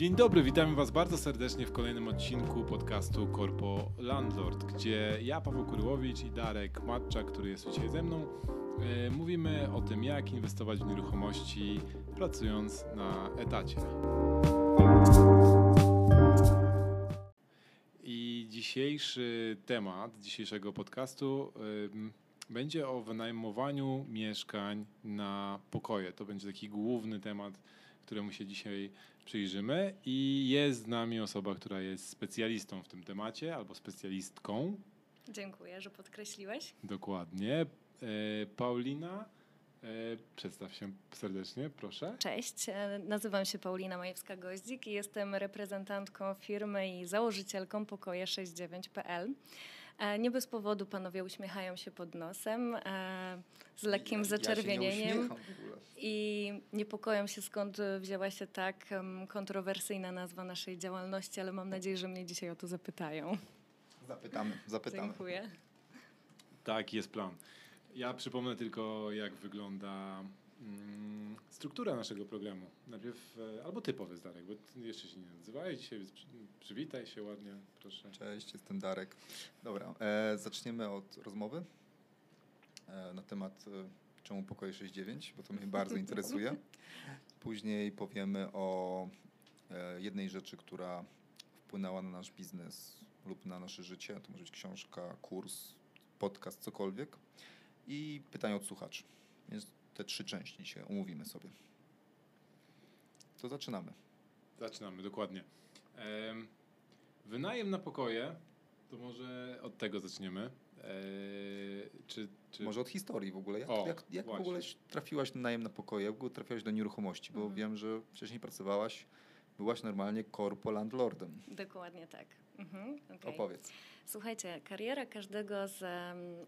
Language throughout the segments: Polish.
Dzień dobry, witamy Was bardzo serdecznie w kolejnym odcinku podcastu Corpo Landlord, gdzie ja, Paweł Kuryłowicz i Darek Matczak, który jest dzisiaj ze mną, e, mówimy o tym, jak inwestować w nieruchomości pracując na etacie. I dzisiejszy temat dzisiejszego podcastu e, będzie o wynajmowaniu mieszkań na pokoje. To będzie taki główny temat, któremu się dzisiaj przyjrzymy. I jest z nami osoba, która jest specjalistą w tym temacie albo specjalistką. Dziękuję, że podkreśliłeś. Dokładnie. E, Paulina, e, przedstaw się serdecznie, proszę. Cześć, e, nazywam się Paulina Majewska-Goździk i jestem reprezentantką firmy i założycielką pokoje69.pl. Nie bez powodu panowie uśmiechają się pod nosem z lekkim zaczerwienieniem ja i niepokoją się skąd wzięła się tak kontrowersyjna nazwa naszej działalności, ale mam nadzieję, że mnie dzisiaj o to zapytają. Zapytamy, zapytamy. Dziękuję. Tak, jest plan. Ja przypomnę tylko, jak wygląda struktura naszego programu. Najpierw, e, albo ty powiedz Darek, bo jeszcze się nie nazywałeś dzisiaj, przywitaj się ładnie, proszę. Cześć, jestem Darek. Dobra, e, zaczniemy od rozmowy e, na temat e, czemu pokoje 69, bo to mnie bardzo interesuje. Później powiemy o e, jednej rzeczy, która wpłynęła na nasz biznes lub na nasze życie. To może być książka, kurs, podcast, cokolwiek. I pytania od słuchaczy. Więc te trzy części dzisiaj omówimy sobie. To zaczynamy. Zaczynamy, dokładnie. Wynajem na pokoje, to może od tego zaczniemy. Eee, czy, czy... Może od historii w ogóle. Jak, o, jak, jak w ogóle trafiłaś na najem na pokoje? Jak w ogóle trafiłaś do nieruchomości? Bo mhm. wiem, że wcześniej pracowałaś, byłaś normalnie korpo landlordem. Dokładnie tak. Mhm, okay. Opowiedz. Słuchajcie, kariera każdego z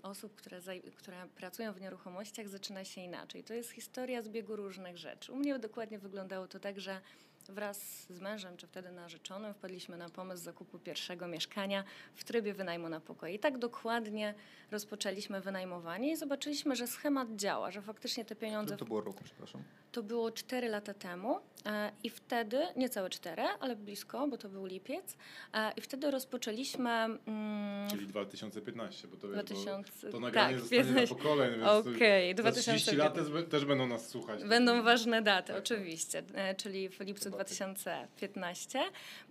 osób, które, które pracują w nieruchomościach zaczyna się inaczej. To jest historia zbiegu różnych rzeczy. U mnie dokładnie wyglądało to tak, że Wraz z mężem, czy wtedy narzeczonym, wpadliśmy na pomysł zakupu pierwszego mieszkania w trybie wynajmu na pokoje. I tak dokładnie rozpoczęliśmy wynajmowanie i zobaczyliśmy, że schemat działa, że faktycznie te pieniądze. to było roku, przepraszam? To było 4 lata temu e, i wtedy, niecałe 4, ale blisko, bo to był lipiec, e, i wtedy rozpoczęliśmy. Mm, Czyli 2015, bo to, 2000, bo to nagranie tak, zostanie 15, na pokoleń, więc okay, 2030 lat też, będą nas słuchać. Będą ważne daty, tak. oczywiście, e, czyli w lipcu 2015.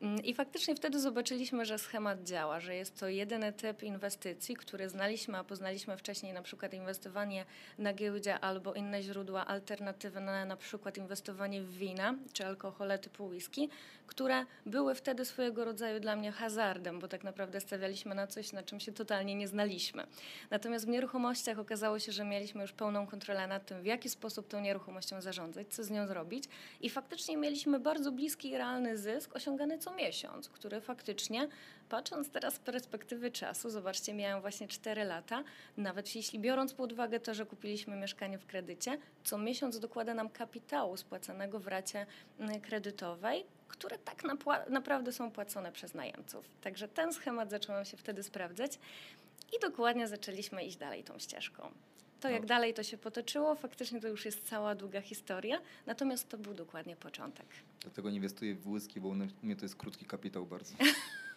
Mm, I faktycznie wtedy zobaczyliśmy, że schemat działa, że jest to jedyny typ inwestycji, który znaliśmy, a poznaliśmy wcześniej na przykład inwestowanie na giełdzie albo inne źródła alternatywne, na przykład inwestowanie w wina czy alkohole typu whisky, które były wtedy swojego rodzaju dla mnie hazardem, bo tak naprawdę stawialiśmy na coś, na czym się totalnie nie znaliśmy. Natomiast w nieruchomościach okazało się, że mieliśmy już pełną kontrolę nad tym, w jaki sposób tą nieruchomością zarządzać, co z nią zrobić i faktycznie mieliśmy bardzo bliski i realny zysk osiągany co miesiąc, który faktycznie, patrząc teraz z perspektywy czasu, zobaczcie, miałem właśnie 4 lata, nawet jeśli biorąc pod uwagę to, że kupiliśmy mieszkanie w kredycie, co miesiąc dokłada nam kapitału spłacanego w racie mm, kredytowej, które tak naprawdę są płacone przez najemców. Także ten schemat zaczął nam się wtedy sprawdzać i dokładnie zaczęliśmy iść dalej tą ścieżką. To, jak no. dalej to się potoczyło, faktycznie to już jest cała długa historia, natomiast to był dokładnie początek. Dlatego nie inwestuję w whisky, bo u mnie to jest krótki kapitał bardzo.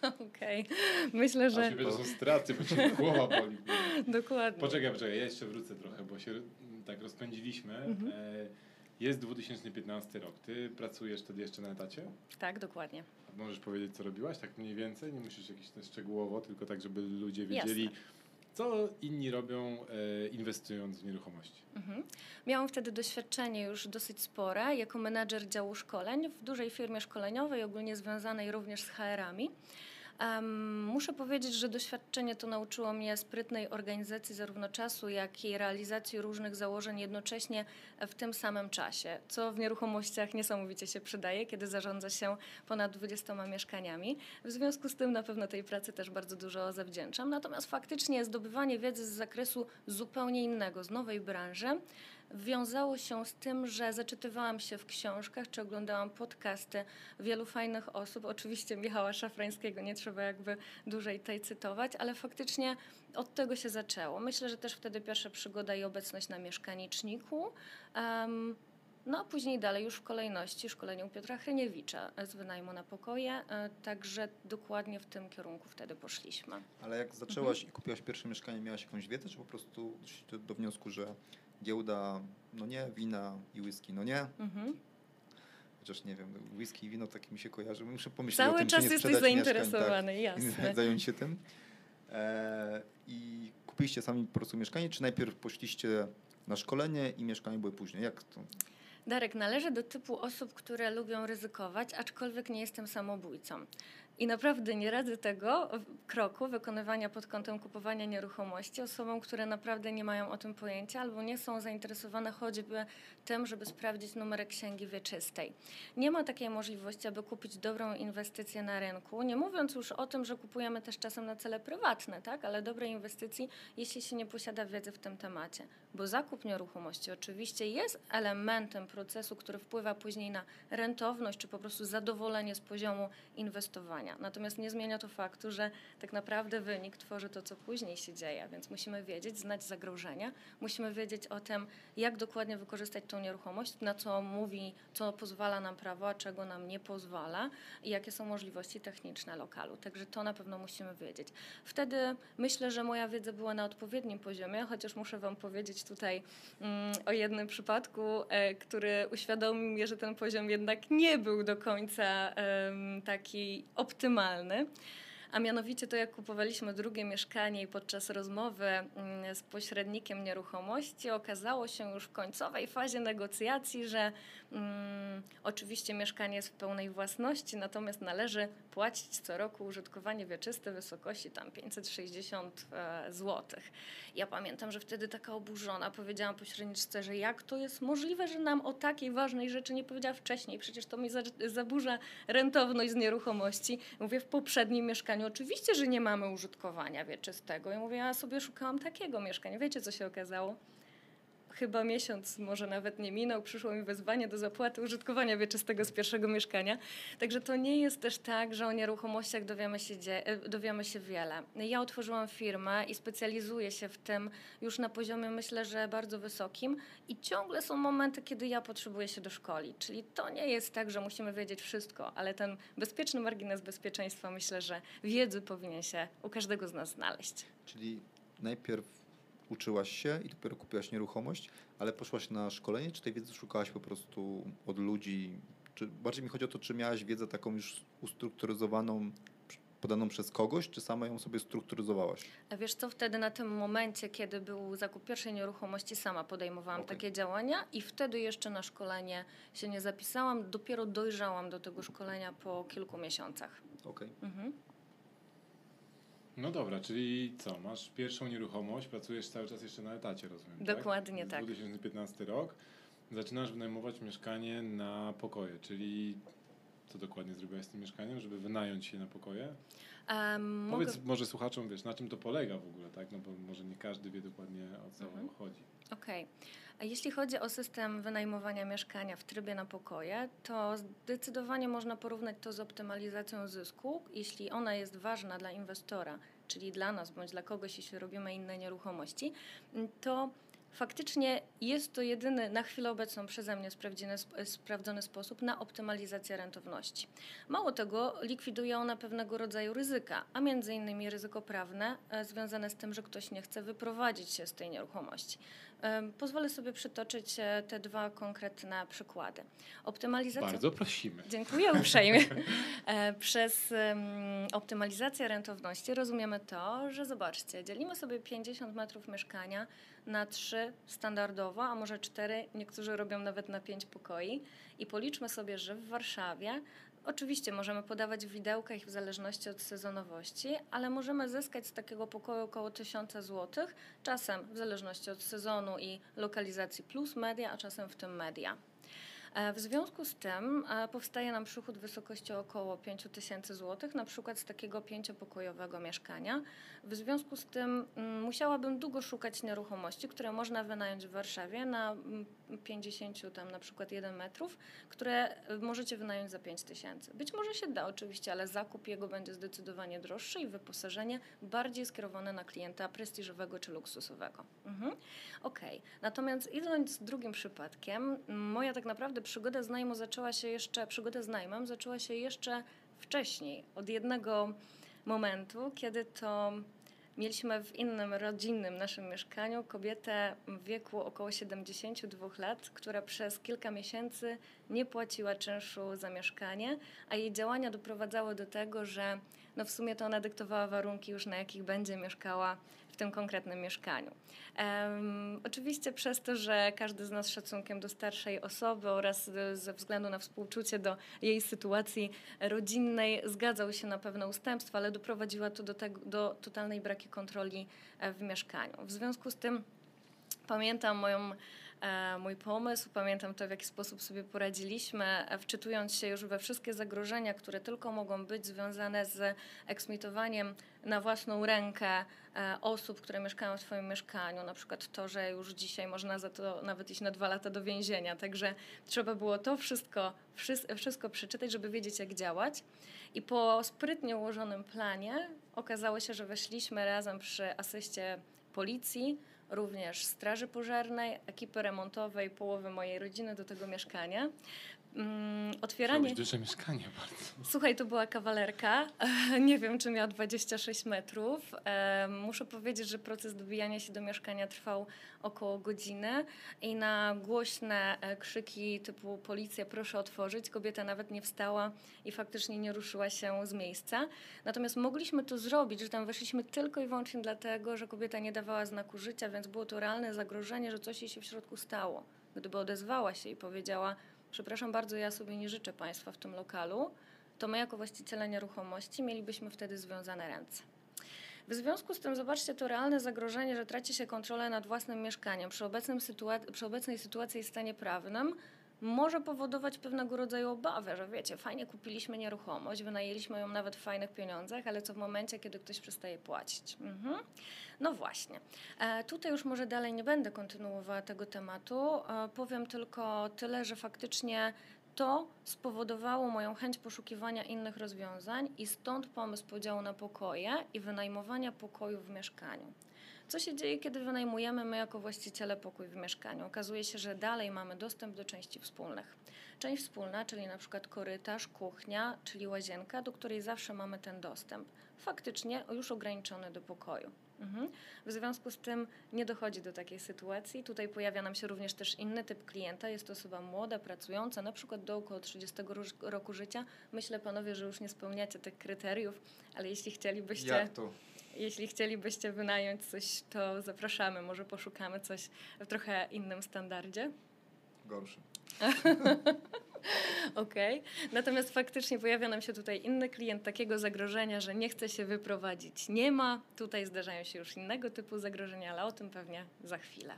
Okej, okay. myślę, że... A to są straty, bo cię głowa boli. Dokładnie. Poczekaj, poczekaj, ja jeszcze wrócę trochę, bo się tak rozpędziliśmy. Mhm. E, jest 2015 rok. Ty pracujesz wtedy jeszcze na etacie? Tak, dokładnie. A możesz powiedzieć, co robiłaś tak mniej więcej? Nie musisz jakieś szczegółowo, tylko tak, żeby ludzie wiedzieli, Jasne. Co inni robią e, inwestując w nieruchomości. Mhm. Miałam wtedy doświadczenie już dosyć spore jako menadżer działu szkoleń w dużej firmie szkoleniowej, ogólnie związanej również z HR-ami. Um, muszę powiedzieć, że doświadczenie to nauczyło mnie sprytnej organizacji zarówno czasu, jak i realizacji różnych założeń jednocześnie w tym samym czasie, co w nieruchomościach niesamowicie się przydaje, kiedy zarządza się ponad 20 mieszkaniami. W związku z tym na pewno tej pracy też bardzo dużo zawdzięczam. Natomiast faktycznie zdobywanie wiedzy z zakresu zupełnie innego, z nowej branży, wiązało się z tym, że zaczytywałam się w książkach czy oglądałam podcasty wielu fajnych osób. Oczywiście Michała Szafrańskiego nie trzeba jakby dłużej tej cytować, ale faktycznie od tego się zaczęło. Myślę, że też wtedy pierwsza przygoda i obecność na mieszkaniczniku. Um, No a później dalej już w kolejności szkolenie u Piotra Hryniewicza z wynajmu na pokoje, e, także dokładnie w tym kierunku wtedy poszliśmy. Ale jak zaczęłaś i kupiłaś pierwsze mieszkanie, miałaś jakąś wiedzę, czy po prostu do wniosku, że giełda, no nie, wina i whisky, no nie? Mhm. Chociaż nie wiem, whisky i wino tak mi się kojarzy. Muszę pomyśleć o Cały tym, czy czas nie jesteś sprzedać mieszkań, zainteresowany, tak, jasne. i zająć się tym. E, I kupiliście sami po prostu mieszkanie, czy najpierw poszliście na szkolenie i mieszkanie były później? Jak to? Darek, należy do typu osób, które lubią ryzykować, aczkolwiek nie jestem samobójcą. I naprawdę nie radzę tego kroku wykonywania pod kątem kupowania nieruchomości osobom, które naprawdę nie mają o tym pojęcia albo nie są zainteresowane choćby tym, żeby sprawdzić numerek księgi wieczystej. Nie ma takiej możliwości, aby kupić dobrą inwestycję na rynku, nie mówiąc już o tym, że kupujemy też czasem na cele prywatne, tak? ale dobrej inwestycji, jeśli się nie posiada wiedzy w tym temacie. Bo zakup nieruchomości oczywiście jest elementem procesu, który wpływa później na rentowność czy po prostu zadowolenie z poziomu inwestowania. Natomiast nie zmienia to faktu, że tak naprawdę wynik tworzy to, co później się dzieje, więc musimy wiedzieć, znać zagrożenia, musimy wiedzieć o tym, jak dokładnie wykorzystać tą nieruchomość, na co mówi, co pozwala nam prawo, a czego nam nie pozwala i jakie są możliwości techniczne lokalu. Także to na pewno musimy wiedzieć. Wtedy myślę, że moja wiedza była na odpowiednim poziomie, chociaż muszę Wam powiedzieć tutaj mm, o jednym przypadku, e, który uświadomił mi, że ten poziom jednak nie był do końca e, taki optymalny optymalny. A mianowicie to, jak kupowaliśmy drugie mieszkanie i podczas rozmowy mm, z pośrednikiem nieruchomości okazało się już w końcowej fazie negocjacji, że mm, oczywiście mieszkanie jest w pełnej własności, natomiast należy płacić co roku użytkowanie wieczyste w wysokości tam 560 e, zł. Ja pamiętam, że wtedy taka oburzona powiedziałam pośredniczce, że jak to jest możliwe, że nam o takiej ważnej rzeczy nie powiedziała wcześniej, przecież to mi zaburza rentowność z nieruchomości. Mówię, w poprzednim mieszkaniu oczywiście, że nie mamy użytkowania wieczystego. I mówię, ja sobie szukałam takiego mieszkania. Wiecie, co się okazało? Chyba miesiąc, może nawet nie minął, przyszło mi wezwanie do zapłaty użytkowania wieczystego z pierwszego mieszkania. Także to nie jest też tak, że o nieruchomościach dowiemy się, e, dowiemy się wiele. Ja otworzyłam firmę i specjalizuję się w tym już na poziomie, myślę, że bardzo wysokim i ciągle są momenty, kiedy ja potrzebuję się doszkolić. Czyli to nie jest tak, że musimy wiedzieć wszystko, ale ten bezpieczny margines bezpieczeństwa myślę, że wiedzy powinien się u każdego z nas znaleźć. Czyli najpierw uczyłaś się i dopiero kupiłaś nieruchomość, ale poszłaś na szkolenie, czy tej wiedzy szukałaś po prostu od ludzi? Czy bardziej mi chodzi o to, czy miałaś wiedzę taką już ustrukturyzowaną, podaną przez kogoś, czy sama ją sobie strukturyzowałaś? A wiesz co, wtedy na tym momencie, kiedy był zakup pierwszej nieruchomości, sama podejmowałam okay. takie działania i wtedy jeszcze na szkolenie się nie zapisałam, dopiero dojrzałam do tego szkolenia po kilku miesiącach. Okej. Okay. Mhm. No dobra, czyli co, masz pierwszą nieruchomość, pracujesz cały czas jeszcze na etacie, rozumiem, Dokładnie tak? tak. 2015 rok, zaczynasz wynajmować mieszkanie na pokoje, czyli co dokładnie zrobiłaś z tym mieszkaniem, żeby wynająć się na pokoje? Um, Powiedz mogę... może słuchaczom, wiesz, na czym to polega w ogóle, tak? No bo może nie każdy wie dokładnie o co mhm. chodzi. Okej. Okay. A jeśli chodzi o system wynajmowania mieszkania w trybie na pokoje, to zdecydowanie można porównać to z optymalizacją zysku. Jeśli ona jest ważna dla inwestora, czyli dla nas bądź dla kogoś, jeśli robimy inne nieruchomości, to faktycznie jest to jedyny na chwilę obecną przeze mnie sprawdzony sposób na optymalizację rentowności. Mało tego, likwiduje ona pewnego rodzaju ryzyka, a między innymi ryzyko prawne e, związane z tym, że ktoś nie chce wyprowadzić się z tej nieruchomości. Pozwolę sobie przytoczyć e, te dwa konkretne przykłady. Optymalizacja... Bardzo prosimy. Dziękuję uprzejmie. E, przez optymalizację rentowności rozumiemy to, że zobaczcie, dzielimy sobie 50 metrów mieszkania na trzy standardowo, a może cztery, niektórzy robią nawet na pięć pokoi i policzmy sobie, że w Warszawie Oczywiście możemy podawać w widełkach w zależności od sezonowości, ale możemy zyskać z takiego pokoju około 1000 zł, czasem w zależności od sezonu i lokalizacji plus media, a czasem w tym media. E, w związku z tym e, powstaje nam przychód w wysokości około 5 tysięcy złotych, na przykład z takiego pięciopokojowego mieszkania. W związku z tym mm, musiałabym długo szukać nieruchomości, które można wynająć w Warszawie na 50 mm, tam na przykład 1 metrów, które e, możecie wynająć za 5 tysięcy. Być może się da oczywiście, ale zakup jego będzie zdecydowanie droższy i wyposażenie bardziej skierowane na klienta prestiżowego czy luksusowego. Mhm. Okej. Natomiast idąc drugim przypadkiem, moja tak naprawdę przygoda z najmu zaczęła się jeszcze, przygoda z najmem zaczęła się jeszcze wcześniej, od jednego momentu, kiedy to mieliśmy w innym rodzinnym naszym mieszkaniu kobietę w wieku około 72 lat, która przez kilka miesięcy nie płaciła czynszu za mieszkanie, a jej działania doprowadzały do tego, że no w sumie to ona dyktowała warunki już na jakich będzie mieszkała w tym konkretnym mieszkaniu. Um, oczywiście przez to, że każdy z nas szacunkiem do starszej osoby oraz ze względu na współczucie do jej sytuacji rodzinnej zgadzał się na pewne ustępstwa, ale doprowadziła to do, tego, do totalnej braki kontroli e, w mieszkaniu. W związku z tym pamiętam moją E, mój pomysł. Pamiętam to, w jaki sposób sobie poradziliśmy, e, wczytując się już we wszystkie zagrożenia, które tylko mogą być związane z eksmitowaniem na własną rękę osób, które mieszkają w swoim mieszkaniu. Na przykład to, że już dzisiaj można za to nawet iść na dwa lata do więzienia. Także trzeba było to wszystko, wszystko przeczytać, żeby wiedzieć, jak działać. I po sprytnie ułożonym planie okazało się, że weszliśmy razem przy asyście policji, również Straży Pożarnej, ekipy remontowej, połowy mojej rodziny do tego mieszkania. Mm, otwieranie. To duże mieszkanie bardzo. Słuchaj, to była kawalerka. Nie wiem, czy miała 26 metrów. Muszę powiedzieć, że proces dobijania się do mieszkania trwał około godziny i na głośne e, krzyki typu policja, proszę otworzyć, kobieta nawet nie wstała i faktycznie nie ruszyła się z miejsca. Natomiast mogliśmy to zrobić, że tam weszliśmy tylko i wyłącznie dlatego, że kobieta nie dawała znaku życia, więc było to realne zagrożenie, że coś jej się w środku stało. Gdyby odezwała się i powiedziała, przepraszam bardzo, ja sobie nie życzę Państwa w tym lokalu, to my jako właściciele nieruchomości mielibyśmy wtedy związane ręce. W związku z tym zobaczcie to realne zagrożenie, że traci się kontrolę nad własnym mieszkaniem przy, obecnym sytua- przy obecnej sytuacji i stanie prawnym może powodować pewnego rodzaju obawę, że wiecie, fajnie kupiliśmy nieruchomość, wynajęliśmy ją nawet w fajnych pieniądzach, ale co w momencie, kiedy ktoś przestaje płacić? Mhm. No właśnie. E, tutaj już może dalej nie będę kontynuowała tego tematu. E, powiem tylko tyle, że faktycznie to spowodowało moją chęć poszukiwania innych rozwiązań i stąd pomysł podziału na pokoje i wynajmowania pokoju w mieszkaniu. Co się dzieje, kiedy wynajmujemy my jako właściciele pokój w mieszkaniu? Okazuje się, że dalej mamy dostęp do części wspólnych. Część wspólna, czyli na przykład korytarz, kuchnia, czyli łazienka, do której zawsze mamy ten dostęp. Faktycznie już ograniczony do pokoju. Mhm. W związku z tym nie dochodzi do takiej sytuacji. Tutaj pojawia nam się również też inny typ klienta. Jest to osoba młoda, pracująca, na przykład do około 30 roku życia. Myślę, panowie, że już nie spełniacie tych kryteriów, ale jeśli chcielibyście. Jak to? Jeśli chcielibyście wynająć coś, to zapraszamy. Może poszukamy coś w trochę innym standardzie. Gorszy. Okej. Okay. Natomiast faktycznie pojawia nam się tutaj inny klient takiego zagrożenia, że nie chce się wyprowadzić. Nie ma. Tutaj zdarzają się już innego typu zagrożenia, ale o tym pewnie za chwilę.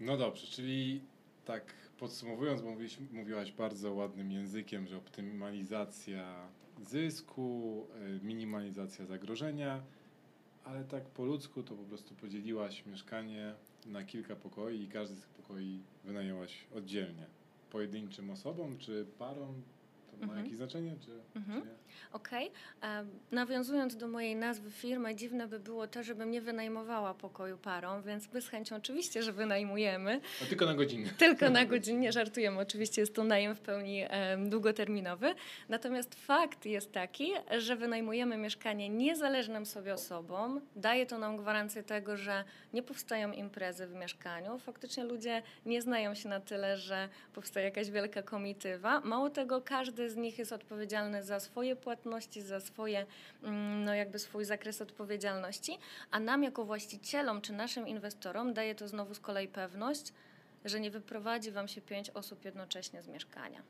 No dobrze, czyli tak podsumowując, bo mówiłaś bardzo ładnym językiem, że optymalizacja zysku, y, minimalizacja zagrożenia, ale tak po ludzku to po prostu podzieliłaś mieszkanie na kilka pokoi i każdy z tych pokoi wynajęłaś oddzielnie pojedynczym osobom czy parom? To ma mhm. jakieś znaczenie, czy, mhm. czy? Okej. Okay. Nawiązując do mojej nazwy firmy, dziwne by było to, żebym nie wynajmowała pokoju parom, więc my z chęcią oczywiście, że wynajmujemy. No, tylko na godzinę. Tylko na godzinę, żartujemy. Oczywiście jest to najem w pełni długoterminowy. Natomiast fakt jest taki, że wynajmujemy mieszkanie niezależnym sobie osobom. Daje to nam gwarancję tego, że nie powstają imprezy w mieszkaniu. Faktycznie ludzie nie znają się na tyle, że powstaje jakaś wielka komitywa. Mało tego, każdy z nich jest odpowiedzialny za swoje płatności, za swoje, mm, no jakby swój zakres odpowiedzialności, a nam jako właścicielom czy naszym inwestorom daje to znowu z kolei pewność, że nie wyprowadzi Wam się pięć osób jednocześnie z mieszkania.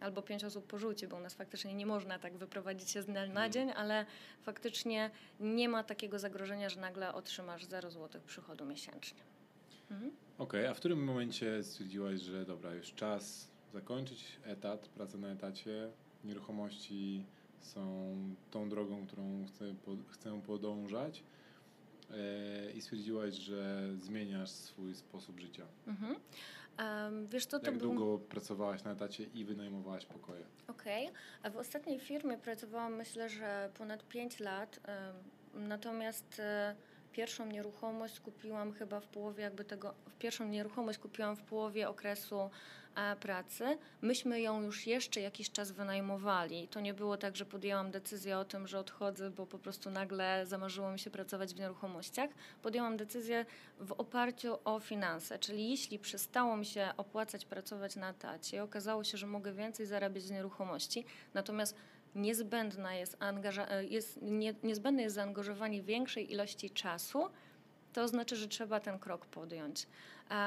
Albo pięć osób porzuci, bo u nas faktycznie nie można tak wyprowadzić się z dnia na mhm. dzień, ale faktycznie nie ma takiego zagrożenia, że nagle otrzymasz 0 zł przychodu miesięcznie. Mhm. Okej, okay, a w którym momencie stwierdziłaś, że dobra, już czas zakończyć etat, pracę na etacie, nieruchomości są tą drogą, którą chcę, chcę podążać e, i stwierdziłaś, że zmieniasz swój sposób życia. Mhm. Um, wiesz, to, to Jak był... długo pracowałaś na etacie i wynajmowałaś pokoje? Okej. Okay. A w ostatniej firmie pracowałam myślę, że ponad 5 lat. Natomiast pierwszą nieruchomość kupiłam chyba w połowie jakby tego, pierwszą nieruchomość kupiłam w połowie okresu e, pracy. Myśmy ją już jeszcze jakiś czas wynajmowali. To nie było tak, że podjęłam decyzję o tym, że odchodzę, bo po prostu nagle zamarzyło mi się pracować w nieruchomościach. Podjęłam decyzję w oparciu o finanse, czyli jeśli przestało mi się opłacać pracować na etacie i okazało się, że mogę więcej zarabiać z nieruchomości, natomiast niezbędna jest, e, jest nie, niezbędne jest zaangażowanie większej ilości czasu, to znaczy, że trzeba ten krok podjąć.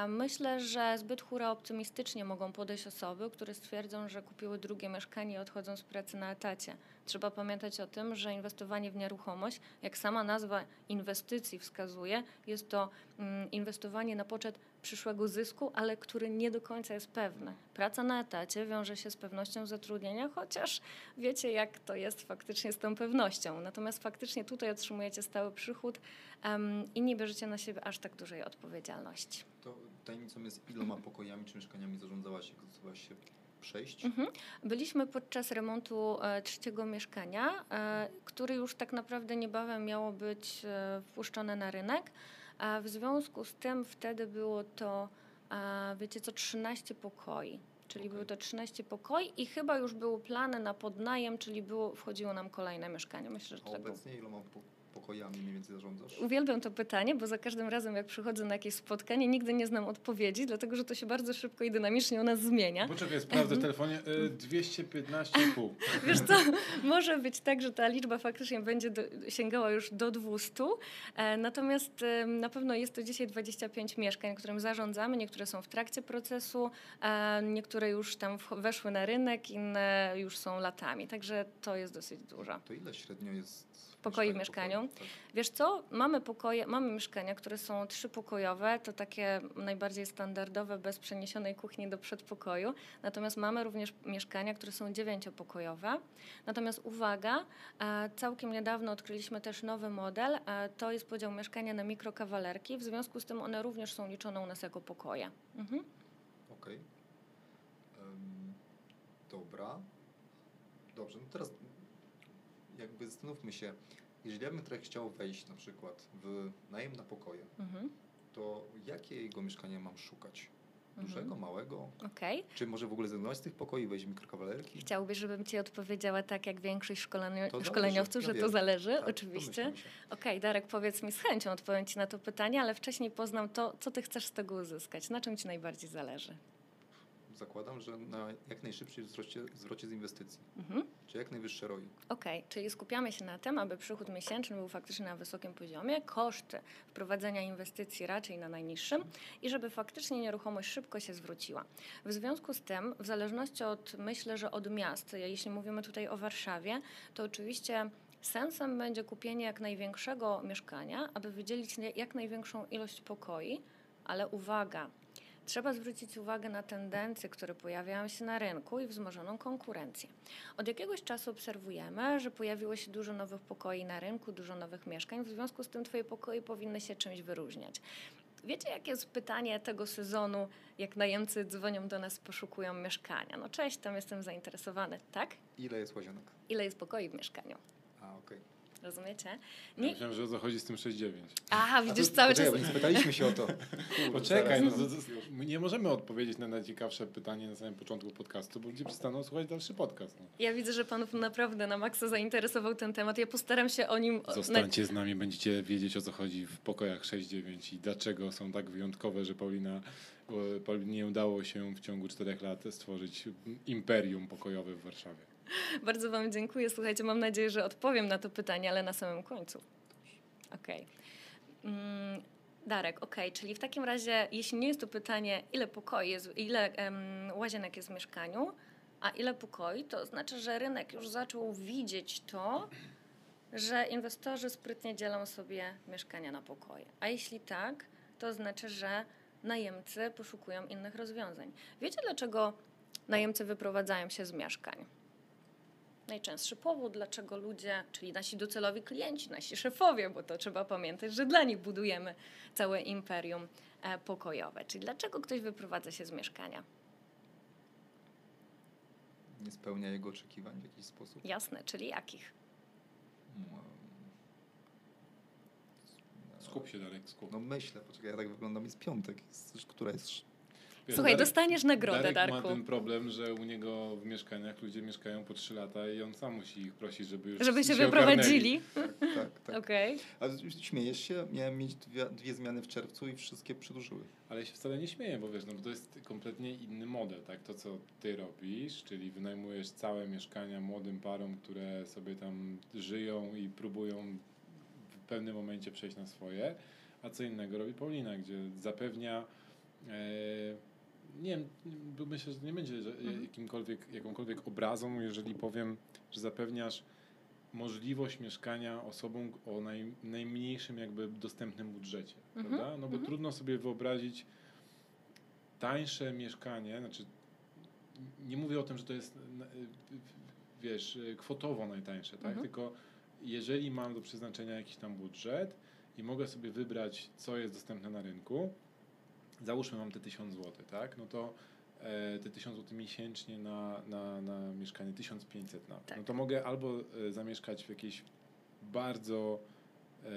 Myślę, że zbyt hura optymistycznie mogą podejść osoby, które stwierdzą, że kupiły drugie mieszkanie i odchodzą z pracy na etacie. Trzeba pamiętać o tym, że inwestowanie w nieruchomość, jak sama nazwa inwestycji wskazuje, jest to mm, inwestowanie na poczet przyszłego zysku, ale który nie do końca jest pewny. Praca na etacie wiąże się z pewnością zatrudnienia, chociaż wiecie, jak to jest faktycznie z tą pewnością. Natomiast faktycznie tutaj otrzymujecie stały przychód em, i nie bierzecie na siebie aż tak dużej odpowiedzialności. To tajemnicą jest iloma pokojami czy mieszkaniami zarządzałaś, jak zdecydowałaś się przejść? Mhm. Byliśmy podczas remontu e, trzeciego mieszkania, e, który już tak naprawdę niebawem miało być e, wpuszczone na rynek. A w związku z tym wtedy było to, e, wiecie co, 13 pokoi. Czyli Okej. były to 13 pokoi i chyba już były plany na podnajem, czyli było, wchodziło nam kolejne mieszkanie. Myślę, że A tak było. obecnie iloma po- pokojami mniej więcej zarządzasz? Uwielbiam to pytanie, bo za każdym razem, jak przychodzę na jakieś spotkanie, nigdy nie znam odpowiedzi, dlatego że to się bardzo szybko i dynamicznie u nas zmienia. Poczekaj, sprawdzę w telefonie. Y, 215,5. Wiesz co, może być tak, że ta liczba faktycznie będzie do, sięgała już do 200, e, natomiast e, na pewno jest to dzisiaj 25 mieszkań, którym zarządzamy. Niektóre są w trakcie procesu, e, niektóre już tam wch- weszły na rynek, inne już są latami, także to jest dosyć dużo. To ile średnio jest Pokoi w mieszkaniu? Tak. Wiesz co, mamy pokoje, mamy mieszkania, które są trzypokojowe, to takie najbardziej standardowe, bez przeniesionej kuchni do przedpokoju. Natomiast mamy również mieszkania, które są dziewięciopokojowe. Natomiast uwaga, e, całkiem niedawno odkryliśmy też nowy model, e, to jest podział mieszkania na mikrokawalerki, w związku z tym one również są liczone u nas jako pokoje. Mhm. Okej. Em, dobra. Dobrze, no teraz jakby zastanówmy się, jeżeli ja bym teraz chciał wejść na przykład w najem na pokoje, Mhm. to jakiego mieszkania mam szukać? Mhm. Dużego, małego? Okej. Czy może w ogóle zrezygnować z tych pokoi, wejść w mikrokawalerki? Chciałbyś, żebym Ci odpowiedziała tak, jak większość szkoleni- To szkoleniowców, zależy, że to zależy? Tak, Oczywiście. Okej, Darek, powiedz mi z chęcią odpowiem Ci na to pytanie, ale wcześniej poznam to, co Ty chcesz z tego uzyskać. Na czym Ci najbardziej zależy? Zakładam, że na jak najszybciej zwrocie, zwrocie z inwestycji, Mhm. czy jak najwyższe ROI. Okej, czyli skupiamy się na tym, aby przychód miesięczny był faktycznie na wysokim poziomie, koszty wprowadzenia inwestycji raczej na najniższym i żeby faktycznie nieruchomość szybko się zwróciła. W związku z tym, w zależności od, myślę, że od miast, jeśli mówimy tutaj o Warszawie, to oczywiście sensem będzie kupienie jak największego mieszkania, aby wydzielić jak największą ilość pokoi, ale uwaga, Trzeba zwrócić uwagę na tendencje, które pojawiają się na rynku i wzmożoną konkurencję. Od jakiegoś czasu obserwujemy, że pojawiło się dużo nowych pokoi na rynku, dużo nowych mieszkań, w związku z tym Twoje pokoje powinny się czymś wyróżniać. Wiecie, jakie jest pytanie tego sezonu, jak najemcy dzwonią do nas, poszukują mieszkania? No cześć, tam jestem zainteresowany. Tak? Ile jest łazienek? Ile jest pokoi w mieszkaniu? A, okej. Rozumiecie? Ja Nie... myślałem, że o co chodzi z tym 6,9. Aha, A widzisz, to- cały poczekaj, czas... bo nie spytaliśmy się o to. Kurde, Poczekaj, no, zaraz. to, to, my nie możemy odpowiedzieć na najciekawsze pytanie na samym początku podcastu, bo ludzie przestaną słuchać dalszy podcast. No. Ja widzę, że panów naprawdę na maksa zainteresował ten temat. Ja postaram się o nim... Zostańcie z nami, będziecie wiedzieć o co chodzi w pokojach 6-9 i dlaczego są tak wyjątkowe, że Paulina, e, Paulinie udało się w ciągu 4 lat stworzyć imperium pokojowe w Warszawie. Bardzo Wam dziękuję. Słuchajcie, mam nadzieję, że odpowiem na to pytanie, ale na samym końcu. Okej. Mm, Darek, okej, czyli w takim razie, jeśli nie jest to pytanie, ile pokoi jest, ile em, łazienek jest w mieszkaniu, a ile pokoi, to znaczy, że rynek już zaczął widzieć to, że inwestorzy sprytnie dzielą sobie mieszkania na pokoje. A jeśli tak, to znaczy, że najemcy poszukują innych rozwiązań. Wiecie, dlaczego najemcy wyprowadzają się z mieszkań? Najczęstszy powód, dlaczego ludzie, czyli nasi docelowi klienci, nasi szefowie, bo to trzeba pamiętać, że dla nich budujemy całe imperium e, pokojowe. Czyli dlaczego ktoś wyprowadza się z mieszkania? Nie spełnia jego oczekiwań w jakiś sposób. Jasne, czyli jakich? Mm, Skup się, Darek, skup. No myślę, poczekaj, ja tak wyglądam, jest piątek, jest, która jest... Wiesz, Słuchaj, Darek- dostaniesz nagrodę, Darek Darku. ma ten problem, że u niego w mieszkaniach ludzie mieszkają po 3 lata i on sam musi ich prosić, żeby już Żeby się ogarnęli. wyprowadzili. Tak, tak, tak. Okej. Ale śmiejesz się, miałem mieć dwie, dwie zmiany w czerwcu i wszystkie przedłużyły. Ale ja się wcale nie śmieję, bo wiesz, no bo to jest kompletnie inny model, tak? To, co ty robisz, czyli wynajmujesz całe mieszkania młodym parom, które sobie tam żyją i próbują w pewnym momencie przejść na swoje, a co innego robi Paulina, gdzie zapewnia e, nie wiem, myślę, że nie będzie Mhm. jakimkolwiek, jakąkolwiek obrazą, jeżeli powiem, że zapewniasz możliwość mieszkania osobom o naj, najmniejszym jakby dostępnym budżecie, Mhm, prawda? No bo mhm. trudno sobie wyobrazić tańsze mieszkanie, znaczy nie mówię o tym, że to jest na- wiesz, kwotowo najtańsze, tak? Tylko jeżeli mam do przeznaczenia jakiś tam budżet i mogę sobie wybrać, co jest dostępne na rynku, załóżmy mam te 1000 zł, tak? No to e, te 1000 zł miesięcznie na, na, na mieszkanie, 1500 nawet. Tak. No to mogę albo e, zamieszkać w jakiejś bardzo e,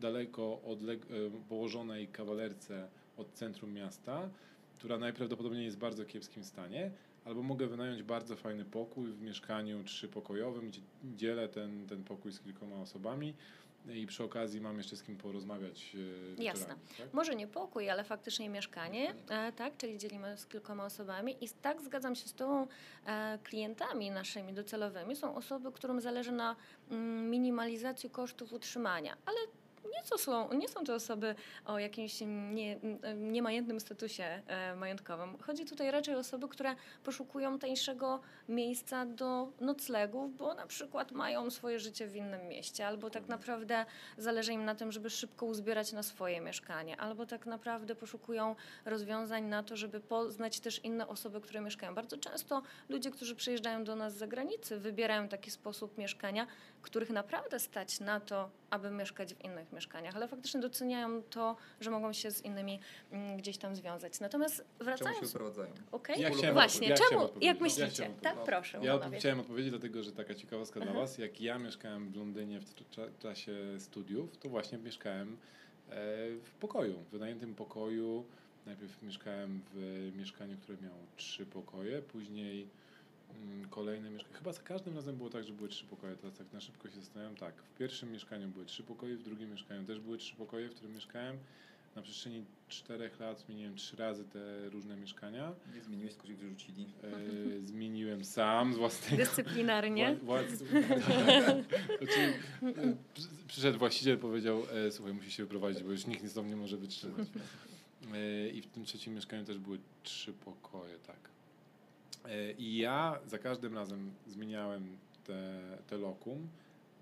daleko odleg- położonej kawalerce od centrum miasta, która najprawdopodobniej jest w bardzo kiepskim stanie, albo mogę wynająć bardzo fajny pokój w mieszkaniu trzypokojowym, gdzie dzielę ten, ten pokój z kilkoma osobami i przy okazji mam jeszcze z kim porozmawiać. e, Jasne. wieczorami, Tak? Może nie pokój, ale faktycznie mieszkanie, e, tak, czyli dzielimy z kilkoma osobami i tak zgadzam się z Tobą, e, klientami naszymi docelowymi są osoby, którym zależy na mm, minimalizacji kosztów utrzymania, ale nie, to są, nie są to osoby o jakimś nie, niemajętnym statusie e, majątkowym. Chodzi tutaj raczej o osoby, które poszukują tańszego miejsca do noclegów, bo na przykład mają swoje życie w innym mieście, albo tak naprawdę zależy im na tym, żeby szybko uzbierać na swoje mieszkanie, albo tak naprawdę poszukują rozwiązań na to, żeby poznać też inne osoby, które mieszkają. Bardzo często ludzie, którzy przyjeżdżają do nas z zagranicy, wybierają taki sposób mieszkania, których naprawdę stać na to, aby mieszkać w innych mieszkaniach, ale faktycznie doceniają to, że mogą się z innymi mm, gdzieś tam związać. Natomiast Czemu się wracając, wyprowadzają? okej, Ja chciałem właśnie, ja czemu, jak. Ja myślicie? chciałem tak, proszę, Ja panowie. chciałem odpowiedzieć, dlatego że taka ciekawostka dla Was. Jak ja mieszkałem w Londynie w cza- czasie studiów, to właśnie mieszkałem e, w pokoju, w wynajętym pokoju. Najpierw mieszkałem w mieszkaniu, które miało trzy pokoje, później kolejne mieszkanie. Chyba za każdym razem było tak, że były trzy pokoje. Teraz tak na szybko się zastanawiam. Tak, w pierwszym mieszkaniu były trzy pokoje, w drugim mieszkaniu też były trzy pokoje, w którym mieszkałem. Na przestrzeni czterech lat zmieniłem trzy razy te różne mieszkania. Nie zmieniłeś, tylko się wyrzucili. E, zmieniłem sam z własnego. Dyscyplinarnie. Wła- znaczy, e, przy- przyszedł właściciel, powiedział: e, Słuchaj, musi się wyprowadzić, bo już nikt z tobą nie może wytrzymać. E, I w tym trzecim mieszkaniu też były trzy pokoje, tak. E, I ja za każdym razem zmieniałem te, te lokum,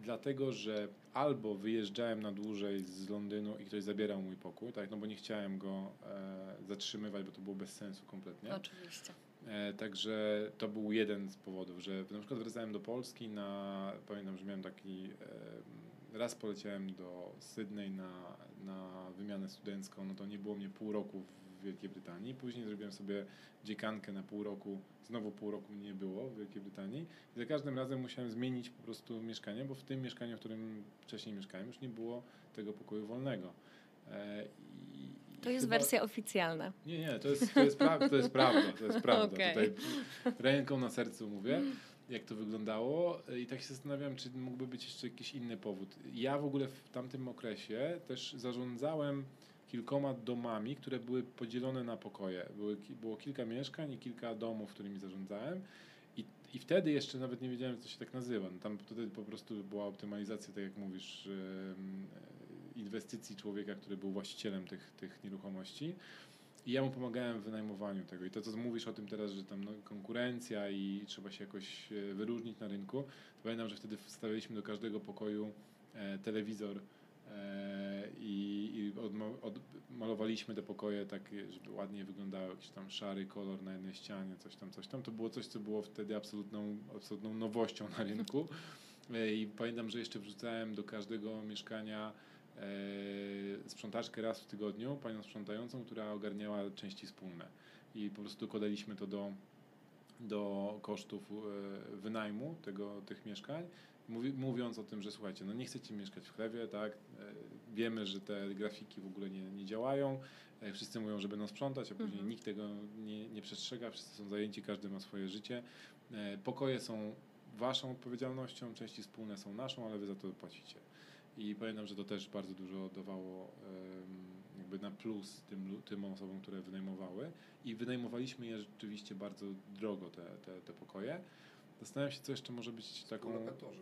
dlatego że albo wyjeżdżałem na dłużej z Londynu i ktoś zabierał mój pokój, tak, no bo nie chciałem go e, zatrzymywać, bo to było bez sensu kompletnie. Oczywiście. E, także to był jeden z powodów, że na przykład wracałem do Polski na, pamiętam, że miałem taki, e, raz poleciałem do Sydney na, na wymianę studencką, no to nie było mnie pół roku w Wielkiej Brytanii, później zrobiłem sobie dziekankę na pół roku, znowu pół roku mnie nie było w Wielkiej Brytanii i za każdym razem musiałem zmienić po prostu mieszkanie, bo w tym mieszkaniu, w którym wcześniej mieszkałem, już nie było tego pokoju wolnego. E, i, i To jest chyba- wersja oficjalna. nie, nie, to jest, to jest, pra- to jest prawda, to jest prawda. Okej. Tutaj ręką na sercu mówię, jak to wyglądało i tak się zastanawiam, czy mógłby być jeszcze jakiś inny powód. Ja w ogóle w tamtym okresie też zarządzałem kilkoma domami, które były podzielone na pokoje. Były, było kilka mieszkań i kilka domów, którymi zarządzałem. I, I wtedy jeszcze nawet nie wiedziałem, to się tak nazywa. No tam wtedy po prostu była optymalizacja, tak jak mówisz, inwestycji człowieka, który był właścicielem tych, tych nieruchomości. I ja mu pomagałem w wynajmowaniu tego. I to, co mówisz o tym teraz, że tam no, konkurencja i trzeba się jakoś e, wyróżnić na rynku, to pamiętam, że wtedy wstawialiśmy do każdego pokoju e, telewizor i, i odma- odmalowaliśmy te pokoje tak, żeby ładnie wyglądały, jakiś tam szary kolor na jednej ścianie, coś tam, coś tam. To było coś, co było wtedy absolutną, absolutną nowością na rynku. E, I pamiętam, że jeszcze wrzucałem do każdego mieszkania e, sprzątaczkę raz w tygodniu, panią sprzątającą, która ogarniała części wspólne. I po prostu dokładaliśmy to do, do kosztów e, wynajmu tego, tych mieszkań mówiąc o tym, że słuchajcie, no nie chcecie mieszkać w chlewie, tak? E, wiemy, że te grafiki w ogóle nie, nie działają. E, wszyscy mówią, że będą sprzątać, a później Mhm. nikt tego nie, nie przestrzega, wszyscy są zajęci, każdy ma swoje życie. E, Pokoje są waszą odpowiedzialnością, części wspólne są naszą, ale wy za to płacicie. I pamiętam, że to też bardzo dużo dawało jakby na plus tym, tym osobom, które wynajmowały. I wynajmowaliśmy je rzeczywiście bardzo drogo, te, te, te pokoje. Zastanawiam się, co jeszcze może być taką... Lokatorzy.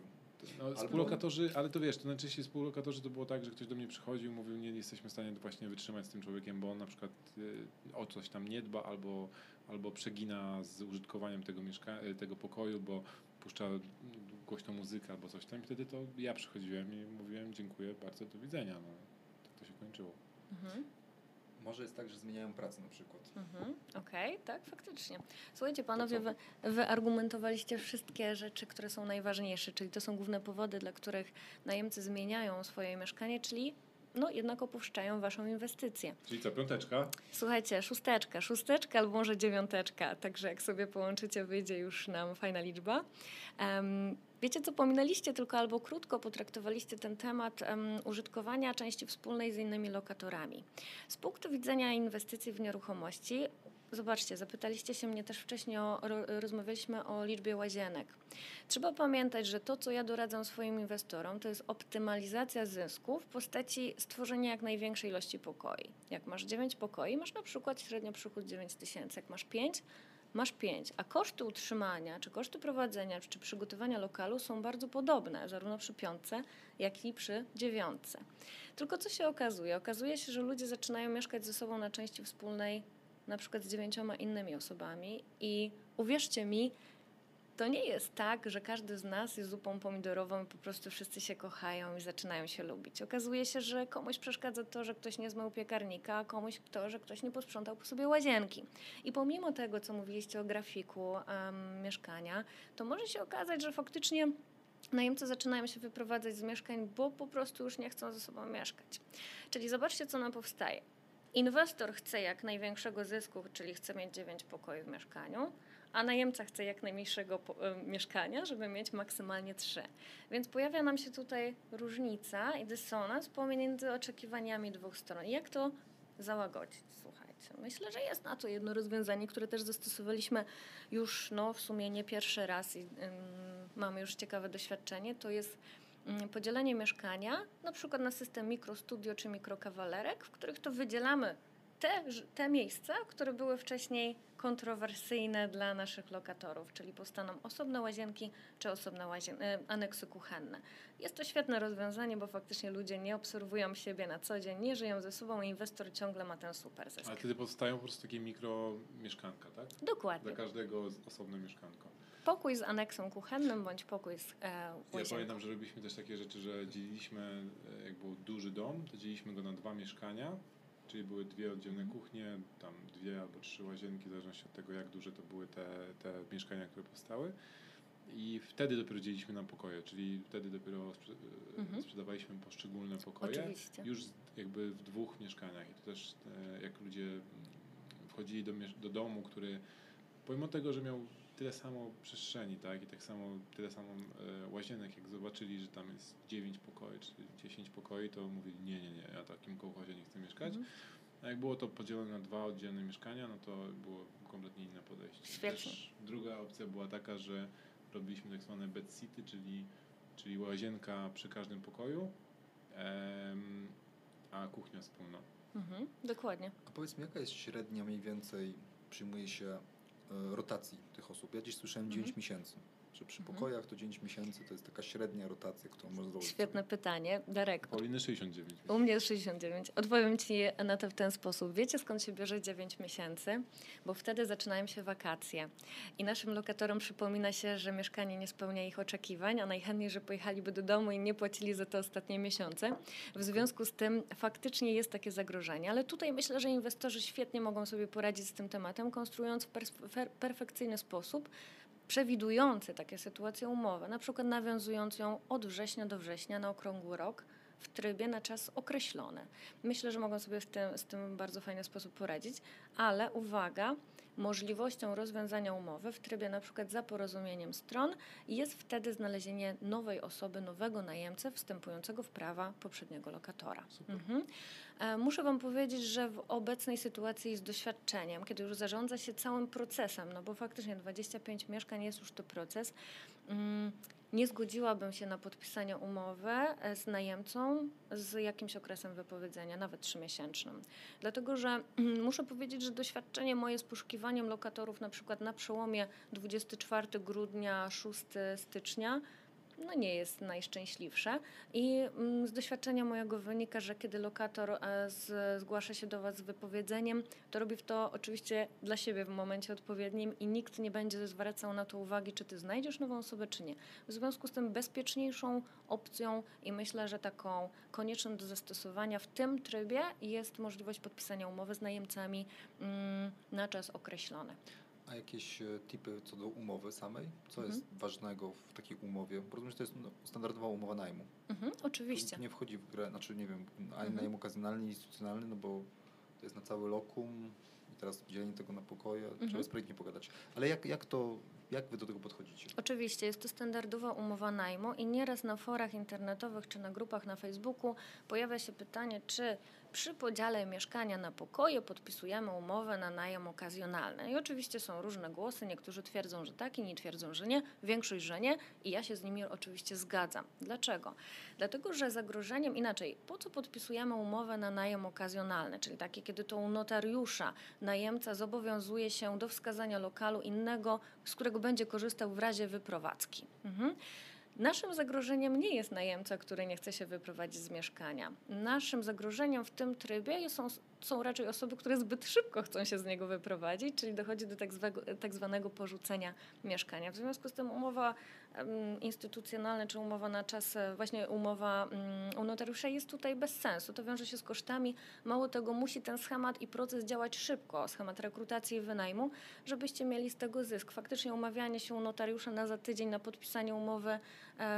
No, Albo- współlokatorzy, ale to wiesz, to najczęściej współlokatorzy to było tak, że ktoś do mnie przychodził, mówił, nie jesteśmy w stanie właśnie wytrzymać z tym człowiekiem, bo on na przykład y, o coś tam nie dba albo, albo przegina z użytkowaniem tego, mieszka- y, tego pokoju, bo puszcza głośną muzykę albo coś tam. I wtedy to ja przychodziłem i mówiłem dziękuję bardzo, do widzenia. No, tak to się kończyło. Mhm. Może jest tak, że zmieniają pracę na przykład. Mhm. Okej, tak, faktycznie. Słuchajcie, panowie, wy, wyargumentowaliście wszystkie rzeczy, które są najważniejsze, czyli to są główne powody, dla których najemcy zmieniają swoje mieszkanie, czyli no jednak opuszczają waszą inwestycję. Czyli co, piąteczka? Słuchajcie, szósteczka, szósteczka albo może dziewiąteczka, także jak sobie połączycie, wyjdzie już nam fajna liczba. Em, wiecie co, pominęliście tylko albo krótko potraktowaliście ten temat em, użytkowania części wspólnej z innymi lokatorami. Z punktu widzenia inwestycji w nieruchomości, zobaczcie, zapytaliście się mnie też wcześniej, o, ro, rozmawialiśmy o liczbie łazienek. Trzeba pamiętać, że to, co ja doradzam swoim inwestorom, to jest optymalizacja zysków w postaci stworzenia jak największej ilości pokoi. Jak masz 9 pokoi, masz na przykład średnio przychód 9 tysięcy. Jak masz 5, masz 5. A koszty utrzymania, czy koszty prowadzenia, czy przygotowania lokalu są bardzo podobne, zarówno przy piątce, jak i przy dziewiątce. Tylko co się okazuje? Okazuje się, że ludzie zaczynają mieszkać ze sobą na części wspólnej, na przykład z dziewięcioma innymi osobami i uwierzcie mi, to nie jest tak, że każdy z nas jest zupą pomidorową i po prostu wszyscy się kochają i zaczynają się lubić. Okazuje się, że komuś przeszkadza to, że ktoś nie zmył piekarnika, a komuś to, że ktoś nie posprzątał po sobie łazienki. I pomimo tego, co mówiliście o grafiku em, mieszkania, to może się okazać, że faktycznie najemcy zaczynają się wyprowadzać z mieszkań, bo po prostu już nie chcą ze sobą mieszkać. Czyli zobaczcie, co nam powstaje. Inwestor chce jak największego zysku, czyli chce mieć 9 pokoi w mieszkaniu, a najemca chce jak najmniejszego e, mieszkania, żeby mieć maksymalnie 3. Więc pojawia nam się tutaj różnica i dysonans pomiędzy oczekiwaniami dwóch stron. Jak to załagodzić? Słuchajcie, myślę, że jest na to jedno rozwiązanie, które też zastosowaliśmy już no, w sumie nie pierwszy raz i mamy już ciekawe doświadczenie. To jest mm, podzielenie mieszkania na przykład na system mikrostudio czy mikrokawalerek, w których to wydzielamy te, te miejsca, które były wcześniej kontrowersyjne dla naszych lokatorów, czyli powstaną osobne łazienki czy osobne łazien- e, aneksy kuchenne. Jest to świetne rozwiązanie, bo faktycznie ludzie nie obserwują siebie na co dzień, nie żyją ze sobą i inwestor ciągle ma ten super zysk. Ale wtedy powstają po prostu takie mikro mieszkanka, tak? Dokładnie. Dla każdego osobne mieszkanko. Pokój z aneksem kuchennym bądź pokój z e, Ja łazienką. pamiętam, że robiliśmy też takie rzeczy, że dzieliliśmy, e, jak był duży dom, to dzieliliśmy go na dwa mieszkania, czyli były dwie oddzielne kuchnie, tam dwie albo trzy łazienki, w zależności od tego, jak duże to były te, te mieszkania, które powstały. I wtedy dopiero dzieliliśmy na pokoje, czyli wtedy dopiero e, Mhm. sprzedawaliśmy poszczególne pokoje. Oczywiście. Już jakby w dwóch mieszkaniach. I to też e, jak ludzie mm, wchodzili do, do domu, który pomimo tego, że miał tyle samo przestrzeni, tak, i tak samo tyle samo e, łazienek, jak zobaczyli, że tam jest 9 pokoi czy 10 pokoi, to mówili nie, nie, nie, ja w takim kołchozie nie chcę mieszkać. Mhm. A jak było to podzielone na dwa oddzielne mieszkania, no to było kompletnie inne podejście. Świetnie. Też druga opcja była taka, że robiliśmy tak zwane bed city, czyli, czyli łazienka przy każdym pokoju, em, a kuchnia wspólna. Mhm, dokładnie. A powiedz mi, jaka jest średnia mniej więcej przyjmuje się rotacji tych osób? Ja dziś słyszałem 9 Mhm. miesięcy. Że przy Mhm. pokojach to 9 miesięcy to jest taka średnia rotacja, którą można założyć. Świetne pytanie. Darek, Pauliny 69. U mnie jest 69. Odpowiem Ci na to w ten sposób. Wiecie skąd się bierze 9 miesięcy? Bo wtedy zaczynają się wakacje. I naszym lokatorom przypomina się, że mieszkanie nie spełnia ich oczekiwań, a najchętniej, że pojechaliby do domu i nie płacili za te ostatnie miesiące. W związku z tym faktycznie jest takie zagrożenie. Ale tutaj myślę, że inwestorzy świetnie mogą sobie poradzić z tym tematem, konstruując w perfekcyjny sposób przewidujący takie sytuacje umowę, na przykład nawiązując ją od września do września na okrągły rok, w trybie na czas określony. Myślę, że mogą sobie z tym, z tym w bardzo fajny sposób poradzić, ale uwaga, możliwością rozwiązania umowy w trybie na przykład za porozumieniem stron jest wtedy znalezienie nowej osoby, nowego najemcy wstępującego w prawa poprzedniego lokatora. Mhm. E, muszę Wam powiedzieć, że w obecnej sytuacji z doświadczeniem, kiedy już zarządza się całym procesem, no bo faktycznie 25 mieszkań jest już to proces, mm, nie zgodziłabym się na podpisanie umowy e, z najemcą z jakimś okresem wypowiedzenia, nawet trzymiesięcznym. Dlatego, że muszę powiedzieć, że doświadczenie moje z poszukiwaniem lokatorów na przykład na przełomie 24 grudnia, 6 stycznia no nie jest najszczęśliwsze. I mm, z doświadczenia mojego wynika, że kiedy lokator e, zgłasza się do Was z wypowiedzeniem, to robi to oczywiście dla siebie w momencie odpowiednim i nikt nie będzie zwracał na to uwagi, czy Ty znajdziesz nową osobę, czy nie. W związku z tym bezpieczniejszą opcją i myślę, że taką konieczną do zastosowania w tym trybie jest możliwość podpisania umowy z najemcami mm, na czas określony. A jakieś e, tipy co do umowy samej? Co mhm. jest ważnego w takiej umowie? Bo rozumiem, że to jest no, standardowa umowa najmu. Mhm, oczywiście. To nie wchodzi w grę, znaczy nie wiem, ani mhm. najem okazjonalny, instytucjonalny, no bo to jest na cały lokum i teraz dzielenie tego na pokoje, mhm. trzeba sprytnie pogadać. Ale jak, jak to, jak wy do tego podchodzicie? Oczywiście, jest to standardowa umowa najmu i nieraz na forach internetowych czy na grupach na Facebooku pojawia się pytanie, czy przy podziale mieszkania na pokoje podpisujemy umowę na najem okazjonalny. I oczywiście są różne głosy, niektórzy twierdzą, że tak, inni twierdzą, że nie, większość, że nie i ja się z nimi oczywiście zgadzam. Dlaczego? Dlatego, że zagrożeniem, inaczej, po co podpisujemy umowę na najem okazjonalny, czyli takie, kiedy to u notariusza najemca zobowiązuje się do wskazania lokalu innego, z którego będzie korzystał w razie wyprowadzki. Mhm. Naszym zagrożeniem nie jest najemca, który nie chce się wyprowadzić z mieszkania. Naszym zagrożeniem w tym trybie są, są raczej osoby, które zbyt szybko chcą się z niego wyprowadzić, czyli dochodzi do tak, zwanego, tak zwanego porzucenia mieszkania. W związku z tym umowa instytucjonalne czy umowa na czas, e, właśnie umowa mm, u notariusza jest tutaj bez sensu. To wiąże się z kosztami. Mało tego, musi ten schemat i proces działać szybko, schemat rekrutacji i wynajmu, żebyście mieli z tego zysk. Faktycznie umawianie się u notariusza na za tydzień na podpisanie umowy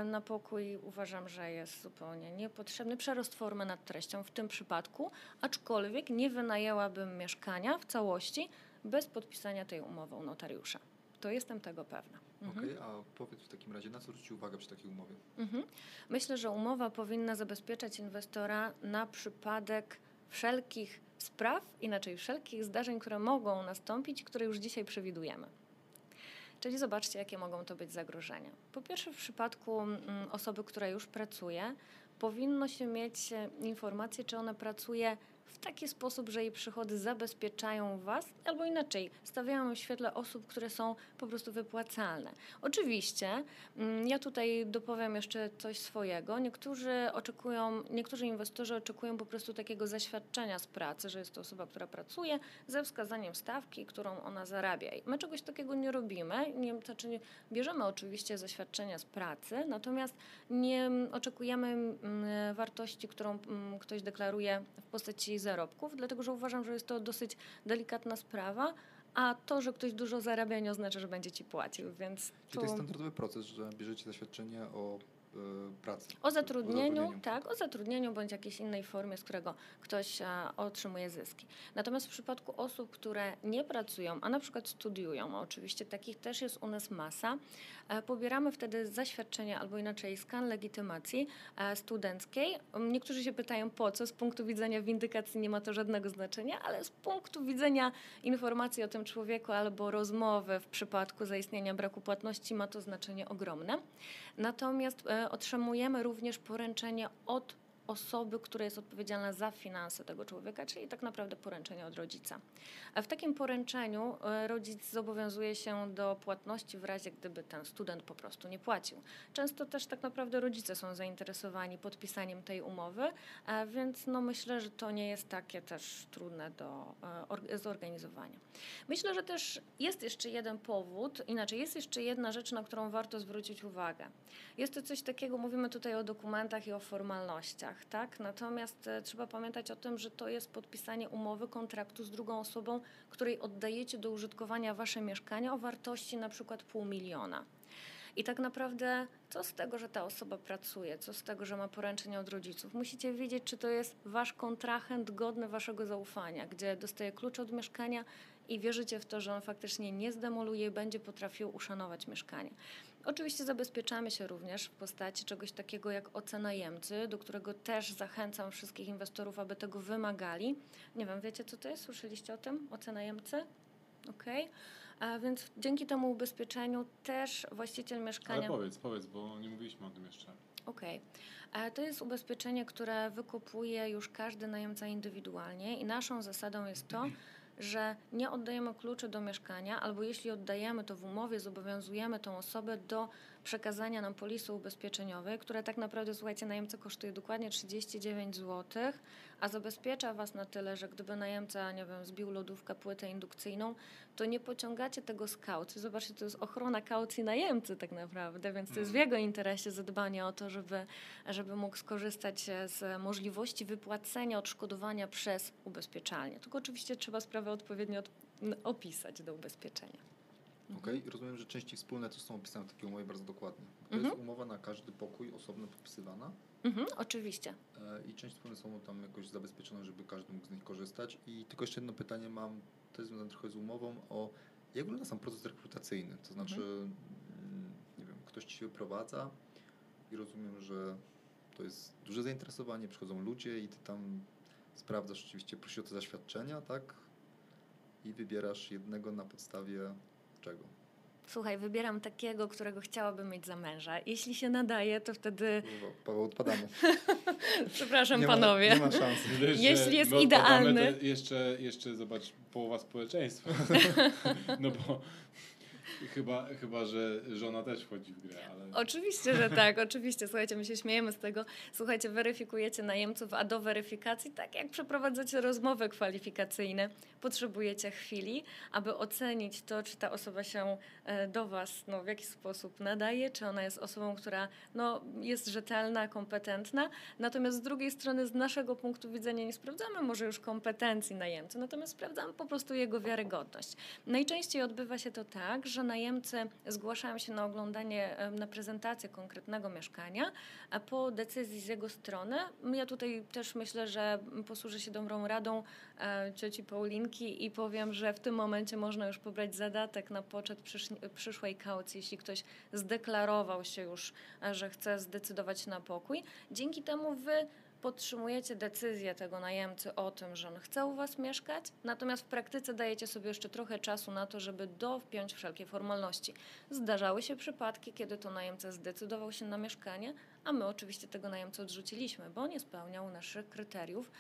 na pokój uważam, że jest zupełnie niepotrzebny. Przerost formy nad treścią w tym przypadku, aczkolwiek nie wynajęłabym mieszkania w całości bez podpisania tej umowy u notariusza. To jestem tego pewna. Mhm. Okej, okay, a powiedz w takim razie, na co zwrócić uwagę przy takiej umowie? Mhm. Myślę, że umowa powinna zabezpieczać inwestora na przypadek wszelkich spraw, inaczej wszelkich zdarzeń, które mogą nastąpić, które już dzisiaj przewidujemy. Czyli zobaczcie, jakie mogą to być zagrożenia. Po pierwsze, w przypadku mm, osoby, która już pracuje, powinno się mieć e, informację, czy ona pracuje taki sposób, że jej przychody zabezpieczają Was, albo inaczej, stawiają w świetle osób, które są po prostu wypłacalne. Oczywiście, mm, ja tutaj dopowiem jeszcze coś swojego. Niektórzy oczekują, niektórzy inwestorzy oczekują po prostu takiego zaświadczenia z pracy, że jest to osoba, która pracuje, ze wskazaniem stawki, którą ona zarabia. My czegoś takiego nie robimy, nie, znaczy nie, bierzemy oczywiście zaświadczenia z pracy, natomiast nie oczekujemy mm, wartości, którą mm, ktoś deklaruje w postaci zarobków, dlatego że uważam, że jest to dosyć delikatna sprawa, a to, że ktoś dużo zarabia nie oznacza, że będzie ci płacił, więc... Czyli tu... to jest standardowy proces, że bierzecie zaświadczenie o pracy. O zatrudnieniu, o tak, o zatrudnieniu bądź jakiejś innej formie, z którego ktoś a, otrzymuje zyski. Natomiast w przypadku osób, które nie pracują, a na przykład studiują, oczywiście takich też jest u nas masa, e, pobieramy wtedy zaświadczenie albo inaczej skan legitymacji e, studenckiej. Niektórzy się pytają po co, z punktu widzenia windykacji nie ma to żadnego znaczenia, ale z punktu widzenia informacji o tym człowieku albo rozmowy w przypadku zaistnienia braku płatności ma to znaczenie ogromne. Natomiast e, otrzymujemy również poręczenie od osoby, która jest odpowiedzialna za finanse tego człowieka, czyli tak naprawdę poręczenie od rodzica. W takim poręczeniu e, rodzic zobowiązuje się do płatności w razie, gdyby ten student po prostu nie płacił. Często też tak naprawdę rodzice są zainteresowani podpisaniem tej umowy, więc no myślę, że to nie jest takie też trudne do e, zorganizowania. Myślę, że też jest jeszcze jeden powód, inaczej jest jeszcze jedna rzecz, na którą warto zwrócić uwagę. Jest to coś takiego, mówimy tutaj o dokumentach i o formalnościach tak? Natomiast e, trzeba pamiętać o tym, że to jest podpisanie umowy, kontraktu z drugą osobą, której oddajecie do użytkowania wasze mieszkania o wartości na przykład pół miliona. I tak naprawdę, co z tego, że ta osoba pracuje, co z tego, że ma poręczenie od rodziców? Musicie wiedzieć, czy to jest wasz kontrahent godny waszego zaufania, gdzie dostaje klucz od mieszkania i wierzycie w to, że on faktycznie nie zdemoluje i będzie potrafił uszanować mieszkanie. Oczywiście zabezpieczamy się również w postaci czegoś takiego jak ocena najemcy, do którego też zachęcam wszystkich inwestorów, aby tego wymagali. Nie wiem, wiecie co to jest? Słyszeliście o tym? Ocena? Okej. Okay. A więc dzięki temu ubezpieczeniu też właściciel mieszkania. Ale powiedz, powiedz, bo nie mówiliśmy o tym jeszcze. Okej. Okay. To jest ubezpieczenie, które wykupuje już każdy najemca indywidualnie i naszą zasadą jest to, że nie oddajemy kluczy do mieszkania, albo jeśli oddajemy, to w umowie zobowiązujemy tą osobę do przekazania nam polisy ubezpieczeniowej, która tak naprawdę, słuchajcie, najemca kosztuje dokładnie 39 zł, a zabezpiecza Was na tyle, że gdyby najemca, nie wiem, zbił lodówkę, płytę indukcyjną, to nie pociągacie tego z kaucji. Zobaczcie, to jest ochrona kaucji najemcy tak naprawdę, więc to jest w mhm. jego interesie zadbanie o to, żeby, żeby mógł skorzystać z możliwości wypłacenia odszkodowania przez ubezpieczalnię. Tylko oczywiście trzeba sprawę odpowiednio od, opisać do ubezpieczenia. Okej, okay. rozumiem, że części wspólne to są opisane w takiej umowie bardzo dokładnie. To mhm. jest umowa na każdy pokój osobno podpisywana. Mhm, oczywiście. E, I część wspólne są tam jakoś zabezpieczone, żeby każdy mógł z nich korzystać. I tylko jeszcze jedno pytanie mam, to jest związane trochę z umową, o jak wygląda sam proces rekrutacyjny? To znaczy, mhm. Mm, nie wiem, ktoś ci się wyprowadza i rozumiem, że to jest duże zainteresowanie, przychodzą ludzie i ty tam sprawdzasz oczywiście, prosisz o te zaświadczenia, tak? I wybierasz jednego na podstawie czego? Słuchaj, wybieram takiego, którego chciałabym mieć za męża. Jeśli się nadaje, to wtedy. Paweł, odpadamy. Przepraszam, nie panowie. Ma, nie ma szans. Jeśli jest idealny. Jeszcze, jeszcze zobacz połowa społeczeństwa. no bo Chyba, chyba, że żona też wchodzi w grę. Ale... Oczywiście, że tak, oczywiście. Słuchajcie, my się śmiejemy z tego. Słuchajcie, weryfikujecie najemców, a do weryfikacji, tak jak przeprowadzacie rozmowy kwalifikacyjne, potrzebujecie chwili, aby ocenić to, czy ta osoba się e, do Was no, w jakiś sposób nadaje, czy ona jest osobą, która no, jest rzetelna, kompetentna. Natomiast z drugiej strony, z naszego punktu widzenia, nie sprawdzamy może już kompetencji najemcy, natomiast sprawdzamy po prostu jego wiarygodność. Najczęściej odbywa się to tak, że najemcy zgłaszają się na oglądanie, na prezentację konkretnego mieszkania, a po decyzji z jego strony, ja tutaj też myślę, że posłużę się dobrą radą e, cioci Paulinki i powiem, że w tym momencie można już pobrać zadatek na poczet przyszłej kaucji, jeśli ktoś zdeklarował się już, e, że chce zdecydować na pokój. Dzięki temu wy podtrzymujecie decyzję tego najemcy o tym, że on chce u Was mieszkać, natomiast w praktyce dajecie sobie jeszcze trochę czasu na to, żeby dopiąć wszelkie formalności. Zdarzały się przypadki, kiedy to najemca zdecydował się na mieszkanie, a my oczywiście tego najemcę odrzuciliśmy, bo nie spełniał naszych kryteriów,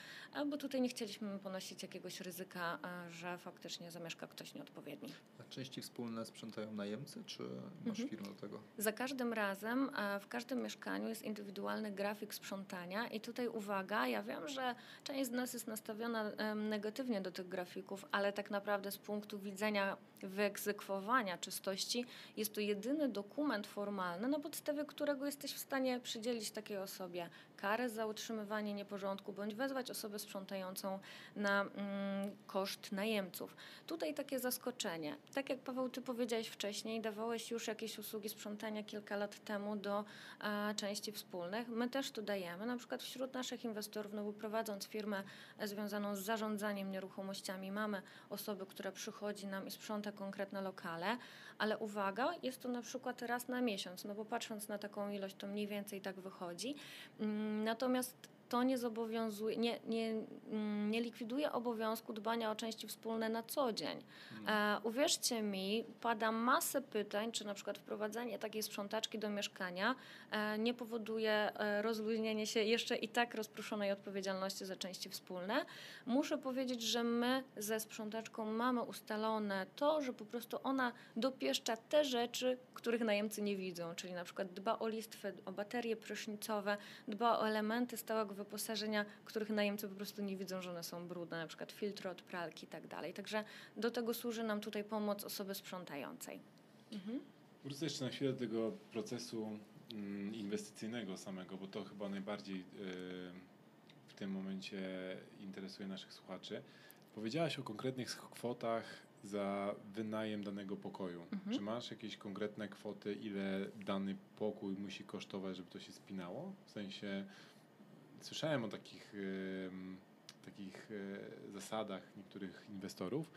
bo tutaj nie chcieliśmy ponosić jakiegoś ryzyka, że faktycznie zamieszka ktoś nieodpowiedni. A części wspólne sprzątają najemcy, czy masz mhm. firmę do tego? Za każdym razem, w każdym mieszkaniu jest indywidualny grafik sprzątania i tutaj uwaga, ja wiem, że część z nas jest nastawiona negatywnie do tych grafików, ale tak naprawdę z punktu widzenia wyegzekwowania czystości jest to jedyny dokument formalny, na podstawie którego jesteś w stanie przydzielić takiej osobie karę za utrzymywanie nieporządku bądź wezwać osobę sprzątającą na mm, koszt najemców. Tutaj takie zaskoczenie. Tak jak Paweł, ty powiedziałeś wcześniej, dawałeś już jakieś usługi sprzątania kilka lat temu do a, części wspólnych. My też to dajemy. Na przykład wśród naszych inwestorów, no bo prowadząc firmę związaną z zarządzaniem nieruchomościami, mamy osoby, która przychodzi nam i sprząta konkretne lokale, ale uwaga, jest to na przykład raz na miesiąc, no bo patrząc na taką ilość, to mniej więcej tak wychodzi. Mm, natomiast to nie zobowiązuje, nie, nie, mm, nie likwiduje obowiązku dbania o części wspólne na co dzień. Hmm. E, uwierzcie mi, pada masę pytań, czy na przykład wprowadzenie takiej sprzątaczki do mieszkania e, nie powoduje e, rozluźnienia się jeszcze i tak rozproszonej odpowiedzialności za części wspólne. Muszę powiedzieć, że my ze sprzątaczką mamy ustalone to, że po prostu ona dopieszcza te rzeczy, których najemcy nie widzą, czyli na przykład dba o listwy, o baterie prysznicowe, dba o elementy stałego wyposażenia, których najemcy po prostu nie widzą, że one są brudne, na przykład filtry od pralki i tak dalej. Także do tego służy nam tutaj pomoc osoby sprzątającej. Mhm. Wrócę jeszcze na chwilę do tego procesu mm, inwestycyjnego samego, bo to chyba najbardziej y, w tym momencie interesuje naszych słuchaczy. Powiedziałaś o konkretnych kwotach za wynajem danego pokoju. Mhm. Czy masz jakieś konkretne kwoty, ile dany pokój musi kosztować, żeby to się spinało? W sensie słyszałem o takich, takich e, zasadach niektórych inwestorów,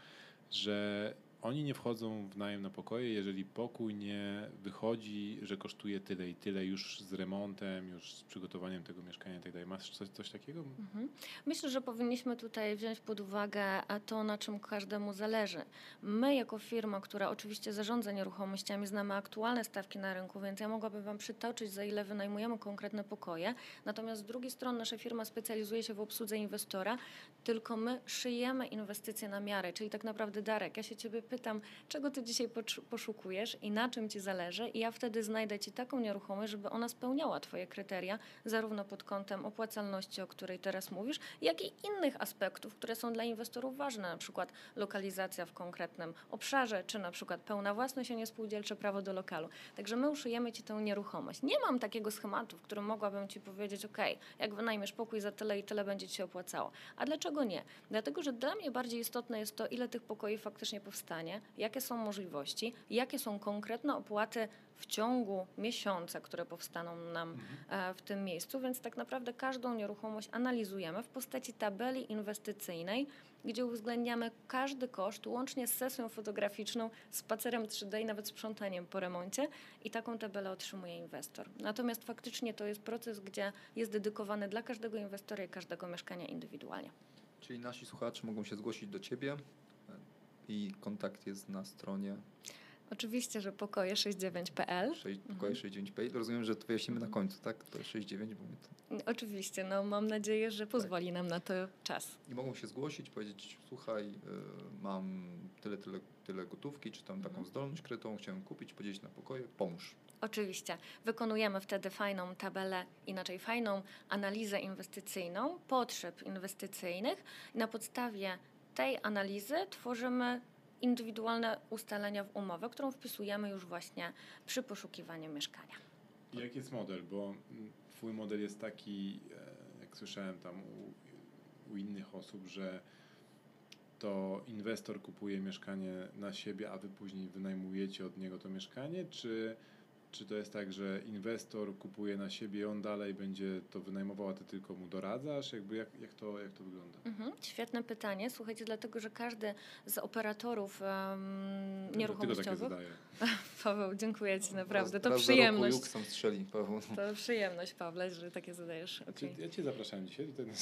że oni nie wchodzą w najem na pokoje, jeżeli pokój nie wychodzi, że kosztuje tyle i tyle już z remontem, już z przygotowaniem tego mieszkania i tak. Masz coś, coś takiego? Mhm. Myślę, że powinniśmy tutaj wziąć pod uwagę e, to, na czym każdemu zależy. My, jako firma, która oczywiście zarządza nieruchomościami, znamy aktualne stawki na rynku, więc ja mogłabym Wam przytoczyć, za ile wynajmujemy konkretne pokoje. Natomiast z drugiej strony, nasza firma specjalizuje się w obsłudze inwestora, tylko my szyjemy inwestycje na miarę, czyli tak naprawdę, Darek, ja się Ciebie pytam, czego Ty dzisiaj poszukujesz i na czym Ci zależy, i ja wtedy znajdę Ci taką nieruchomość, żeby ona spełniała Twoje kryteria, zarówno pod kątem opłacalności, o której teraz mówisz, jak i innych aspektów, które są dla inwestorów ważne, na przykład lokalizacja w konkretnym obszarze, czy na przykład pełna własność, a nie spółdzielcze prawo do lokalu. Także my uszyjemy Ci tę nieruchomość. Nie mam takiego schematu, w którym mogłabym Ci powiedzieć, ok, jak wynajmiesz pokój za tyle i tyle będzie Ci się opłacało. A dlaczego nie? Dlatego, że dla mnie bardziej istotne jest to, ile tych pokoi faktycznie powstanie, jakie są możliwości, jakie są konkretne opłaty w ciągu miesiąca, które powstaną nam e, w tym miejscu, więc tak naprawdę każdą nieruchomość analizujemy w postaci tabeli inwestycyjnej, gdzie uwzględniamy każdy koszt, łącznie z sesją fotograficzną, spacerem 3D i nawet sprzątaniem po remoncie i taką tabelę otrzymuje inwestor. Natomiast faktycznie to jest proces, gdzie jest dedykowany dla każdego inwestora i każdego mieszkania indywidualnie. Czyli nasi słuchacze mogą się zgłosić do Ciebie i kontakt jest na stronie Oczywiście, że pokoje 69.pl. 6, pokoje 69P. Rozumiem, że to wyjaśnimy na końcu, tak? To jest 69, bo mnie to... Oczywiście, no mam nadzieję, że pozwoli nam na to czas. I mogą się zgłosić, powiedzieć, słuchaj, y, mam tyle, tyle, tyle gotówki, czy tam taką Mhm. zdolność kredytową, chciałem kupić, podzielić na pokoje, pomóż. Oczywiście. Wykonujemy wtedy fajną tabelę, inaczej fajną analizę inwestycyjną, potrzeb inwestycyjnych. Na podstawie tej analizy tworzymy indywidualne ustalenia w umowę, którą wpisujemy już właśnie przy poszukiwaniu mieszkania. Jaki jest model? Bo mm, twój model jest taki, e, jak słyszałem tam u, u innych osób, że to inwestor kupuje mieszkanie na siebie, a wy później wynajmujecie od niego to mieszkanie, czy, czy to jest tak, że inwestor kupuje na siebie, on dalej będzie to wynajmował, a ty tylko mu doradzasz? Jakby jak, jak, to, jak to wygląda? Mhm, świetne pytanie. Słuchajcie, dlatego że każdy z operatorów um, nieruchomościowych. Paweł, dziękuję Ci naprawdę. Raz- To raz przyjemność. Roku strzeli, Paweł. To przyjemność, Pawle, że takie zadajesz. Okay. Ja cię zapraszałem dzisiaj tutaj na.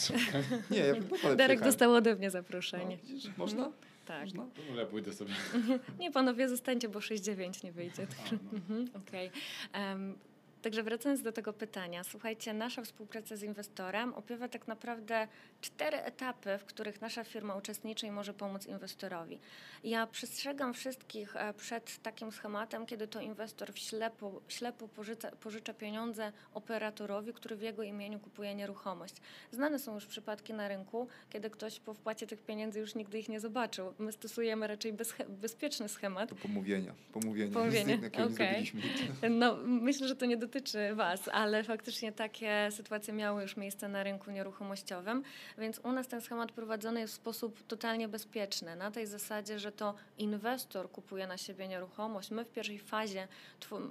Nie, ja Darek dostał ode mnie No, zaproszenie. widzisz, Można? Tak. To może ja pójdę sobie. Nie, panowie, zostańcie, bo 6-9 nie wyjdzie. A, no. Mhm, Okej. Em, Także wracając do tego pytania, słuchajcie, nasza współpraca z inwestorem opiewa tak naprawdę cztery etapy, w których nasza firma uczestniczy i może pomóc inwestorowi. Ja przestrzegam wszystkich e, przed takim schematem, kiedy to inwestor w ślepo, ślepo pożycza, pożycza pieniądze operatorowi, który w jego imieniu kupuje nieruchomość. Znane są już przypadki na rynku, kiedy ktoś po wpłacie tych pieniędzy już nigdy ich nie zobaczył. My stosujemy raczej bezche- bezpieczny schemat. To pomówienia. Pomówienia. Okej. zrobiliśmy. No, myślę, że to nie dotyczy Was, ale faktycznie takie sytuacje miały już miejsce na rynku nieruchomościowym, więc u nas ten schemat prowadzony jest w sposób totalnie bezpieczny. Na tej zasadzie, że to inwestor kupuje na siebie nieruchomość. My w pierwszej fazie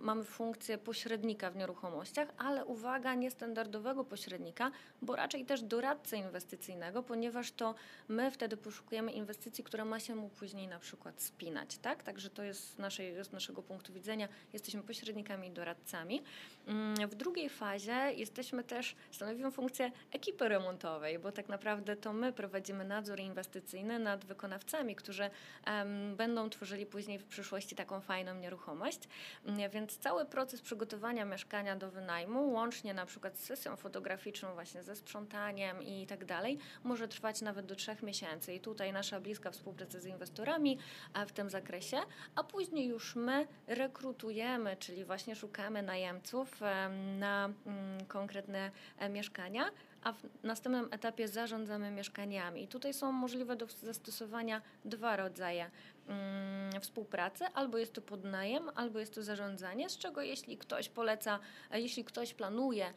mamy funkcję pośrednika w nieruchomościach, ale uwaga, niestandardowego pośrednika, bo raczej też doradcę inwestycyjnego, ponieważ to my wtedy poszukujemy inwestycji, która ma się mu później na przykład spinać, tak? Także to jest z, naszej, z naszego punktu widzenia, jesteśmy pośrednikami i doradcami. Mm, W drugiej fazie jesteśmy też, stanowimy funkcję ekipy remontowej, bo tak naprawdę to my prowadzimy nadzór inwestycyjny nad wykonawcami, którzy em, będą tworzyli później w przyszłości taką fajną nieruchomość. Mm, Więc cały proces przygotowania mieszkania do wynajmu, łącznie na przykład z sesją fotograficzną właśnie ze sprzątaniem i tak dalej, może trwać nawet do trzech miesięcy. I tutaj nasza bliska współpraca z inwestorami a w tym zakresie, a później już my rekrutujemy, czyli właśnie szukamy najemców em, na mm, konkretne e, mieszkania, a w następnym etapie zarządzamy mieszkaniami. I tutaj są możliwe do zastosowania dwa rodzaje mm, współpracy, albo jest to podnajem, albo jest to zarządzanie, z czego jeśli ktoś poleca, jeśli ktoś planuje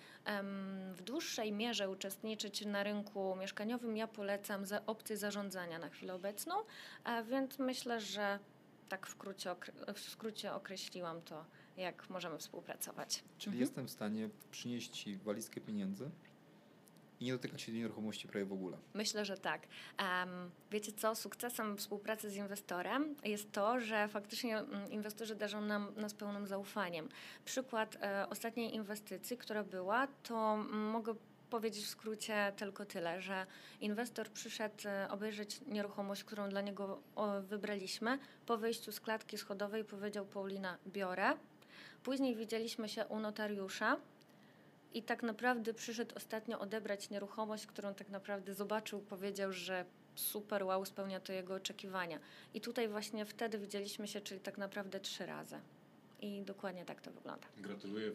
w dłuższej mierze uczestniczyć na rynku mieszkaniowym, ja polecam za opcję zarządzania na chwilę obecną, więc myślę, że tak w skrócie określiłam to, jak możemy współpracować. Czyli mhm. jestem w stanie przynieść Ci walizkę pieniędzy i nie dotykać się nieruchomości prawie w ogóle. Myślę, że tak. Um, wiecie co, sukcesem współpracy z inwestorem jest to, że faktycznie mm, inwestorzy darzą nam nas pełnym zaufaniem. Przykład e, ostatniej inwestycji, która była, to mogę powiedzieć w skrócie tylko tyle, że inwestor przyszedł e, obejrzeć nieruchomość, którą dla niego wybraliśmy. Po wyjściu z klatki schodowej powiedział Paulina, biorę. Później widzieliśmy się u notariusza i tak naprawdę przyszedł ostatnio odebrać nieruchomość, którą tak naprawdę zobaczył, powiedział, że super, wow, spełnia to jego oczekiwania. I tutaj właśnie wtedy widzieliśmy się, czyli tak naprawdę trzy razy. I dokładnie tak to wygląda. Gratuluję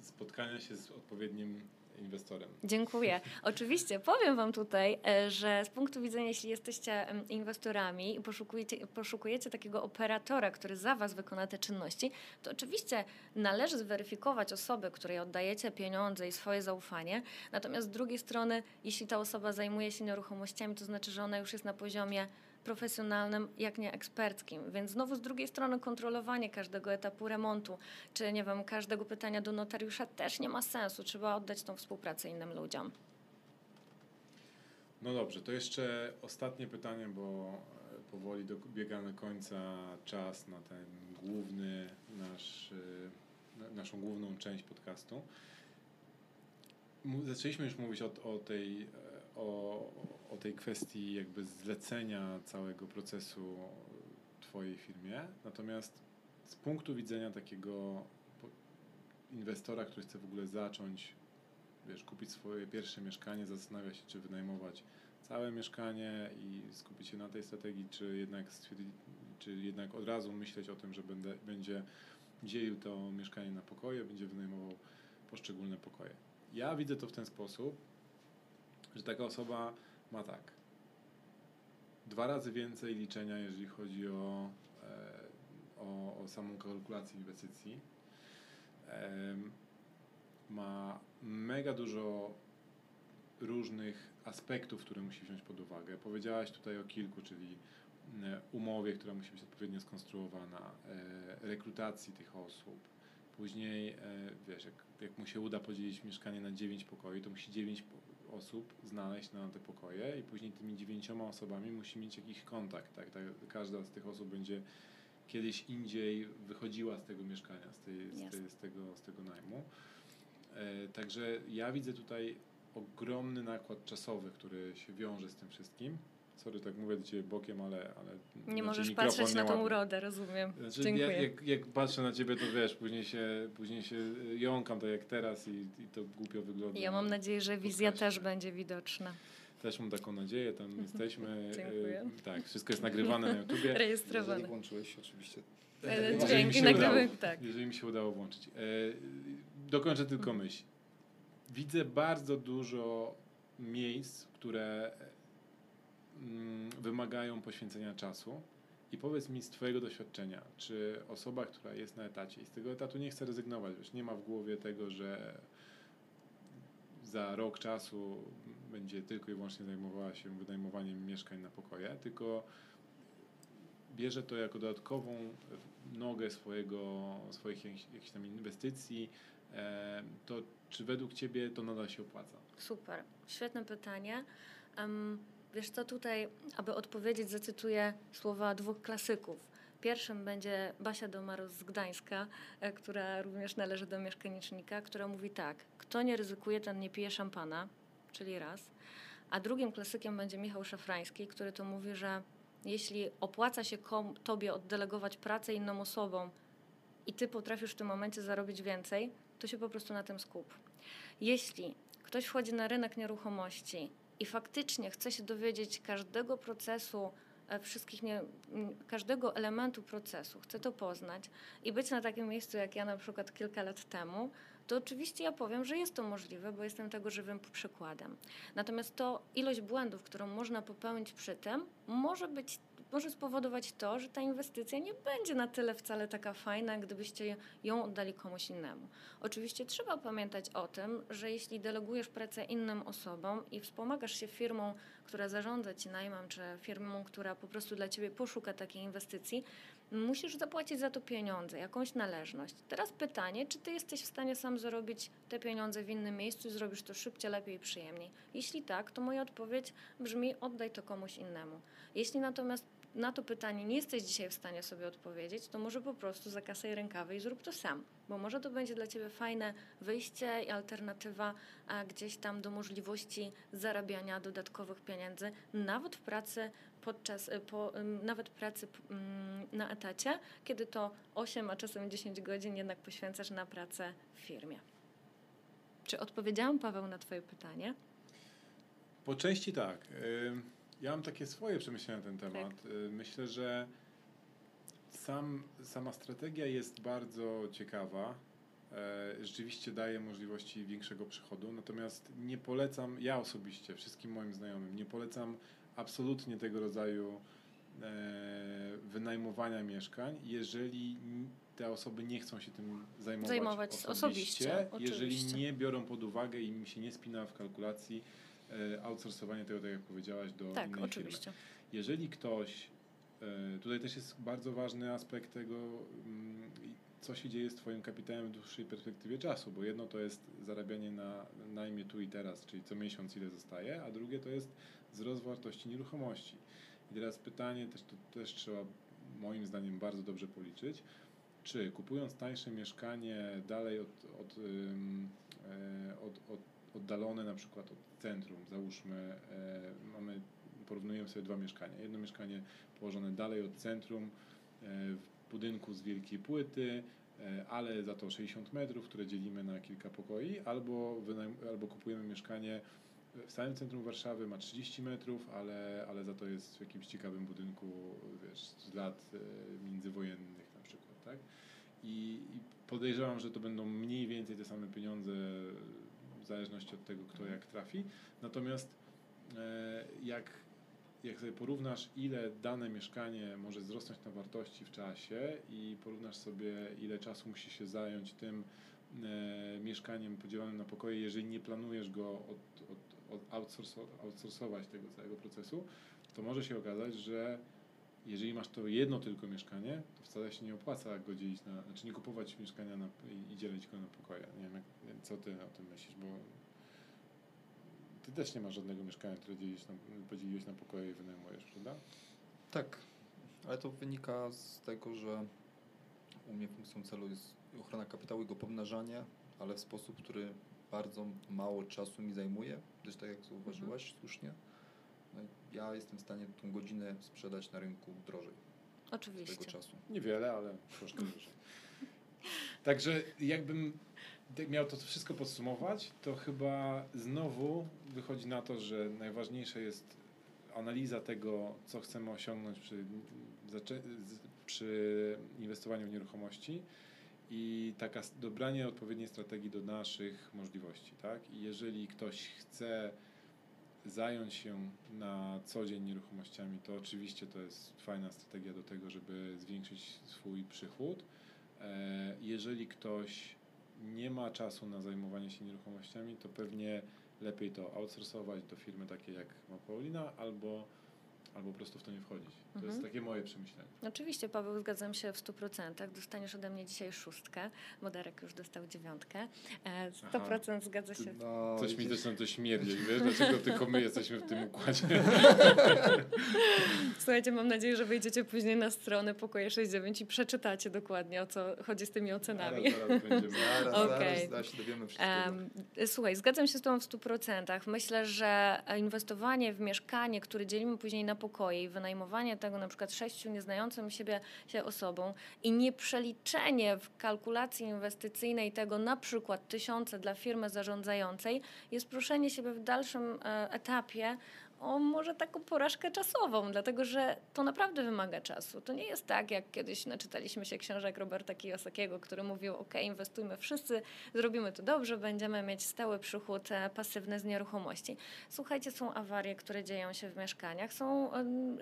spotkania się z odpowiednim inwestorem. Dziękuję. Oczywiście powiem Wam tutaj, e, że z punktu widzenia, jeśli jesteście inwestorami i poszukujecie, poszukujecie takiego operatora, który za Was wykona te czynności, to oczywiście należy zweryfikować osobę, której oddajecie pieniądze i swoje zaufanie. Natomiast z drugiej strony, jeśli ta osoba zajmuje się nieruchomościami, to znaczy, że ona już jest na poziomie profesjonalnym, jak nie eksperckim. Więc znowu z drugiej strony kontrolowanie każdego etapu remontu, czy nie wiem, każdego pytania do notariusza też nie ma sensu. Trzeba oddać tą współpracę innym ludziom. No dobrze, to jeszcze ostatnie pytanie, bo e, powoli dobiegamy końca czas na ten główny nasz, e, naszą główną część podcastu. Zaczęliśmy już mówić o, o tej e, o, o tej kwestii jakby zlecenia całego procesu Twojej firmie. Natomiast z punktu widzenia takiego inwestora, który chce w ogóle zacząć, wiesz, kupić swoje pierwsze mieszkanie, zastanawia się, czy wynajmować całe mieszkanie i skupić się na tej strategii, czy jednak, czy jednak od razu myśleć o tym, że będę, będzie dzielił to mieszkanie na pokoje, będzie wynajmował poszczególne pokoje. Ja widzę to w ten sposób, że taka osoba ma tak. Dwa razy więcej liczenia, jeżeli chodzi o, e, o, o samą kalkulację inwestycji. Ma mega dużo różnych aspektów, które musi wziąć pod uwagę. Powiedziałaś tutaj o kilku, czyli e, umowie, która musi być odpowiednio skonstruowana, e, rekrutacji tych osób. Później, wiesz, jak, jak mu się uda podzielić mieszkanie na 9 pokoi, to musi 9 osób znaleźć na te pokoje i później tymi dziewięcioma osobami musi mieć jakiś kontakt. Tak? tak? Każda z tych osób będzie kiedyś indziej wychodziła z tego mieszkania, z, tej, z, tej, z tego, z tego najmu. E, także ja widzę tutaj ogromny nakład czasowy, który się wiąże z tym wszystkim. Sorry, tak mówię do Ciebie bokiem, ale... ale nie znaczy możesz patrzeć na tą urodę, rozumiem. Znaczy, Dziękuję. Ja, jak, jak, patrzę na Ciebie, to wiesz, później się, później się jąkam tak jak teraz i, i to głupio wygląda. Ja mam nadzieję, że wizja też będzie widoczna. Też mam taką nadzieję, tam jesteśmy. Dziękuję. E, tak, wszystko jest nagrywane na YouTubie. Rejestrowane. Jeżeli włączyłeś oczywiście. E, dźwięki nagrywamy, tak. Jeżeli mi się udało włączyć. E, dokończę tylko myśl. Widzę bardzo dużo miejsc, które wymagają poświęcenia czasu. I powiedz mi z Twojego doświadczenia, czy osoba, która jest na etacie i z tego etatu nie chce rezygnować, wiesz, nie ma w głowie tego, że za rok czasu będzie tylko i wyłącznie zajmowała się wynajmowaniem mieszkań na pokoje, tylko bierze to jako dodatkową nogę swojego, swoich jakichś tam inwestycji, e, to czy według Ciebie to nadal się opłaca? Super, świetne pytanie. Um, Wiesz co, tutaj, aby odpowiedzieć, zacytuję słowa dwóch klasyków. Pierwszym będzie Basia Domarus z Gdańska, e, która również należy do mieszkanicznika, która mówi tak, kto nie ryzykuje, ten nie pije szampana, czyli raz. A drugim klasykiem będzie Michał Szafrański, który to mówi, że jeśli opłaca się kom, tobie oddelegować pracę innym osobom i ty potrafisz w tym momencie zarobić więcej, to się po prostu na tym skup. Jeśli ktoś wchodzi na rynek nieruchomości i faktycznie chce się dowiedzieć każdego procesu, e, wszystkich, nie, każdego elementu procesu, chce to poznać i być na takim miejscu jak ja na przykład kilka lat temu, to oczywiście ja powiem, że jest to możliwe, bo jestem tego żywym przykładem. Natomiast to ilość błędów, którą można popełnić przy tym, może być może spowodować to, że ta inwestycja nie będzie na tyle wcale taka fajna, gdybyście ją oddali komuś innemu. Oczywiście trzeba pamiętać o tym, że jeśli delegujesz pracę innym osobom i wspomagasz się firmą, która zarządza ci najmem, czy firmą, która po prostu dla ciebie poszuka takiej inwestycji, musisz zapłacić za to pieniądze, jakąś należność. Teraz pytanie, czy ty jesteś w stanie sam zarobić te pieniądze w innym miejscu i zrobisz to szybciej, lepiej i przyjemniej? Jeśli tak, to moja odpowiedź brzmi: oddaj to komuś innemu. Jeśli natomiast na to pytanie nie jesteś dzisiaj w stanie sobie odpowiedzieć, to może po prostu zakasaj rękawy i zrób to sam, bo może to będzie dla Ciebie fajne wyjście i alternatywa gdzieś tam do możliwości zarabiania dodatkowych pieniędzy, nawet w pracy podczas, y, po, nawet pracy na etacie, kiedy to 8, a czasem 10 godzin jednak poświęcasz na pracę w firmie. Czy odpowiedziałam, Paweł, na Twoje pytanie? Po części tak. Ja mam takie swoje przemyślenia na ten temat. Tak. Myślę, że sam, sama strategia jest bardzo ciekawa. E, rzeczywiście daje możliwości większego przychodu, natomiast nie polecam, ja osobiście, wszystkim moim znajomym, nie polecam absolutnie tego rodzaju e, wynajmowania mieszkań, jeżeli te osoby nie chcą się tym zajmować, zajmować osobiście, osobiście jeżeli nie biorą pod uwagę i im się nie spina w kalkulacji outsourcowanie tego, tak jak powiedziałaś, do tak, innej oczywiście. firmy. Jeżeli ktoś, e, tutaj też jest bardzo ważny aspekt tego, mm, co się dzieje z Twoim kapitałem w dłuższej perspektywie czasu, bo jedno to jest zarabianie na najmie tu i teraz, czyli co miesiąc ile zostaje, a drugie to jest wzrost wartości nieruchomości. I teraz pytanie, też, to też trzeba moim zdaniem bardzo dobrze policzyć, czy kupując tańsze mieszkanie dalej od, od, e, od, od oddalone na przykład od centrum, załóżmy, e, mamy, porównujemy sobie dwa mieszkania. Jedno mieszkanie położone dalej od centrum, e, w budynku z wielkiej płyty, e, ale za to 60 metrów, które dzielimy na kilka pokoi, albo, albo kupujemy mieszkanie w samym centrum Warszawy, ma 30 metrów, ale, ale za to jest w jakimś ciekawym budynku, wiesz, z lat międzywojennych na przykład, tak? I podejrzewam, że to będą mniej więcej te same pieniądze w zależności od tego, kto jak trafi. Natomiast e, jak, jak sobie porównasz, ile dane mieszkanie może wzrosnąć na wartości w czasie i porównasz sobie, ile czasu musi się zająć tym e, mieszkaniem podzielonym na pokoje, jeżeli nie planujesz go od, od, od outsourcować tego całego procesu, to może się okazać, że jeżeli masz to jedno tylko mieszkanie, to wcale się nie opłaca go dzielić na, znaczy nie kupować mieszkania na, i, i dzielić go na pokoje. Nie wiem, jak, co ty o tym myślisz, bo ty też nie masz żadnego mieszkania, które dzielisz na, podzieliłeś na pokoje i wynajmujesz, prawda? Tak, ale to wynika z tego, że u mnie funkcją celu jest ochrona kapitału i go pomnażanie, ale w sposób, który bardzo mało czasu mi zajmuje, gdyż tak jak zauważyłaś mhm. słusznie, no ja jestem w stanie tą godzinę sprzedać na rynku drożej. Oczywiście. Tego czasu. Niewiele, ale troszkę drożej. Także jakbym miał to wszystko podsumować, to chyba znowu wychodzi na to, że najważniejsze jest analiza tego, co chcemy osiągnąć przy, przy inwestowaniu w nieruchomości i taka dobranie odpowiedniej strategii do naszych możliwości. Tak? I jeżeli ktoś chce zająć się na co dzień nieruchomościami, to oczywiście to jest fajna strategia do tego, żeby zwiększyć swój przychód. E, jeżeli ktoś nie ma czasu na zajmowanie się nieruchomościami, to pewnie lepiej to outsourcować do firmy takiej jak ma Paulina albo albo po prostu w to nie wchodzić. To mhm. jest takie moje przemyślenie. Oczywiście, Paweł, zgadzam się w 100%. Dostaniesz ode mnie dzisiaj szóstkę, bo Darek już dostał dziewiątkę. 100% e, Aha. zgadza się. No, Coś mi zaczyna to śmierdzieć, wiesz, dlaczego tylko my jesteśmy w tym układzie. Słuchajcie, mam nadzieję, że wejdziecie później na stronę Pokoje 69 i przeczytacie dokładnie, o co chodzi z tymi ocenami. Zaraz, zaraz będziemy. Zaraz, okay. zaraz, zaraz się dowiemy. Um, słuchaj, zgadzam się z Tobą w 100%. Myślę, że inwestowanie w mieszkanie, które dzielimy później na pokoje i wynajmowanie tego na przykład sześciu nieznającym siebie się osobom i nie przeliczenie w kalkulacji inwestycyjnej tego na przykład tysiące dla firmy zarządzającej jest proszenie siebie w dalszym e, etapie o może taką porażkę czasową, dlatego że to naprawdę wymaga czasu. To nie jest tak, jak kiedyś naczytaliśmy się książek Roberta Kiyosakiego, który mówił, ok, inwestujmy wszyscy, zrobimy to dobrze, będziemy mieć stały przychód e, pasywny z nieruchomości. Słuchajcie, są awarie, które dzieją się w mieszkaniach, są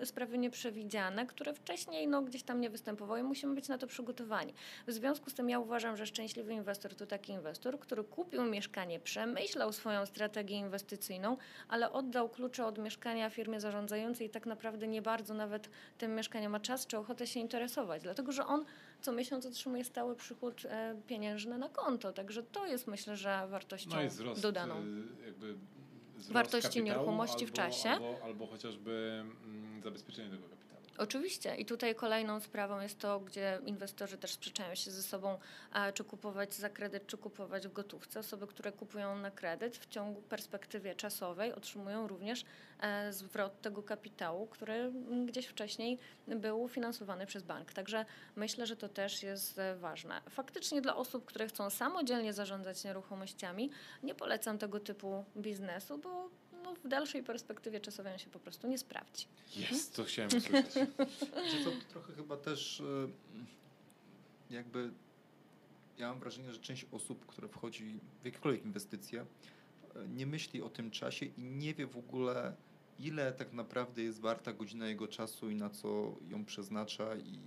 sprawy nieprzewidziane, które wcześniej no, gdzieś tam nie występowały i musimy być na to przygotowani. W związku z tym ja uważam, że szczęśliwy inwestor to taki inwestor, który kupił mieszkanie, przemyślał swoją strategię inwestycyjną, ale oddał klucze od mieszkania firmie zarządzającej i tak naprawdę nie bardzo nawet tym mieszkaniem ma czas czy ochotę się interesować, dlatego że on co miesiąc otrzymuje stały przychód e, pieniężny na konto. Także to jest myślę, że wartością no wzrost, dodaną. E, jakby wartości nieruchomości albo, w czasie. Albo, albo chociażby mm, zabezpieczenie tego kapitału. Oczywiście. I tutaj kolejną sprawą jest to, gdzie inwestorzy też sprzeczają się ze sobą, czy kupować za kredyt, czy kupować w gotówce. Osoby, które kupują na kredyt w ciągu perspektywie czasowej otrzymują również e, zwrot tego kapitału, który gdzieś wcześniej był finansowany przez bank. Także myślę, że to też jest ważne. Faktycznie dla osób, które chcą samodzielnie zarządzać nieruchomościami, nie polecam tego typu biznesu, bo w dalszej perspektywie czasowej on się po prostu nie sprawdzi. Jest, to chciałem usłyszeć. to trochę chyba też e, jakby ja mam wrażenie, że część osób, które wchodzi w jakiekolwiek inwestycje, e, nie myśli o tym czasie i nie wie w ogóle, ile tak naprawdę jest warta godzina jego czasu i na co ją przeznacza i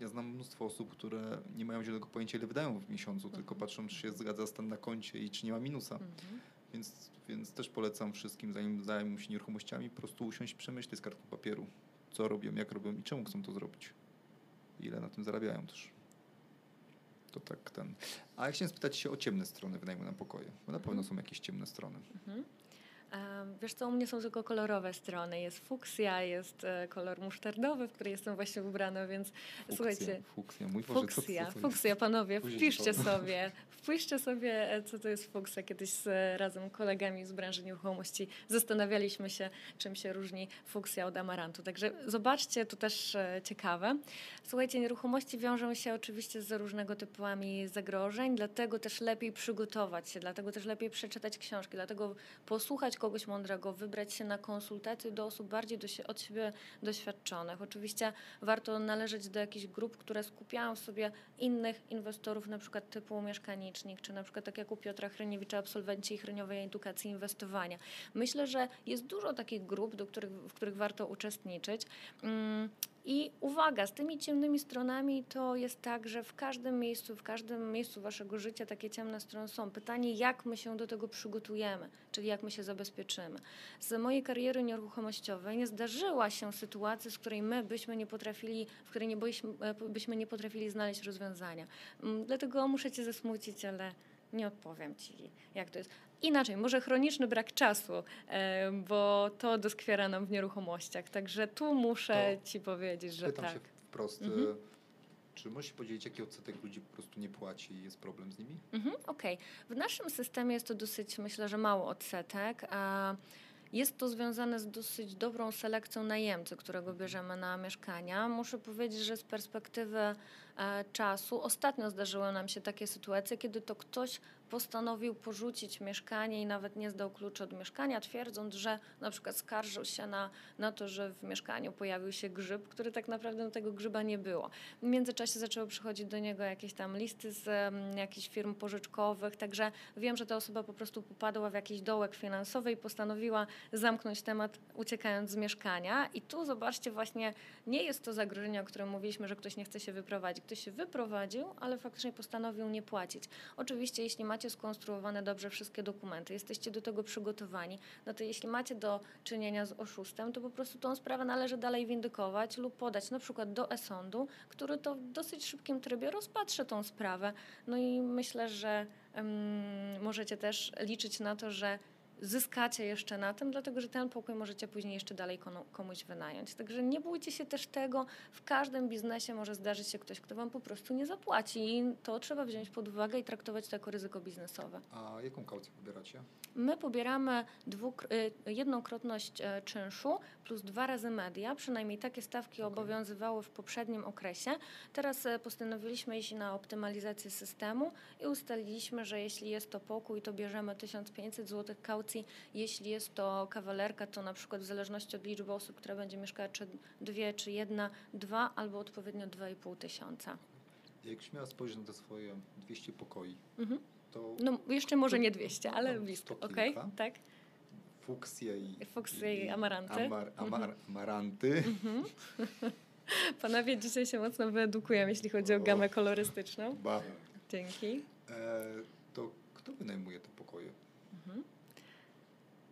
ja znam mnóstwo osób, które nie mają zielonego pojęcia, ile wydają w miesiącu, tylko mhm. patrzą, czy się zgadza stan na koncie i czy nie ma minusa. Mhm. Więc, więc też polecam wszystkim, zanim zajmą się nieruchomościami, po prostu usiąść, przemyśleć z kartką papieru, co robią, jak robią i czemu chcą to zrobić. Ile na tym zarabiają też. To tak ten. A ja chciałem spytać się o ciemne strony wynajmu na pokoje, bo na pewno mhm. są jakieś ciemne strony. Mhm. Wiesz co, u mnie są tylko kolorowe strony. Jest fuksja, jest e, kolor musztardowy, w który jestem właśnie ubrana, więc fuksja, słuchajcie. Fuksja, mój Boże, fuksja, co, co fuksja, panowie, wpiszcie sobie, wpiszcie sobie, e, co to jest fuksja. Kiedyś z, razem kolegami z branży nieruchomości zastanawialiśmy się, czym się różni fuksja od amarantu. Także zobaczcie, to też e, ciekawe. Słuchajcie, nieruchomości wiążą się oczywiście z różnego typami zagrożeń, dlatego też lepiej przygotować się, dlatego też lepiej przeczytać książki, dlatego posłuchać kogoś mądrego, wybrać się na konsultacje do osób bardziej do, od siebie doświadczonych. Oczywiście warto należeć do jakichś grup, które skupiają w sobie innych inwestorów, na przykład typu mieszkanicznik, czy na przykład tak jak u Piotra Hryniewicza, absolwenci Hryniowej Edukacji Inwestowania. Myślę, że jest dużo takich grup, do których, w których warto uczestniczyć. I uwaga, z tymi ciemnymi stronami to jest tak, że w każdym miejscu, w każdym miejscu waszego życia takie ciemne strony są. Pytanie, jak my się do tego przygotujemy, czyli jak my się zabezpieczymy. Z mojej kariery nieruchomościowej nie zdarzyła się sytuacja, z której my byśmy nie potrafili, w której nie byśmy, e, byśmy nie potrafili znaleźć rozwiązania. Mm, dlatego muszę cię zasmucić, ale nie odpowiem ci, jak to jest. Inaczej, może chroniczny brak czasu, e, bo to doskwiera nam w nieruchomościach. Także tu muszę to ci powiedzieć, że pytam tak. się wprost. Mhm. E, czy możesz powiedzieć, jaki odsetek ludzi po prostu nie płaci i jest problem z nimi? Mhm, Okej. Okay. W naszym systemie jest to dosyć, myślę, że mało odsetek. A jest to związane z dosyć dobrą selekcją najemcy, którego bierzemy na mieszkania. Muszę powiedzieć, że z perspektywy czasu ostatnio zdarzyły nam się takie sytuacje, kiedy to ktoś postanowił porzucić mieszkanie i nawet nie zdał kluczy od mieszkania, twierdząc, że na przykład skarżył się na, na to, że w mieszkaniu pojawił się grzyb, który tak naprawdę tego grzyba nie było. W międzyczasie zaczęły przychodzić do niego jakieś tam listy z um, jakichś firm pożyczkowych, także wiem, że ta osoba po prostu popadła w jakiś dołek finansowy i postanowiła zamknąć temat, uciekając z mieszkania. I tu zobaczcie, właśnie nie jest to zagrożenie, o którym mówiliśmy, że ktoś nie chce się wyprowadzić. Ktoś się wyprowadził, ale faktycznie postanowił nie płacić. Oczywiście, jeśli ma macie skonstruowane dobrze wszystkie dokumenty, jesteście do tego przygotowani, no to jeśli macie do czynienia z oszustem, to po prostu tą sprawę należy dalej windykować lub podać na przykład do e-sądu, który to w dosyć szybkim trybie rozpatrzy tą sprawę. No i myślę, że um, możecie też liczyć na to, że zyskacie jeszcze na tym, dlatego że ten pokój możecie później jeszcze dalej komuś wynająć. Także nie bójcie się też tego. W każdym biznesie może zdarzyć się ktoś, kto wam po prostu nie zapłaci i to trzeba wziąć pod uwagę i traktować to jako ryzyko biznesowe. A jaką kaucję pobieracie? My pobieramy y, jednokrotność e, czynszu plus dwa razy media. Przynajmniej takie stawki okay. obowiązywały w poprzednim okresie. Teraz e, postanowiliśmy iść na optymalizację systemu i ustaliliśmy, że jeśli jest to pokój, to bierzemy 1500 zł kaucji Jeśli jest to kawalerka, to na przykład w zależności od liczby osób, która będzie mieszkała, czy dwie, czy jedna, dwa albo odpowiednio dwa i pół tysiąca. Jak miała spojrzeć na te swoje 200 pokoi, Mhm. to No jeszcze może nie 200, ale blisko, okej? kilka. Tak? fuksje i... Fuksje i amaranty. Amar, amar, amaranty. Panowie dzisiaj się mocno wyedukują, jeśli chodzi o O. gamę kolorystyczną. Ba. Dzięki. E, to kto wynajmuje te pokoje?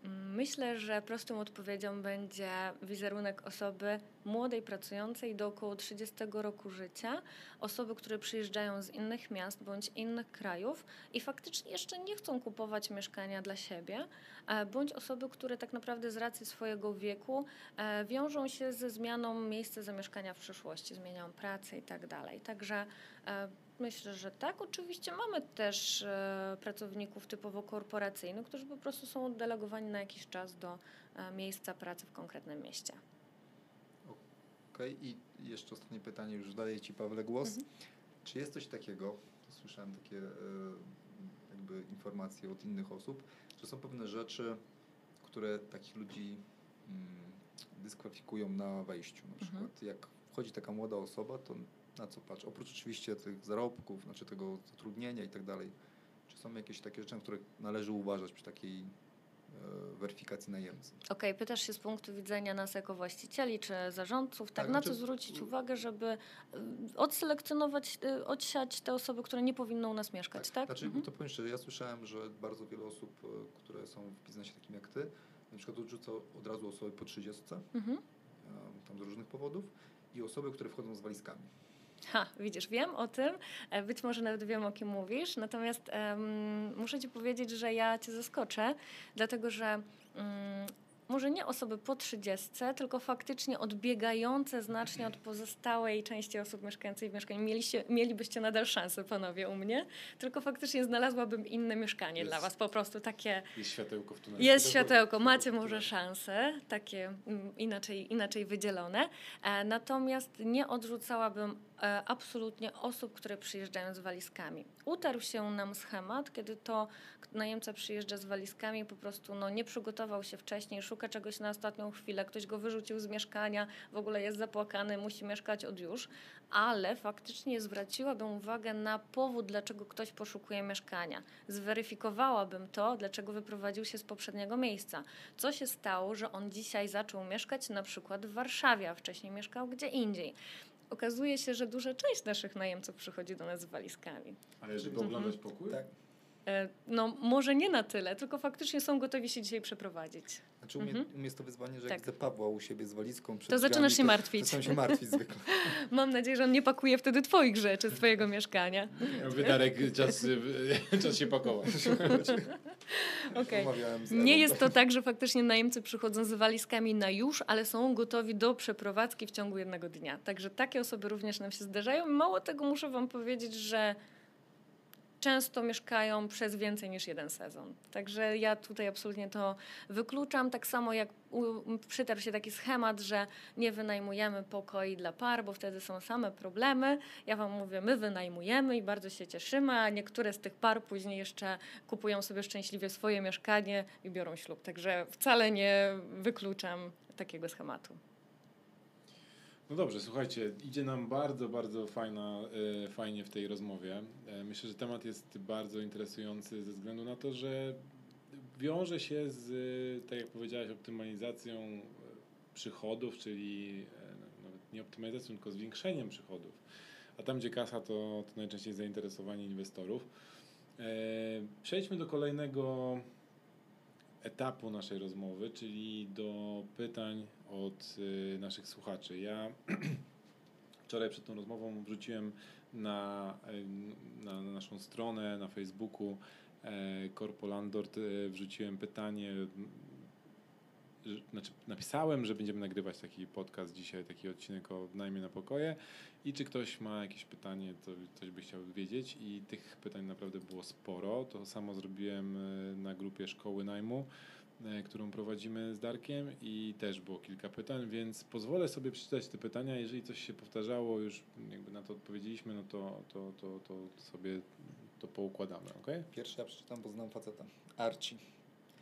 Myślę, że prostą odpowiedzią będzie wizerunek osoby młodej, pracującej do około 30 roku życia, osoby, które przyjeżdżają z innych miast bądź innych krajów i faktycznie jeszcze nie chcą kupować mieszkania dla siebie, e, bądź osoby, które tak naprawdę z racji swojego wieku e, wiążą się ze zmianą miejsca zamieszkania w przyszłości, zmieniają pracę i tak. Także e, Myślę, że tak. Oczywiście mamy też e, pracowników typowo korporacyjnych, którzy po prostu są oddelegowani na jakiś czas do e, miejsca pracy w konkretnym mieście. Okej, i jeszcze ostatnie pytanie, już daję Ci Pawle głos. Mhm. Czy jest coś takiego, słyszałem takie e, jakby informacje od innych osób, że są pewne rzeczy, które takich ludzi mm, dyskwalifikują na wejściu. Na Mhm. przykład jak wchodzi taka młoda osoba, to na co patrz? Oprócz oczywiście tych zarobków, znaczy tego zatrudnienia i tak dalej. Czy są jakieś takie rzeczy, na które należy uważać przy takiej e, weryfikacji najemcy? Okej, pytasz się z punktu widzenia nas jako właścicieli czy zarządców, tak, Tak, na znaczy- co zwrócić uwagę, żeby y, odselekcjonować, y, odsiać te osoby, które nie powinny u nas mieszkać, tak? Znaczy, Mhm. to powiem szczerze, ja słyszałem, że bardzo wiele osób, e, które są w biznesie takim jak ty, na przykład odrzuca od razu osoby po 30, Mhm. e, tam z różnych powodów, i osoby, które wchodzą z walizkami. Ha, widzisz, wiem o tym, e, być może nawet wiem o kim mówisz, natomiast em, muszę Ci powiedzieć, że ja Cię zaskoczę, dlatego że mm, może nie osoby po 30, tylko faktycznie odbiegające znacznie od pozostałej części osób mieszkających w mieszkaniu. Mieliście, mielibyście nadal szansę, panowie, u mnie, tylko faktycznie znalazłabym inne mieszkanie Jest. dla Was, po prostu takie Jest światełko w tunelu. jest światełko, macie może szanse, takie mm, inaczej, inaczej wydzielone. E, natomiast nie odrzucałabym e, absolutnie osób, które przyjeżdżają z walizkami. Utarł się nam schemat, kiedy to najemca przyjeżdża z walizkami, po prostu no, nie przygotował się wcześniej, szuka czegoś na ostatnią chwilę, ktoś go wyrzucił z mieszkania, w ogóle jest zapłakany, musi mieszkać od już, ale faktycznie zwróciłabym uwagę na powód, dlaczego ktoś poszukuje mieszkania. Zweryfikowałabym to, dlaczego wyprowadził się z poprzedniego miejsca. Co się stało, że on dzisiaj zaczął mieszkać na przykład w Warszawie, a wcześniej mieszkał gdzie indziej. Okazuje się, że duża część naszych najemców przychodzi do nas z walizkami. Ale żeby Mhm. oglądać pokój? Tak. E, No, może nie na tyle, tylko faktycznie są gotowi się dzisiaj przeprowadzić. Znaczy u mnie, Mhm. u mnie jest to wyzwanie, że Tak. jak widzę Pawła u siebie z walizką przed To zaczynasz drzwiami, się to- martwić. To zaczynam się martwić zwykle. Mam nadzieję, że on nie pakuje wtedy Twoich rzeczy z Twojego mieszkania. Wydarek, czas, czas się pakować. Z Nie jest to tak, że faktycznie najemcy przychodzą z walizkami na już, ale są gotowi do przeprowadzki w ciągu jednego dnia. Także takie osoby również nam się zdarzają. Mało tego muszę Wam powiedzieć, że często mieszkają przez więcej niż jeden sezon. Także ja tutaj absolutnie to wykluczam. Tak samo jak przytarł się taki schemat, że nie wynajmujemy pokoi dla par, bo wtedy są same problemy. Ja Wam mówię, my wynajmujemy i bardzo się cieszymy, a niektóre z tych par później jeszcze kupują sobie szczęśliwie swoje mieszkanie i biorą ślub. Także wcale nie wykluczam takiego schematu. No dobrze, słuchajcie, idzie nam bardzo, bardzo fajna, e, fajnie w tej rozmowie. E, myślę, że temat jest bardzo interesujący ze względu na to, że wiąże się z, e, tak jak powiedziałaś, optymalizacją e, przychodów, czyli e, nawet nie optymalizacją, tylko zwiększeniem przychodów. A tam, gdzie kasa, to, to najczęściej zainteresowanie inwestorów. Przejdźmy do kolejnego etapu naszej rozmowy, czyli do pytań od y, naszych słuchaczy. Ja wczoraj przed tą rozmową wrzuciłem na, y, na naszą stronę na Facebooku e, Corpo Landlord, e, wrzuciłem pytanie, znaczy napisałem, że będziemy nagrywać taki podcast dzisiaj, taki odcinek o najmie na pokoje i czy ktoś ma jakieś pytanie, to coś by chciał wiedzieć i tych pytań naprawdę było sporo. To samo zrobiłem e, na grupie Szkoły Najmu e, którą prowadzimy z Darkiem i też było kilka pytań, więc pozwolę sobie przeczytać te pytania. Jeżeli coś się powtarzało, już jakby na to odpowiedzieliśmy, no to, to, to, to sobie to poukładamy, ok? Pierwszy ja przeczytam, bo znam faceta. Arci.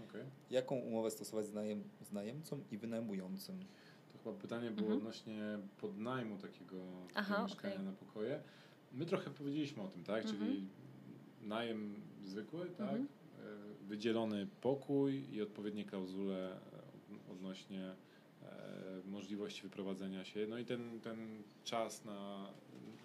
Okay. Jaką umowę stosować z, najem, z najemcą i wynajmującym? Chyba pytanie było Mhm. odnośnie podnajmu takiego, Aha, mieszkania okej. na pokoje. My trochę powiedzieliśmy o tym, tak? Mhm. Czyli najem zwykły, tak? Mhm. E, Wydzielony pokój i odpowiednie klauzule e, odnośnie e, możliwości wyprowadzenia się. No i ten, ten czas na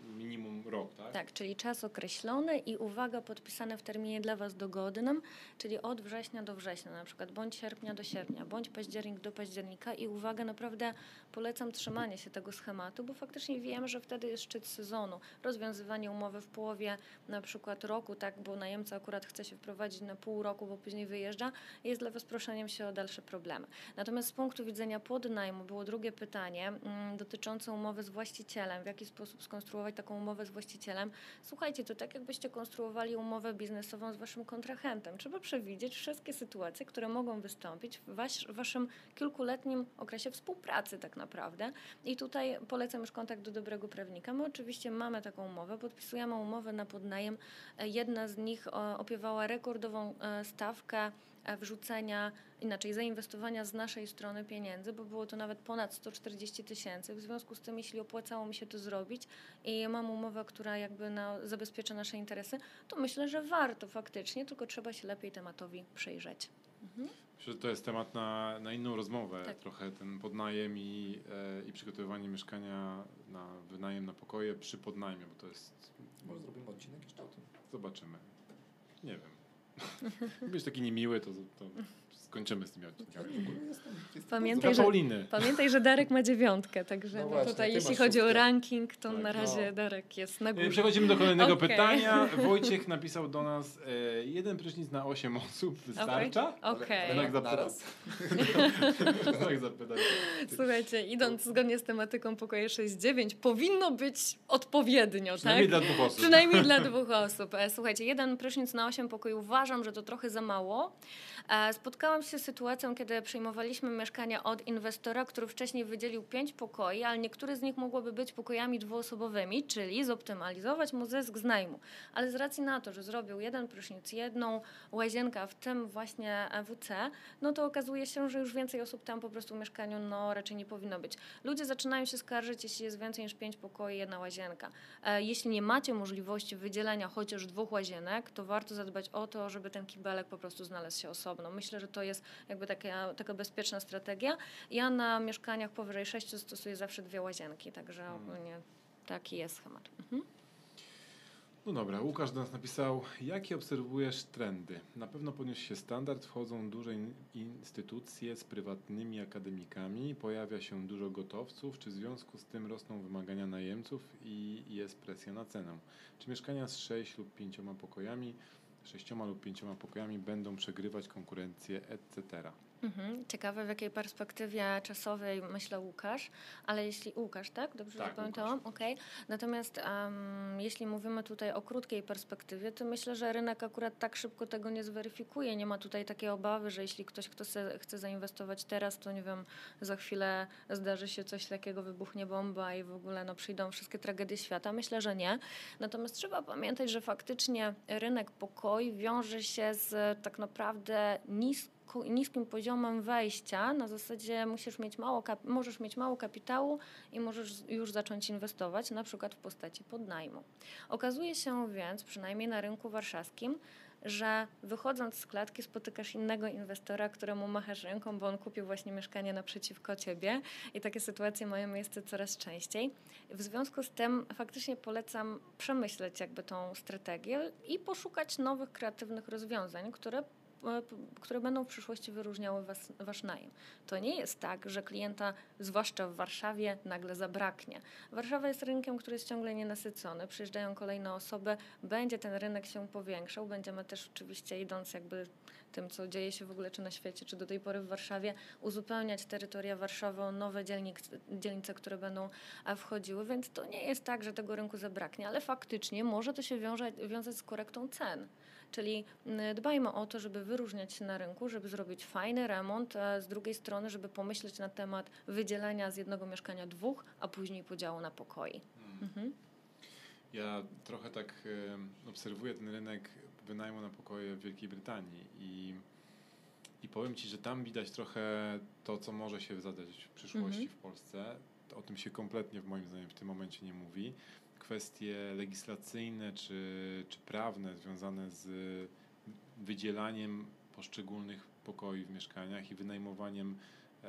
minimum rok, tak? Tak, czyli czas określony i uwaga podpisane w terminie dla Was dogodnym, czyli od września do września na przykład, bądź sierpnia do sierpnia, bądź październik do października i uwaga, naprawdę polecam trzymanie się tego schematu, bo faktycznie wiem, że wtedy jest szczyt sezonu, rozwiązywanie umowy w połowie na przykład roku, tak, bo najemca akurat chce się wprowadzić na pół roku, bo później wyjeżdża, jest dla Was proszeniem się o dalsze problemy. Natomiast z punktu widzenia podnajmu było drugie pytanie mm, dotyczące umowy z właścicielem, w jaki sposób skonstruować taką umowę z właścicielem. Słuchajcie, to tak jakbyście konstruowali umowę biznesową z waszym kontrahentem. Trzeba przewidzieć wszystkie sytuacje, które mogą wystąpić w wasz, waszym kilkuletnim okresie współpracy tak naprawdę. I tutaj polecam już kontakt do dobrego prawnika. My oczywiście mamy taką umowę, podpisujemy umowę na podnajem. E, Jedna z nich e, opiewała rekordową e, stawkę wrzucenia, inaczej zainwestowania z naszej strony pieniędzy, bo było to nawet ponad 140 tysięcy. W związku z tym, jeśli opłacało mi się to zrobić i mam umowę, która jakby na, zabezpiecza nasze interesy, to myślę, że warto faktycznie, tylko trzeba się lepiej tematowi przyjrzeć. Mhm. Myślę, że to jest temat na, na inną rozmowę. Tak. Trochę ten podnajem i, e, i przygotowywanie mieszkania na wynajem na pokoje przy podnajmie, bo to jest. Może zrobimy odcinek jeszcze o tym. Zobaczymy. Nie wiem. Być taki niemiły, to, to skończymy z tymi odcinkami. Pamiętaj, że-. Pamiętaj, że Darek ma dziewiątkę, także No no właśnie, tutaj jeśli chodzi o szóstkę. ranking, to Tak, na razie no. Darek jest na E, górze. Przechodzimy do kolejnego Okej. pytania. Wojciech napisał do nas, e, jeden prysznic na 8 osób wystarcza? Okej. Jednak zapytam. Naraz? Tak zapytać. Słuchajcie, idąc zgodnie z tematyką pokoje 6-9, powinno być odpowiednio, Przynajmniej tak? dla dwóch osób. Przynajmniej dla dwóch osób. E, Słuchajcie, jeden prysznic na 8 pokoi uważam, że to trochę za mało. E, Spotkałam się z sytuacją, kiedy przyjmowaliśmy mieszkania od inwestora, który wcześniej wydzielił 5 pokoi, ale niektóre z nich mogłyby być pokojami dwuosobowymi, czyli zoptymalizować mu zysk z najmu. Ale z racji na to, że zrobił jeden prysznic, jedną łazienkę, w tym właśnie WC, no to okazuje się, że już więcej osób tam po prostu w mieszkaniu no, raczej nie powinno być. Ludzie zaczynają się skarżyć, jeśli jest więcej niż 5 pokoi, jedna łazienka. E, Jeśli nie macie możliwości wydzielenia chociaż dwóch łazienek, to warto zadbać o to, żeby ten kibelek po prostu znalazł się osobno. Myślę, że to jest jakby taka, taka bezpieczna strategia. Ja na mieszkaniach powyżej 6 stosuję zawsze dwie łazienki, także Hmm. ogólnie taki jest schemat. Mhm. No dobra, Łukasz do nas napisał, jakie obserwujesz trendy? Na pewno podniósł się standard, wchodzą duże in- instytucje z prywatnymi akademikami, pojawia się dużo gotowców, czy w związku z tym rosną wymagania najemców i jest presja na cenę? Czy mieszkania z 6 lub 5 pokojami, sześcioma lub pięcioma pokojami będą przegrywać konkurencję, etc.? Mhm. Ciekawe w jakiej perspektywie czasowej myślał Łukasz, ale jeśli Łukasz, tak? Dobrze Tak, zapamiętałam? Okej. Natomiast em, jeśli mówimy tutaj o krótkiej perspektywie, to myślę, że rynek akurat tak szybko tego nie zweryfikuje. Nie ma tutaj takiej obawy, że jeśli ktoś chce, chce zainwestować teraz, to nie wiem, za chwilę zdarzy się coś takiego, wybuchnie bomba i w ogóle no, przyjdą wszystkie tragedie świata. Myślę, że nie. Natomiast trzeba pamiętać, że faktycznie rynek pokoi wiąże się z tak naprawdę niską niskim poziomem wejścia, na zasadzie musisz mieć mało możesz mieć mało kapitału i możesz już zacząć inwestować, na przykład w postaci podnajmu. Okazuje się więc, przynajmniej na rynku warszawskim, że wychodząc z klatki spotykasz innego inwestora, któremu machasz ręką, bo on kupił właśnie mieszkanie naprzeciwko ciebie i takie sytuacje mają miejsce coraz częściej. W związku z tym faktycznie polecam przemyśleć jakby tą strategię i poszukać nowych, kreatywnych rozwiązań, które które będą w przyszłości wyróżniały was, wasz najem. To nie jest tak, że klienta, zwłaszcza w Warszawie, nagle zabraknie. Warszawa jest rynkiem, który jest ciągle nienasycony, przyjeżdżają kolejne osoby, będzie ten rynek się powiększał, będziemy też oczywiście idąc jakby tym, co dzieje się w ogóle czy na świecie, czy do tej pory w Warszawie, uzupełniać terytoria Warszawy o nowe dzielnic, dzielnice, które będą e, wchodziły, więc to nie jest tak, że tego rynku zabraknie, ale faktycznie może to się wiąże, wiązać z korektą cen. Czyli mm, dbajmy o to, żeby wyróżniać się na rynku, żeby zrobić fajny remont, a z drugiej strony, żeby pomyśleć na temat wydzielenia z jednego mieszkania dwóch, a później podziału na pokoi. Mhm. Ja trochę tak obserwuję ten rynek wynajmu na pokoje w Wielkiej Brytanii i I powiem Ci, że tam widać trochę to, co może się zadarzyć w przyszłości Mhm. w Polsce. O tym się kompletnie, w moim zdaniem, w tym momencie nie mówi. Kwestie legislacyjne czy, czy prawne związane z wydzielaniem poszczególnych pokoi w mieszkaniach i wynajmowaniem e,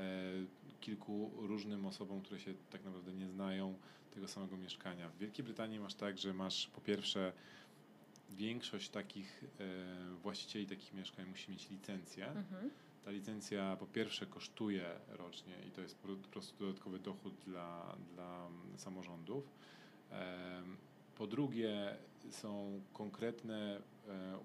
kilku różnym osobom, które się tak naprawdę nie znają tego samego mieszkania. W Wielkiej Brytanii masz tak, że masz po pierwsze większość takich e, właścicieli takich mieszkań musi mieć licencję. Mhm. Ta licencja po pierwsze kosztuje rocznie i to jest po prostu dodatkowy dochód dla, dla mm, samorządów. Po drugie są konkretne e,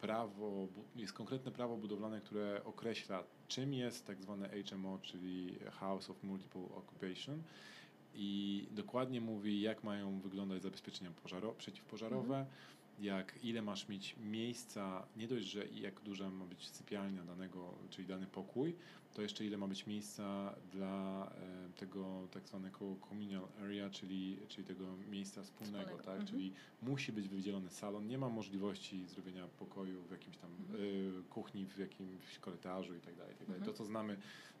prawo, jest konkretne prawo budowlane, które określa czym jest tak zwane HMO, czyli House of Multiple Occupation i dokładnie mówi jak mają wyglądać zabezpieczenia pożaro, przeciwpożarowe, jak ile masz mieć miejsca, nie dość, że i jak duża ma być sypialnia danego, czyli dany pokój, to jeszcze ile ma być miejsca dla e, tego tak zwanego communal area, czyli, czyli tego miejsca wspólnego, Wspólnego, tak? mhm. Czyli musi być wydzielony salon, nie ma możliwości zrobienia pokoju w jakimś tam y, kuchni, w jakimś korytarzu i tak dalej. tak dalej. Mhm. To, co znamy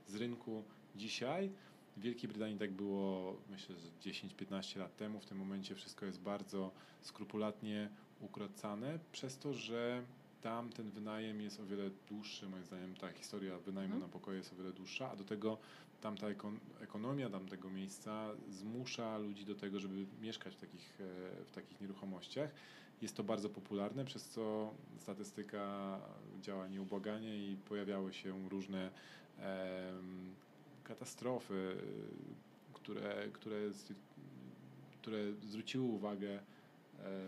z rynku dzisiaj, w Wielkiej Brytanii tak było, myślę, że 10-15 lat temu. W tym momencie wszystko jest bardzo skrupulatnie ukrocane, przez to, że tam ten wynajem jest o wiele dłuższy, moim zdaniem ta historia wynajmu Mhm. na pokoje jest o wiele dłuższa, a do tego tamta ekon- ekonomia tamtego miejsca zmusza ludzi do tego, żeby mieszkać w takich, e, w takich nieruchomościach. Jest to bardzo popularne, przez co statystyka działa nieubłaganie i pojawiały się różne em, katastrofy, które, które, które zwróciły uwagę e,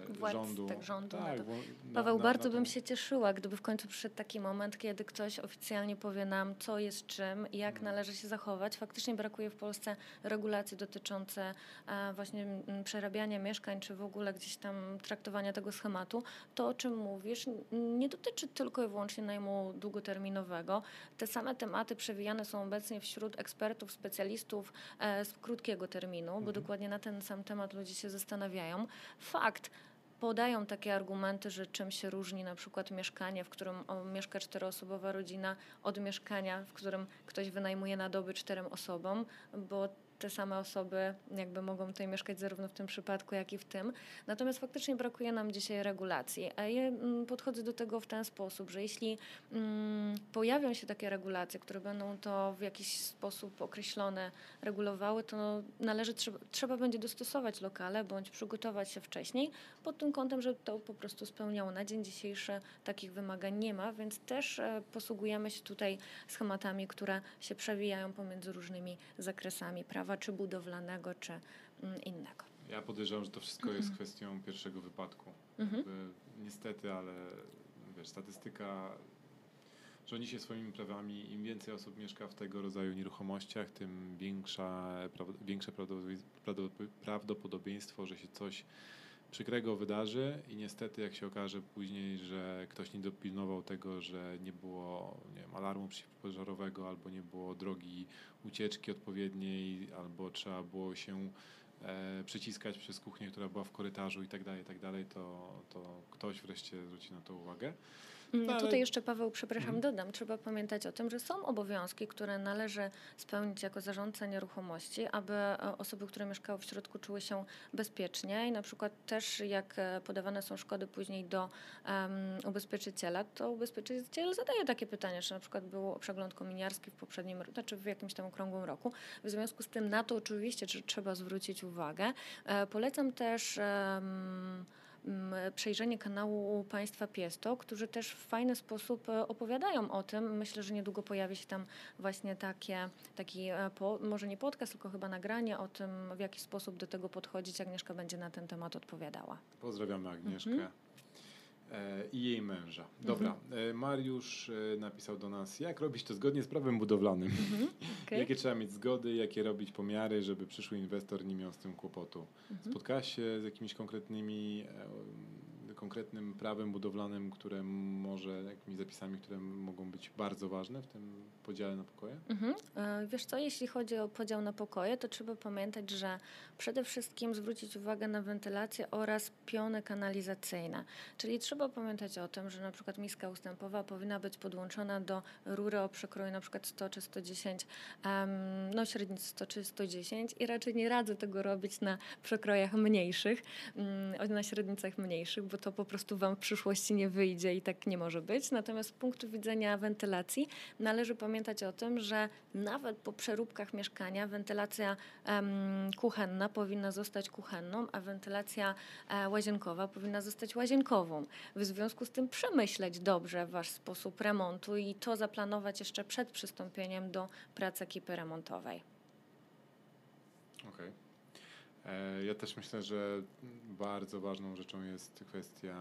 Władz, rządu. tak, rządu na to. na- Paweł, na- bardzo na bym się cieszyła, gdyby w końcu przyszedł taki moment, kiedy ktoś oficjalnie powie nam, co jest czym i jak Mm. należy się zachować. Faktycznie brakuje w Polsce regulacji dotyczące e, właśnie mm, przerabiania mieszkań, czy w ogóle gdzieś tam traktowania tego schematu. To, o czym mówisz, nie dotyczy tylko i wyłącznie najmu długoterminowego. Te same tematy przewijane są obecnie wśród ekspertów, specjalistów e, z krótkiego terminu, bo Mhm. dokładnie na ten sam temat ludzie się zastanawiają. Fakt, podają takie argumenty, że czym się różni na przykład mieszkanie, w którym mieszka czteroosobowa rodzina od mieszkania, w którym ktoś wynajmuje na doby czterem osobom, bo te same osoby jakby mogą tutaj mieszkać zarówno w tym przypadku, jak i w tym. Natomiast faktycznie brakuje nam dzisiaj regulacji. A ja mm, podchodzę do tego w ten sposób, że jeśli mm, pojawią się takie regulacje, które będą to w jakiś sposób określone, regulowały, to należy, trzeba, trzeba będzie dostosować lokale bądź przygotować się wcześniej pod tym kątem, że to po prostu spełniało. Na dzień dzisiejszy takich wymagań nie ma, więc też e, posługujemy się tutaj schematami, które się przewijają pomiędzy różnymi zakresami prawa, czy budowlanego, czy mm, innego. Ja podejrzewam, że to wszystko jest kwestią pierwszego wypadku. Mhm. Jakby, niestety, ale wiesz, statystyka rządzi się swoimi prawami. Im więcej osób mieszka w tego rodzaju nieruchomościach, tym większa, większe prawdopodobieństwo- prawdopod- prawdopodobieństwo, że się coś przykrego wydarzy i niestety jak się okaże później, że ktoś nie dopilnował tego, że nie było nie wiem, alarmu przeciwpożarowego albo nie było drogi ucieczki odpowiedniej, albo trzeba było się e, przyciskać przez kuchnię, która była w korytarzu i tak dalej, tak dalej, to, to ktoś wreszcie zwróci na to uwagę. Mm, No, ale- Tutaj jeszcze, Paweł, przepraszam, Mhm. dodam, trzeba pamiętać o tym, że są obowiązki, które należy spełnić jako zarządca nieruchomości, aby e, osoby, które mieszkały w środku, czuły się bezpiecznie i na przykład też jak e, podawane są szkody później do em, ubezpieczyciela, to ubezpieczyciel zadaje takie pytanie, czy na przykład był przegląd kominiarski w poprzednim, ro- znaczy w jakimś tam okrągłym roku. W związku z tym na to oczywiście trzeba zwrócić uwagę. E, Polecam też em, m, przejrzenie kanału Państwa Piesto, którzy też w fajny sposób e, opowiadają o tym. Myślę, że niedługo pojawi się tam właśnie takie, taki, e, po, może nie podcast, tylko chyba nagranie o tym, w jaki sposób do tego podchodzić. Agnieszka będzie na ten temat odpowiadała. Pozdrawiamy Agnieszkę Mhm. I jej męża. Dobra, e, Mariusz e, napisał do nas, jak robić to zgodnie z prawem budowlanym. Okay? Jakie trzeba mieć zgody, jakie robić pomiary, żeby przyszły inwestor nie miał z tym kłopotu. Mhm. Spotkałaś się z jakimiś konkretnymi, e, konkretnym prawem budowlanym, które może, jakimiś zapisami, które mogą być bardzo ważne w tym podziale na pokoje? Mhm. E, wiesz co, jeśli chodzi o podział na pokoje, to trzeba pamiętać, że przede wszystkim zwrócić uwagę na wentylację oraz piony kanalizacyjne. Czyli trzeba pamiętać o tym, że na przykład miska ustępowa powinna być podłączona do rury o przekroju na przykład 100 czy 110, um, no średnicy 100 czy 110 i raczej nie radzę tego robić na przekrojach mniejszych, um, na średnicach mniejszych, bo to po prostu Wam w przyszłości nie wyjdzie i tak nie może być. Natomiast z punktu widzenia wentylacji należy pamiętać o tym, że nawet po przeróbkach mieszkania wentylacja um, kuchenna powinna zostać kuchenną, a wentylacja e, łazienkowa powinna zostać łazienkową. W związku z tym przemyśleć dobrze Wasz sposób remontu i to zaplanować jeszcze przed przystąpieniem do pracy ekipy remontowej. Okej. Okay. E, ja też myślę, że bardzo ważną rzeczą jest kwestia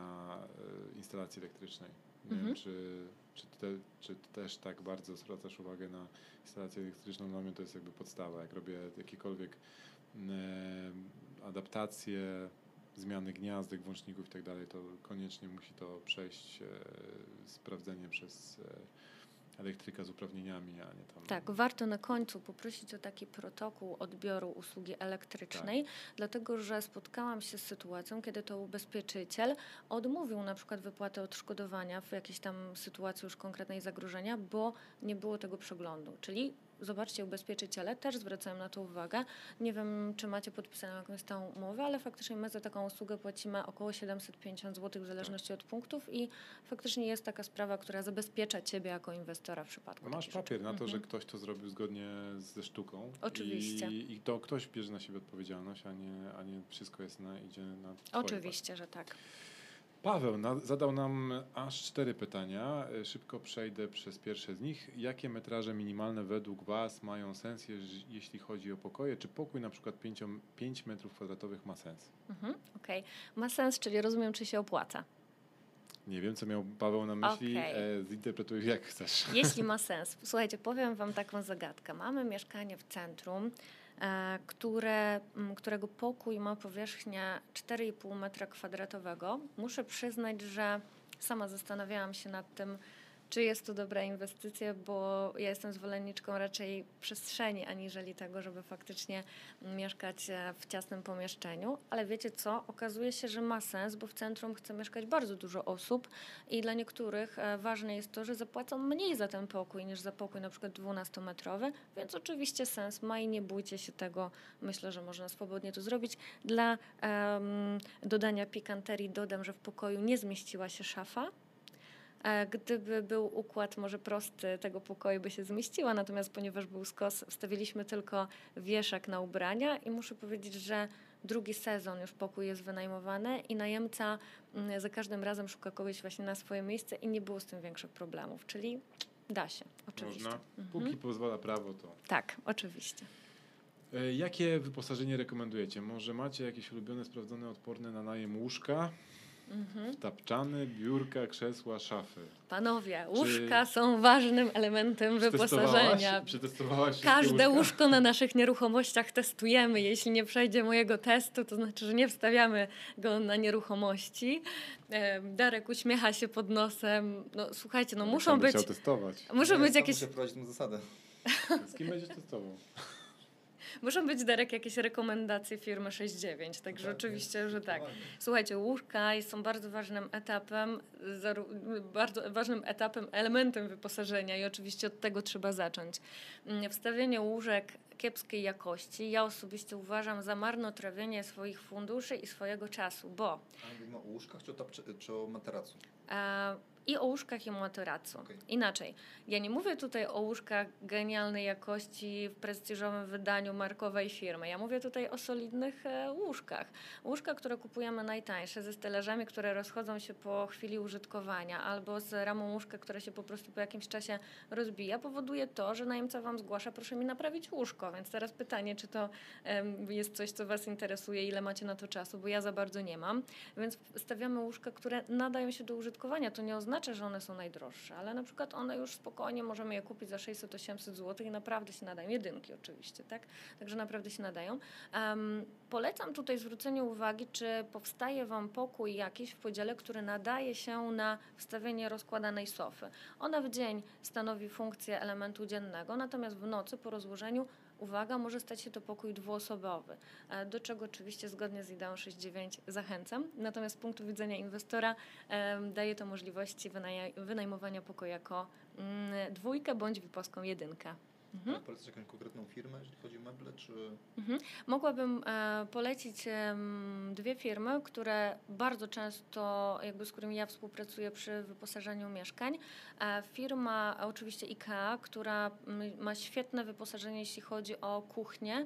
e, instalacji elektrycznej. Nie mhm. wiem, czy, czy, te, czy też tak bardzo zwracasz uwagę na instalację elektryczną. Dla mnie to jest jakby podstawa. Jak robię jakiekolwiek e, adaptacje, zmiany gniazdek, włączników i tak dalej, to koniecznie musi to przejść sprawdzenie przez elektryka z uprawnieniami, a nie tam. Tak, warto na końcu poprosić o taki protokół odbioru usługi elektrycznej, tak. dlatego że spotkałam się z sytuacją, kiedy to ubezpieczyciel odmówił na przykład wypłaty odszkodowania w jakiejś tam sytuacji już konkretnej zagrożenia, bo nie było tego przeglądu. Czyli zobaczcie, ubezpieczyciele też zwracają na to uwagę. Nie wiem, czy macie podpisaną jakąś tą umowę, ale faktycznie my za taką usługę płacimy około 750 zł w zależności od punktów i faktycznie jest taka sprawa, która zabezpiecza Ciebie jako inwestora w przypadku. No masz papier na to, mhm. że ktoś to zrobił zgodnie ze sztuką. Oczywiście. I, I, to ktoś bierze na siebie odpowiedzialność, a nie, a nie wszystko jest na, idzie na Oczywiście, że tak. Paweł na, zadał nam aż cztery pytania. Szybko przejdę przez pierwsze z nich. Jakie metraże minimalne według Was mają sens, jeśli chodzi o pokoje? Czy pokój na przykład 5, 5 metrów kwadratowych ma sens? Mhm, Okej, okay. ma sens, czyli rozumiem, czy się opłaca. Nie wiem, co miał Paweł na myśli. Okay. E, zinterpretuj jak chcesz. Jeśli ma sens. Słuchajcie, powiem Wam taką zagadkę. Mamy mieszkanie w centrum E, które, którego pokój ma powierzchnię 4,5 metra kwadratowego. Muszę przyznać, że sama zastanawiałam się nad tym, czy jest to dobra inwestycja, bo ja jestem zwolenniczką raczej przestrzeni, aniżeli tego, żeby faktycznie mieszkać e, w ciasnym pomieszczeniu. Ale wiecie co? Okazuje się, że ma sens, bo w centrum chce mieszkać bardzo dużo osób i dla niektórych e, ważne jest to, że zapłacą mniej za ten pokój niż za pokój na przykład 12-metrowy, więc oczywiście sens ma i nie bójcie się tego. Myślę, że można swobodnie to zrobić. Dla um, dodania pikanterii dodam, że w pokoju nie zmieściła się szafa, Gdyby był układ może prosty, tego pokoju by się zmieściła, natomiast ponieważ był skos, wstawiliśmy tylko wieszak na ubrania i muszę powiedzieć, że drugi sezon już pokój jest wynajmowany i najemca mm, za każdym razem szuka kogoś właśnie na swoje miejsce i nie było z tym większych problemów, czyli da się, oczywiście. Można, mhm. póki pozwala prawo to. Tak, oczywiście. E, jakie wyposażenie rekomendujecie? Może macie jakieś ulubione, sprawdzone, odporne na najem łóżka? Mhm. Tapczany, biurka, krzesła, szafy. Panowie, łóżka Czy... są ważnym elementem wyposażenia. Przetestowałaś Każde łóżko na naszych nieruchomościach testujemy. Jeśli nie przejdzie mojego testu, to znaczy, że nie wstawiamy go na nieruchomości. Darek uśmiecha się pod nosem. No słuchajcie, no muszą być... testować. Muszą ja być jakieś... Muszę prowadzić tę zasadę. Z kim będziesz testował? Muszą być, Darek, jakieś rekomendacje firmy 6.9, także tak, oczywiście, że tak. Słuchajcie, łóżka są bardzo ważnym etapem, bardzo ważnym etapem, elementem wyposażenia i oczywiście od tego trzeba zacząć. Mm, wstawienie łóżek kiepskiej jakości ja osobiście uważam za marnotrawienie swoich funduszy i swojego czasu, bo... A mówimy o łóżkach czy o, czy o materacu? E, i o łóżkach i materacu. Okay. Inaczej, ja nie mówię tutaj o łóżkach genialnej jakości w prestiżowym wydaniu markowej firmy. Ja mówię tutaj o solidnych e, łóżkach. Łóżka, które kupujemy najtańsze, ze stelażami, które rozchodzą się po chwili użytkowania, albo z ramą łóżka, które się po prostu po jakimś czasie rozbija, powoduje to, że najemca Wam zgłasza, proszę mi naprawić łóżko. Więc teraz pytanie, czy to jest coś, co Was interesuje, ile macie na to czasu, bo ja za bardzo nie mam. Więc stawiamy łóżka, które nadają się do użytkowania. To nie oznacza, oznacza, że one są najdroższe, ale na przykład one już spokojnie możemy je kupić za 600-800 zł i naprawdę się nadają. Jedynki oczywiście, tak? Także naprawdę się nadają. Um, polecam tutaj zwrócenie uwagi, czy powstaje Wam pokój jakiś w podziale, który nadaje się na wstawienie rozkładanej sofy. Ona w dzień stanowi funkcję elementu dziennego, natomiast w nocy po rozłożeniu uwaga, może stać się to pokój dwuosobowy, e, do czego oczywiście zgodnie z ideą 6.9 zachęcam. Natomiast z punktu widzenia inwestora daje to możliwości wynajmowania pokoju jako mm, dwójkę bądź wiposką jedynkę. Mhm. Polecasz jakąś konkretną firmę, jeżeli chodzi o meble, czy... Mhm. Mogłabym e, polecić e, dwie firmy, które bardzo często, jakby z którymi ja współpracuję przy wyposażeniu mieszkań. E, firma oczywiście IKEA, która m, ma świetne wyposażenie, jeśli chodzi o kuchnię.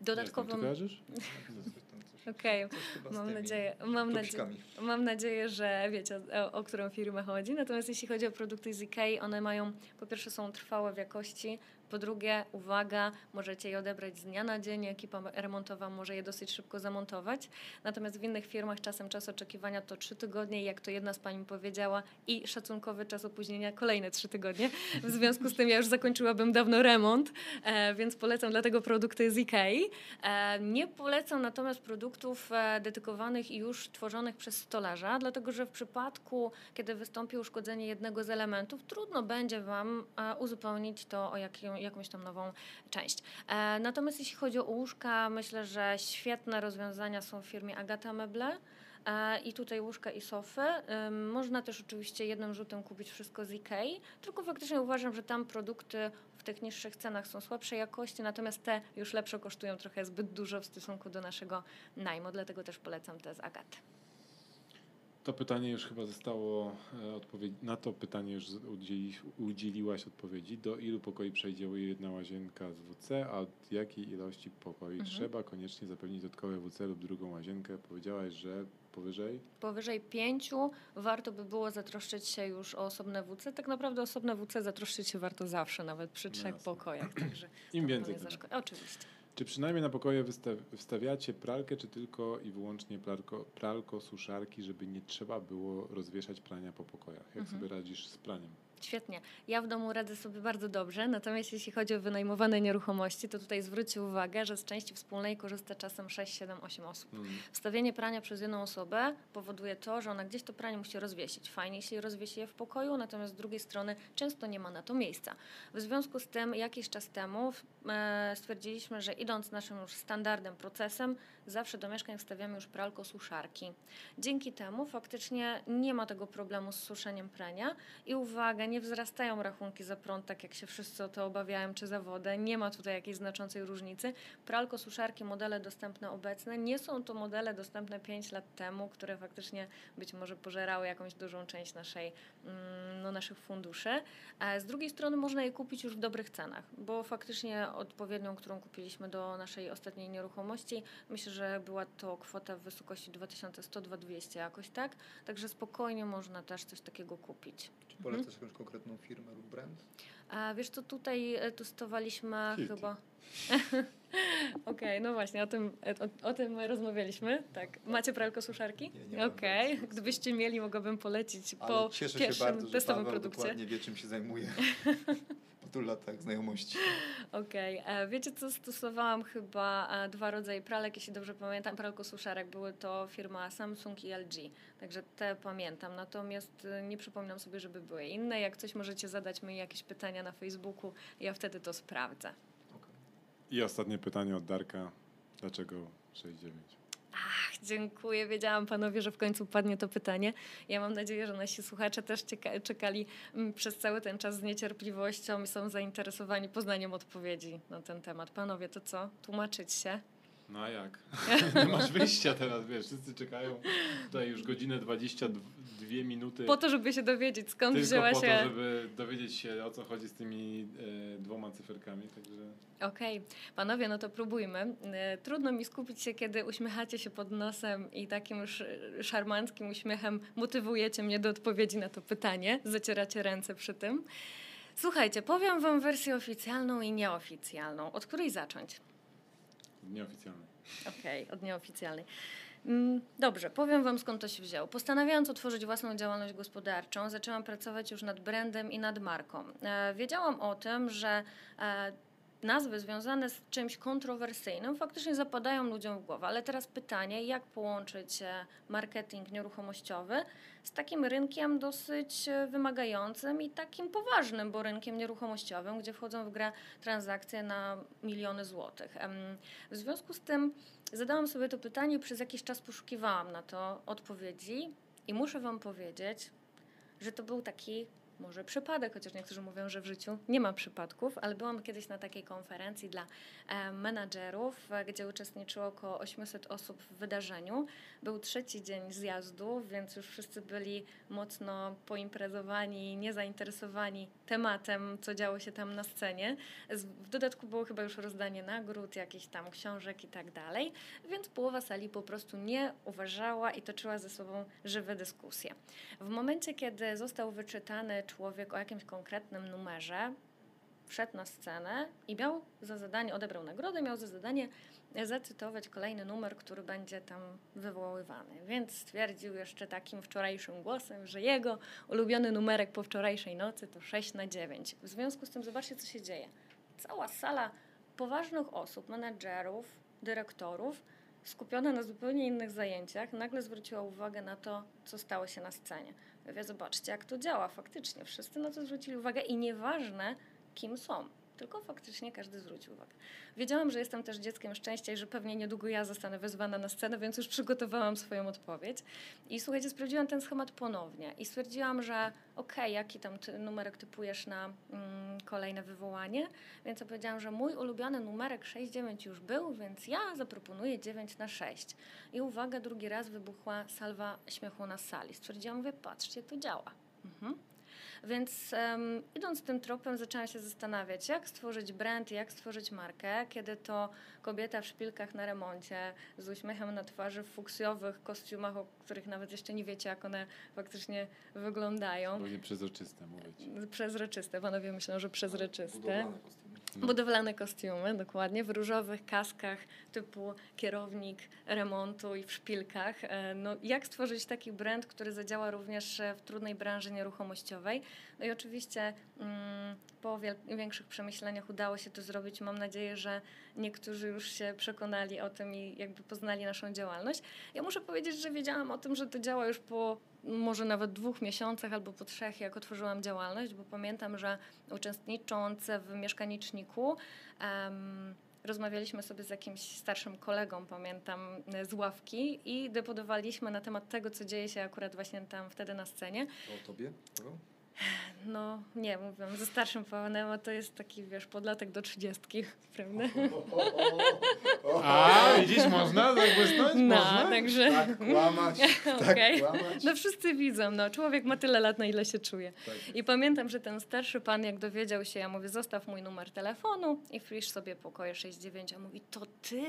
Dodatkową... Ja Okej, okay. mam, nadzieję, mam, nadzieję, mam nadzieję, że wiecie o, o, którą firmę chodzi. Natomiast jeśli chodzi o produkty z IKEA, one mają, po pierwsze są trwałe w jakości, po drugie, uwaga, możecie je odebrać z dnia na dzień, ekipa remontowa może je dosyć szybko zamontować. Natomiast w innych firmach czasem czas oczekiwania to trzy tygodnie jak to jedna z Pani powiedziała i szacunkowy czas opóźnienia kolejne trzy tygodnie. W związku z tym ja już zakończyłabym dawno remont, e, więc polecam dlatego produkty z IKEA. E, nie polecam natomiast produktów e, dedykowanych i już tworzonych przez stolarza, dlatego że w przypadku, kiedy wystąpi uszkodzenie jednego z elementów, trudno będzie Wam uzupełnić to o jakim jakąś tam nową część. E, natomiast jeśli chodzi o łóżka, myślę, że świetne rozwiązania są w firmie Agata Meble. E, I tutaj łóżka i sofy. Można też oczywiście jednym rzutem kupić wszystko z Ikei, tylko faktycznie uważam, że tam produkty w tych niższych cenach są słabszej jakości, natomiast te już lepsze kosztują trochę zbyt dużo w stosunku do naszego najmu, dlatego też polecam te z Agaty. To pytanie już chyba zostało e, odpowiedzi. Na to pytanie już udzieli, udzieliłaś odpowiedzi. Do ilu pokoi przejdzie jedna łazienka z WC, a od jakiej ilości pokoi mhm. trzeba koniecznie zapewnić dodatkowe WC lub drugą łazienkę? Powiedziałaś, że powyżej? Powyżej pięciu warto by było zatroszczyć się już o osobne WC. Tak naprawdę osobne WC zatroszczyć się warto zawsze, nawet przy trzech no pokojach. Także Im więcej. Oczywiście. Czy przynajmniej na pokoje wstawiacie pralkę, czy tylko i wyłącznie pralko, pralko, suszarki, żeby nie trzeba było rozwieszać prania po pokojach? Jak mhm. sobie radzisz z praniem? Świetnie. Ja w domu radzę sobie bardzo dobrze, natomiast jeśli chodzi o wynajmowane nieruchomości, to tutaj zwróćcie uwagę, że z części wspólnej korzysta czasem 6, 7, 8 osób. Mm. Wstawienie prania przez jedną osobę powoduje to, że ona gdzieś to pranie musi rozwiesić. Fajnie, jeśli rozwiesi je w pokoju, natomiast z drugiej strony często nie ma na to miejsca. W związku z tym jakiś czas temu e, stwierdziliśmy, że idąc naszym już standardem, procesem, zawsze do mieszkań wstawiamy już pralko suszarki. Dzięki temu faktycznie nie ma tego problemu z suszeniem prania i uwaga, nie wzrastają rachunki za prąd, tak jak się wszyscy o to obawiają, czy za wodę. Nie ma tutaj jakiejś znaczącej różnicy. Pralko suszarki, modele dostępne obecne, nie są to modele dostępne 5 lat temu, które faktycznie być może pożerały jakąś dużą część naszej, mm, no, naszych funduszy. A z drugiej strony można je kupić już w dobrych cenach, bo faktycznie odpowiednią, którą kupiliśmy do naszej ostatniej nieruchomości, myślę, że była to kwota w wysokości 2100-2200 jakoś tak, także spokojnie można też coś takiego kupić. Czy polecasz mhm. jakąś konkretną firmę lub brand? A wiesz co, tutaj e, testowaliśmy chyba... Okej, okay, no właśnie, o tym, o, o, tym rozmawialiśmy. Tak. Macie pralko suszarki? Okej, okay. gdybyście mieli, mogłabym polecić Ale po pierwszym się bardzo, testowym że Paweł produkcie. dokładnie wie, czym się zajmuje. tylu latach znajomości. Okej. Okay. E, wiecie co, stosowałam chyba e, dwa rodzaje pralek, jeśli dobrze pamiętam, pralko-suszarek. Były to firma Samsung i LG, także te pamiętam. Natomiast e, nie przypominam sobie, żeby były inne. Jak coś możecie zadać mi jakieś pytania na Facebooku, ja wtedy to sprawdzę. Okay. I ostatnie pytanie od Darka. Dlaczego 6,9? Ach, dziękuję. Wiedziałam panowie, że w końcu padnie to pytanie. Ja mam nadzieję, że nasi słuchacze też czekali mm, przez cały ten czas z niecierpliwością i są zainteresowani poznaniem odpowiedzi na ten temat. Panowie, to co? Tłumaczyć się? No a jak? Nie masz wyjścia teraz, wiesz, wszyscy czekają tutaj już godzinę 22 minuty. Po to, żeby się dowiedzieć, skąd Tylko wzięła po się... po to, żeby dowiedzieć się, o co chodzi z tymi e, dwoma cyferkami, także... Okej. Okay. Panowie, no to próbujmy. E, trudno mi skupić się, kiedy uśmiechacie się pod nosem i takim już szarmanckim uśmiechem motywujecie mnie do odpowiedzi na to pytanie. Zacieracie ręce przy tym. Słuchajcie, powiem wam wersję oficjalną i nieoficjalną. Od której zacząć? Nieoficjalnej. Okej, okay, od nieoficjalnej. Dobrze, powiem Wam skąd to się wzięło. Postanawiając otworzyć własną działalność gospodarczą, zaczęłam pracować już nad brandem i nad marką. E, wiedziałam o tym, że e, nazwy związane z czymś kontrowersyjnym faktycznie zapadają ludziom w głowę. Ale teraz pytanie, jak połączyć e, marketing nieruchomościowy z takim rynkiem dosyć e, wymagającym i takim poważnym, bo rynkiem nieruchomościowym, gdzie wchodzą w grę transakcje na miliony złotych. W związku z tym zadałam sobie to pytanie przez jakiś czas poszukiwałam na to odpowiedzi i muszę Wam powiedzieć, że to był taki może przypadek, chociaż niektórzy mówią, że w życiu nie ma przypadków, ale byłam kiedyś na takiej konferencji dla e, menadżerów, gdzie uczestniczyło około 800 osób w wydarzeniu. Był trzeci dzień zjazdu, więc już wszyscy byli mocno poimprezowani, niezainteresowani tematem, co działo się tam na scenie. W dodatku było chyba już rozdanie nagród, jakichś tam książek i tak dalej, więc połowa sali po prostu nie uważała i toczyła ze sobą żywe dyskusje. W momencie, kiedy został wyczytany człowiek o jakimś konkretnym numerze wszedł na scenę i miał za zadanie, odebrał nagrodę, miał za zadanie zacytować kolejny numer, który będzie tam wywoływany. Więc stwierdził jeszcze takim wczorajszym głosem, że jego ulubiony numerek po wczorajszej nocy to 6 na 9. W związku z tym zobaczcie, co się dzieje. Cała sala poważnych osób, menedżerów, dyrektorów, skupiona na zupełnie innych zajęciach, nagle zwróciła uwagę na to, co stało się na scenie. Mówię, zobaczcie, jak to działa faktycznie. Wszyscy na to zwrócili uwagę i nieważne, kim są tylko faktycznie każdy zwrócił uwagę. Wiedziałam, że jestem też dzieckiem szczęścia i że pewnie niedługo ja zostanę wezwana na scenę, więc już przygotowałam swoją odpowiedź. I słuchajcie, sprawdziłam ten schemat ponownie i stwierdziłam, że okej, okay, jaki tam ty, numerek typujesz na mm, kolejne wywołanie, więc opowiedziałam, że mój ulubiony numerek 6-9 już był, więc ja zaproponuję 9 na 6. I uwaga, drugi raz wybuchła salwa śmiechu na sali. Stwierdziłam, mówię, patrzcie, to działa. Mhm. Więc um, idąc tym tropem zaczęłam się zastanawiać, jak stworzyć brand, jak stworzyć markę, kiedy to kobieta w szpilkach na remoncie, z uśmiechem na twarzy, w fuksjowych kostiumach, o których nawet jeszcze nie wiecie, jak one faktycznie wyglądają. Będzie przezroczyste mówić. Przezroczyste, panowie myślą, że przezroczyste. No. Budowlane kostiumy, dokładnie, w różowych kaskach typu kierownik remontu i w szpilkach. E, no, jak stworzyć taki brand, który zadziała również w trudnej branży nieruchomościowej? I oczywiście mm, po większych przemyśleniach udało się to zrobić. Mam nadzieję, że niektórzy już się przekonali o tym i jakby poznali naszą działalność. Ja muszę powiedzieć, że wiedziałam o tym, że to działa już po może nawet dwóch miesiącach albo po trzech, jak otworzyłam działalność, bo pamiętam, że uczestnicząc w mieszkaniczniku, um, rozmawialiśmy sobie z jakimś starszym kolegą, pamiętam, z ławki i depodowaliśmy na temat tego, co dzieje się akurat właśnie tam wtedy na scenie. O tobie? No nie, mówię, ze starszym panem, a to jest taki, wiesz, podlatek do trzydziestki, prawda? A, widzisz, można tak błysnąć? No, można? także... Tak kłamać, tak okay. kłamać. No wszyscy widzą, no człowiek ma tyle lat, na ile się czuje. Tak. I pamiętam, że ten starszy pan, jak dowiedział się, ja mówię, zostaw mój numer telefonu i wpisz sobie pokoje 69, a mówi, to ty?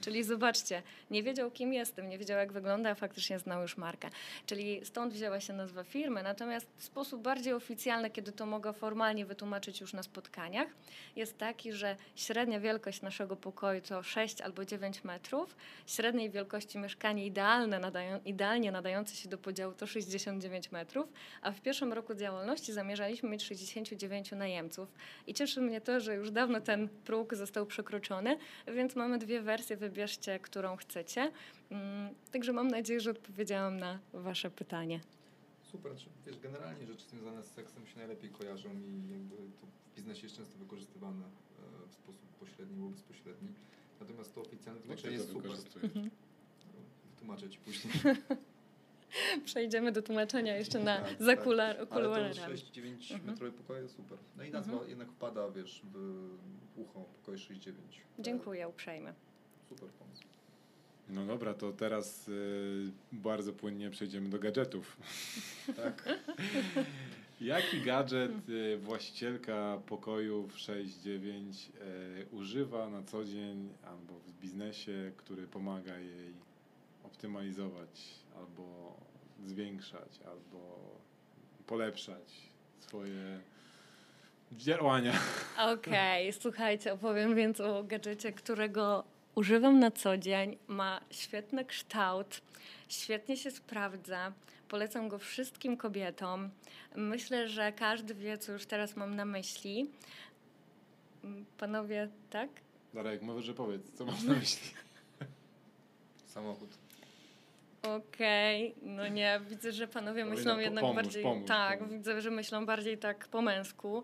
Czyli zobaczcie, nie wiedział kim jestem, nie wiedział jak wygląda, a faktycznie znał już markę. Czyli stąd wzięła się nazwa firmy, natomiast sposób bardziej oficjalny, kiedy to mogę formalnie wytłumaczyć już na spotkaniach, jest taki, że średnia wielkość naszego pokoju to 6 albo 9 metrów, średniej wielkości mieszkanie idealne, nadają, idealnie nadające się do podziału to 69 metrów, a w pierwszym roku działalności zamierzaliśmy mieć 69 najemców. I cieszy mnie to, że już dawno ten próg został przekroczony, więc mamy dwie wersje wybierzcie, którą chcecie. Mm, także mam nadzieję, że odpowiedziałam na Wasze pytanie. Super, wiesz, generalnie rzeczy związane z seksem się najlepiej kojarzą i jakby to w biznesie jest często wykorzystywane e, w sposób pośredni lub bezpośredni. Natomiast to oficjalne tłumaczenie jest super. Mhm. Wytłumaczę Ci później. Przejdziemy do tłumaczenia jeszcze na tak, zakular, tak. To 6-9 mhm. metrowe pokoje super. No i nazwa mhm. jednak wpada, wiesz, w ucho pokoje 6-9. Dziękuję uprzejmie. Super pomysł. No dobra, to teraz y, bardzo płynnie przejdziemy do gadżetów. tak. Jaki gadżet y, właścicielka pokojów 6-9 y, używa na co dzień albo w biznesie, który pomaga jej optymalizować albo zwiększać, albo polepszać swoje działania? Okej, okay, słuchajcie, opowiem więc o gadżecie, którego używam na co dzień, ma świetny kształt, świetnie się sprawdza. Polecam go wszystkim kobietom. Myślę, że każdy wie, co już teraz mam na myśli. Panowie, tak? Darek, może powiedz, co masz na myśli? Samochód. Okej, no nie, widzę, że panowie myślą jednak bardziej. pomóż, tak, pomóż. widzę, że myślą bardziej tak po męsku.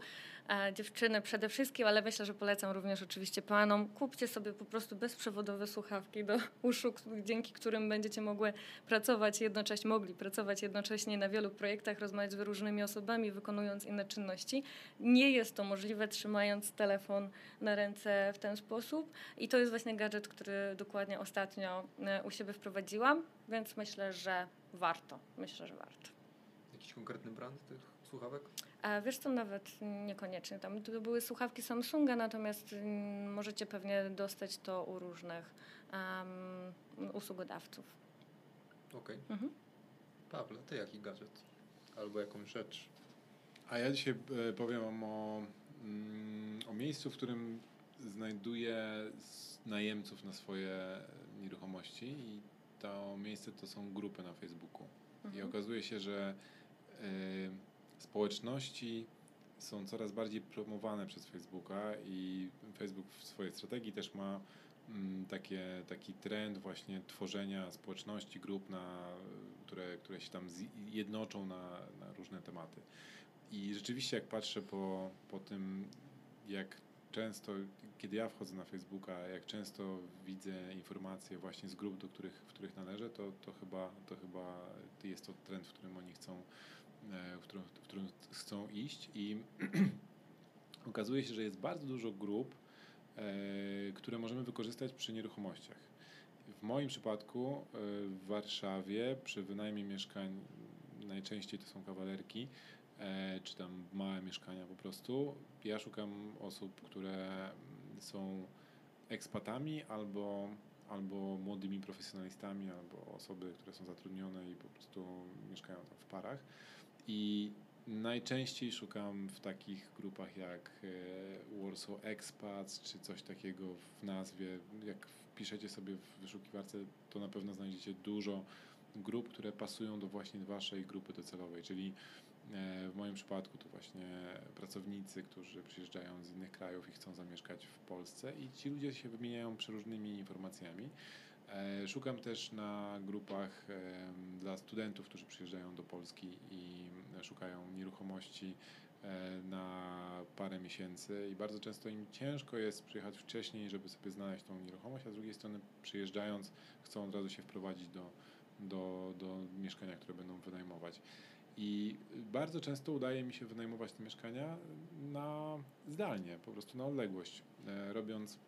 E, dziewczyny przede wszystkim, ale myślę, że polecam również oczywiście panom. Kupcie sobie po prostu bezprzewodowe słuchawki do uszu, dzięki którym będziecie mogły pracować jednocześnie, mogli pracować jednocześnie na wielu projektach, rozmawiać z różnymi osobami, wykonując inne czynności. Nie jest to możliwe trzymając telefon na ręce w ten sposób. I to jest właśnie gadżet, który dokładnie ostatnio e, u siebie wprowadziłam, więc myślę, że warto. Myślę, że warto. Jakiś konkretny brand tych słuchawek? A wiesz co, nawet niekoniecznie. Tam to były słuchawki Samsunga, natomiast mm, możecie pewnie dostać to u różnych um, usługodawców. Okej. Mhm. Pawle, ty jaki gadżet? Albo jakąś rzecz? A ja dzisiaj e, powiem wam o, mm, o miejscu, w którym znajduję najemców na swoje nieruchomości i to miejsce to są grupy na Facebooku. I Mhm. okazuje się, że y, społeczności są coraz bardziej promowane przez Facebooka i Facebook w swojej strategii też ma mm, takie, taki trend właśnie tworzenia społeczności, grup, na, które, które się tam zjednoczą na, na różne tematy. I rzeczywiście jak patrzę po, po tym, jak często, kiedy ja wchodzę na Facebooka, jak często widzę informacje właśnie z grup, do których, w których należę, to, to, chyba, to chyba jest to trend, w którym oni chcą, w którym, w którym chcą iść i okazuje się, że jest bardzo dużo grup, e, które możemy wykorzystać przy nieruchomościach. W moim przypadku e, w Warszawie przy wynajmie mieszkań najczęściej to są kawalerki, e, czy tam małe mieszkania po prostu. Ja szukam osób, które są ekspatami albo, albo młodymi profesjonalistami, albo osoby, które są zatrudnione i po prostu mieszkają tam w parach. I najczęściej szukam w takich grupach jak e, Warsaw Expats, czy coś takiego w nazwie. Jak wpiszecie sobie w wyszukiwarce, to na pewno znajdziecie dużo grup, które pasują do właśnie waszej grupy docelowej, czyli e, w moim przypadku to właśnie pracownicy, którzy przyjeżdżają z innych krajów i chcą zamieszkać w Polsce i ci ludzie się wymieniają przeróżnymi informacjami. E, Szukam też na grupach em, dla studentów, którzy przyjeżdżają do Polski i szukają nieruchomości e, na parę miesięcy i bardzo często im ciężko jest przyjechać wcześniej, żeby sobie znaleźć tą nieruchomość, a z drugiej strony przyjeżdżając chcą od razu się wprowadzić do, do, do mieszkania, które będą wynajmować. I bardzo często udaje mi się wynajmować te mieszkania na zdalnie, po prostu na odległość, e, robiąc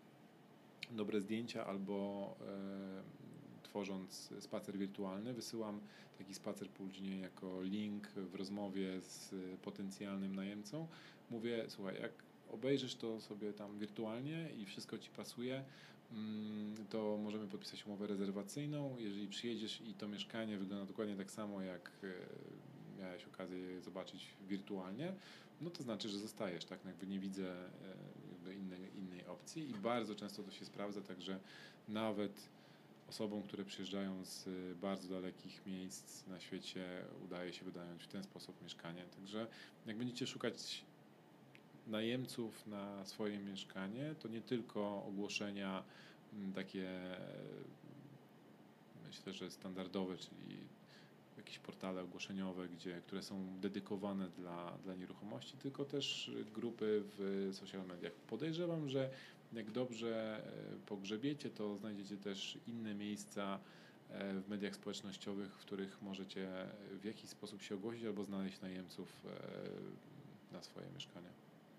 dobre zdjęcia albo e, tworząc spacer wirtualny. Wysyłam taki spacer później jako link w rozmowie z potencjalnym najemcą. Mówię, słuchaj, jak obejrzysz to sobie tam wirtualnie i wszystko Ci pasuje, mm, to możemy podpisać umowę rezerwacyjną. Jeżeli przyjedziesz i to mieszkanie wygląda dokładnie tak samo, jak e, miałeś okazję je zobaczyć wirtualnie, no to znaczy, że zostajesz, tak? No Jakby nie widzę e, jakby innej, innej opcji i bardzo często to się sprawdza, także nawet osobom, które przyjeżdżają z y, bardzo dalekich miejsc na świecie udaje się wynająć w ten sposób mieszkanie. Także jak będziecie szukać najemców na swoje mieszkanie, to nie tylko ogłoszenia mm, takie myślę, że standardowe, czyli jakieś portale ogłoszeniowe, gdzie, które są dedykowane dla, dla nieruchomości, tylko też grupy w social mediach. Podejrzewam, że jak dobrze e, pogrzebiecie, to znajdziecie też inne miejsca e, w mediach społecznościowych, w których możecie w jakiś sposób się ogłosić albo znaleźć najemców e, na swoje mieszkania.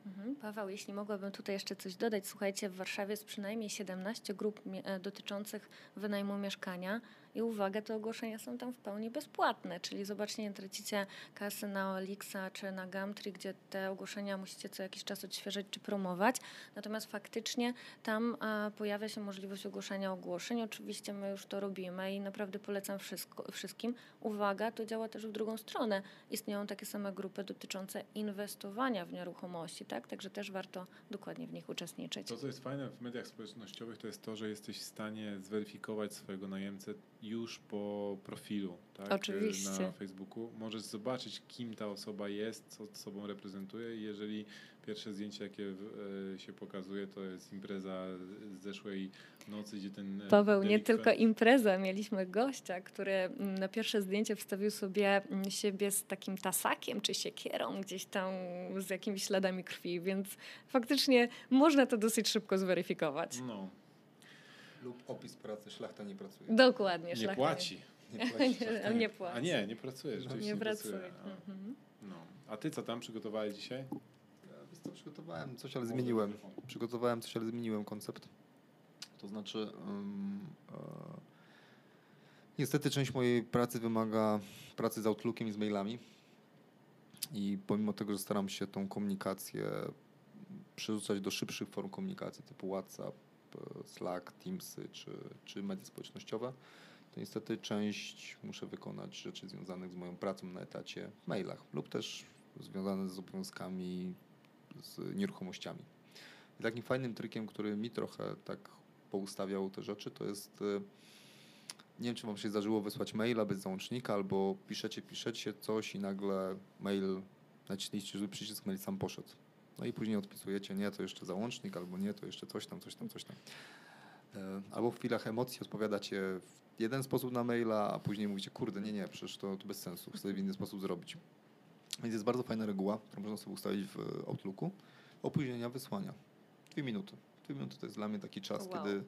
Mhm. Paweł, jeśli mogłabym tutaj jeszcze coś dodać. Słuchajcie, w Warszawie jest przynajmniej 17 grup e, dotyczących wynajmu mieszkania. I uwaga, te ogłoszenia są tam w pełni bezpłatne, czyli zobaczcie, nie tracicie kasy na Olixa czy na Gumtree, gdzie te ogłoszenia musicie co jakiś czas odświeżać czy promować. Natomiast faktycznie tam pojawia się możliwość ogłoszenia ogłoszeń. Oczywiście my już to robimy i naprawdę polecam wszystko, wszystkim. Uwaga, to działa też w drugą stronę. Istnieją takie same grupy dotyczące inwestowania w nieruchomości, tak? Także też warto dokładnie w nich uczestniczyć. To, co jest fajne w mediach społecznościowych, to jest to, że jesteś w stanie zweryfikować swojego najemcę już po profilu. Tak? Oczywiście. Na Facebooku. Możesz zobaczyć, kim ta osoba jest, co sobą reprezentuje jeżeli pierwsze zdjęcie, jakie e, się pokazuje, to jest impreza z zeszłej nocy, gdzie ten. e, Paweł, nie tylko impreza. Mieliśmy gościa, który mm, na pierwsze zdjęcie wstawił sobie mm, siebie z takim tasakiem czy siekierą gdzieś tam z jakimiś śladami krwi, więc faktycznie można to dosyć szybko zweryfikować. No, Lub opis pracy, szlachta nie pracuje. Dokładnie. nie szlachta płaci. Nie płaci. Nie, nie płaci. A nie, nie pracuje, rzeczywiście Nie nie, pracuje. pracuje. A, Mhm. no. A ty co tam przygotowałeś dzisiaj? Ja co, przygotowałem coś, ale zmieniłem. Przygotowałem coś, ale zmieniłem koncept. To znaczy, ym, e, niestety część mojej pracy wymaga pracy z Outlookiem i z mailami. I pomimo tego, że staram się tą komunikację przerzucać do szybszych form komunikacji, typu WhatsApp, Slack, Teamsy czy, czy media społecznościowe, to niestety część muszę wykonać rzeczy związanych z moją pracą na etacie w mailach lub też związane z obowiązkami z nieruchomościami. I takim fajnym trikiem, który mi trochę tak poustawiał te rzeczy, to jest, e, nie wiem, czy wam się zdarzyło wysłać maila bez załącznika, albo piszecie, piszecie coś i nagle mail, naciśnijcie, żeby przycisk mail sam poszedł. No i później odpisujecie, nie, to jeszcze załącznik, albo nie, to jeszcze coś tam, coś tam, coś tam. E, Albo w chwilach emocji odpowiadacie w jeden sposób na maila, a później mówicie, kurde, nie, nie, przecież to, to bez sensu, chcę w inny sposób zrobić. Więc jest bardzo fajna reguła, którą można sobie ustawić w e, Outlooku. Opóźnienia wysłania. Dwie minuty. Dwie minuty to jest dla mnie taki czas, Wow. kiedy,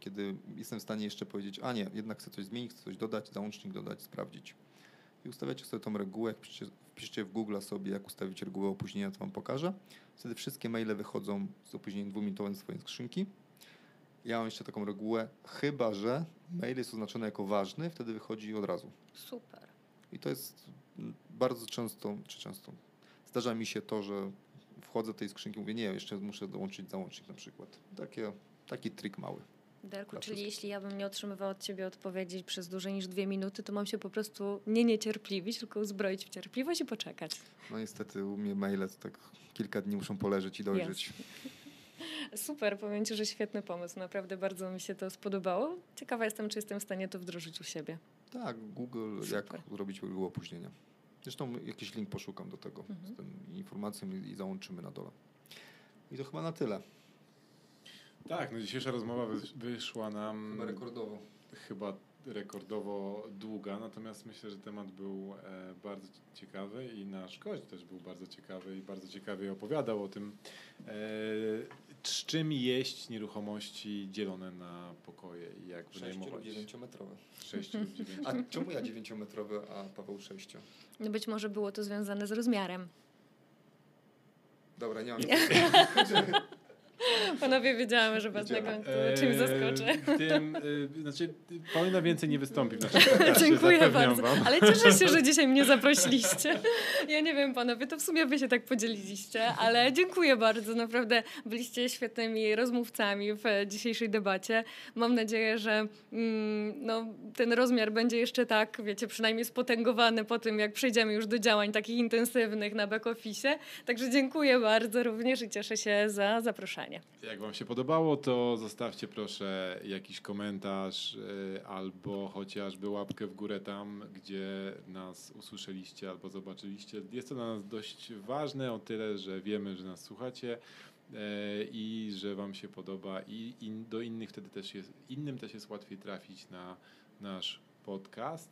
kiedy jestem w stanie jeszcze powiedzieć, a nie, jednak chcę coś zmienić, chcę coś dodać, załącznik dodać, sprawdzić. I ustawiacie sobie tą regułę, jak wpiszecie, wpiszecie w Google sobie, jak ustawić regułę opóźnienia, to Wam pokażę. Wtedy wszystkie maile wychodzą z opóźnieniem dwuminutowym z swojej skrzynki. Ja mam jeszcze taką regułę, chyba że mail jest oznaczony jako ważny, wtedy wychodzi od razu. Super. I to jest bardzo często, czy często, zdarza mi się to, że wchodzę do tej skrzynki i mówię, nie, jeszcze muszę dołączyć załącznik na przykład. Takie, taki trik mały. Derku, Dla czyli jeśli ja bym nie otrzymywała od ciebie odpowiedzi przez dłużej niż dwie minuty, to mam się po prostu nie niecierpliwić, tylko uzbroić w cierpliwość i poczekać. No niestety u mnie maile to tak kilka dni muszą poleżeć i dojrzeć. Super, powiem Ci, że świetny pomysł. Naprawdę bardzo mi się to spodobało. Ciekawa jestem, czy jestem w stanie to wdrożyć u siebie. Tak, Google, Super. jak zrobić regułę opóźnienia. Zresztą jakiś link poszukam do tego Mhm. z tym informacją i załączymy na dole. I to chyba na tyle. Tak, no dzisiejsza rozmowa wys- wyszła nam rekordowo. chyba rekordowo długa, natomiast myślę, że temat był e, bardzo ciekawy i nasz gość też był bardzo ciekawy i bardzo ciekawie opowiadał o tym, e, z czym jeść nieruchomości dzielone na pokoje i jak wynajmować. 9-metrowe. 6 lub 9. A czemu ja 9-metrowy, a Paweł 6? No być może było to związane z rozmiarem. Dobra, nie mam Panowie, wiedziałam, że was na Wiedziałem. końcu czymś zaskoczę. E, Tym, e, znaczy, Paulina więcej nie wystąpi w naszym Dziękuję bardzo. Wam. Ale cieszę się, że dzisiaj mnie zaprosiliście. Ja nie wiem, panowie, to w sumie wy się tak podzieliliście, ale dziękuję bardzo. Naprawdę byliście świetnymi rozmówcami w dzisiejszej debacie. Mam nadzieję, że mm, no, ten rozmiar będzie jeszcze tak, wiecie, przynajmniej spotęgowany po tym, jak przejdziemy już do działań takich intensywnych na back-office. Także dziękuję bardzo również i cieszę się za zaproszenie. Jak Wam się podobało, to zostawcie proszę jakiś komentarz y, albo chociażby łapkę w górę tam, gdzie nas usłyszeliście albo zobaczyliście. Jest to dla nas dość ważne o tyle, że wiemy, że nas słuchacie e, i że Wam się podoba i, i do innych wtedy też jest, innym też jest łatwiej trafić na nasz podcast.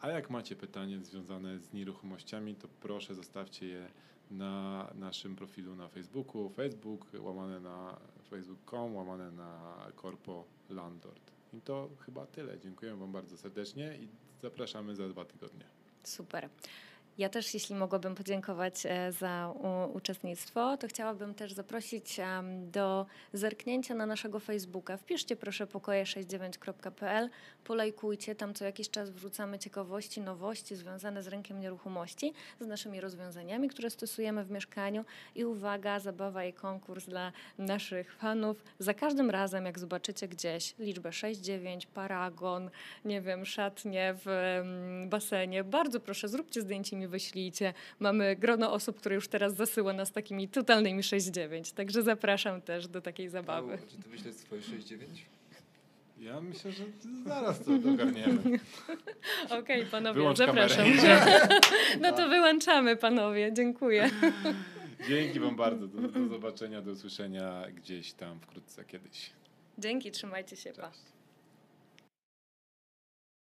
A jak macie pytanie związane z nieruchomościami, to proszę zostawcie je na naszym profilu na Facebooku, Facebook, łamane na facebook.com, łamane na Corpo Landlord. I to chyba tyle. Dziękuję Wam bardzo serdecznie i zapraszamy za dwa tygodnie. Super. Ja też, jeśli mogłabym podziękować e, za uczestnictwo, to chciałabym też zaprosić do zerknięcia na naszego Facebooka. Wpiszcie proszę pokoje69.pl, polajkujcie, tam co jakiś czas wrzucamy ciekawości, nowości związane z rynkiem nieruchomości, z naszymi rozwiązaniami, które stosujemy w mieszkaniu i uwaga, zabawa i konkurs dla naszych fanów. Za każdym razem, jak zobaczycie gdzieś liczbę 69, paragon, nie wiem, szatnie w basenie, bardzo proszę, zróbcie zdjęcie mi wyślijcie. Mamy grono osób, które już teraz zasyła nas takimi totalnymi 6-9, także zapraszam też do takiej zabawy. Paweł, czy ty wyślesz swoje 6-9? Ja myślę, że zaraz to ogarniemy. Okej, okay, panowie, Wyłącz zapraszam. no to wyłączamy, panowie. Dziękuję. Dzięki wam bardzo. Do, do zobaczenia, do usłyszenia gdzieś tam wkrótce kiedyś. Dzięki, trzymajcie się. Pa. Cześć.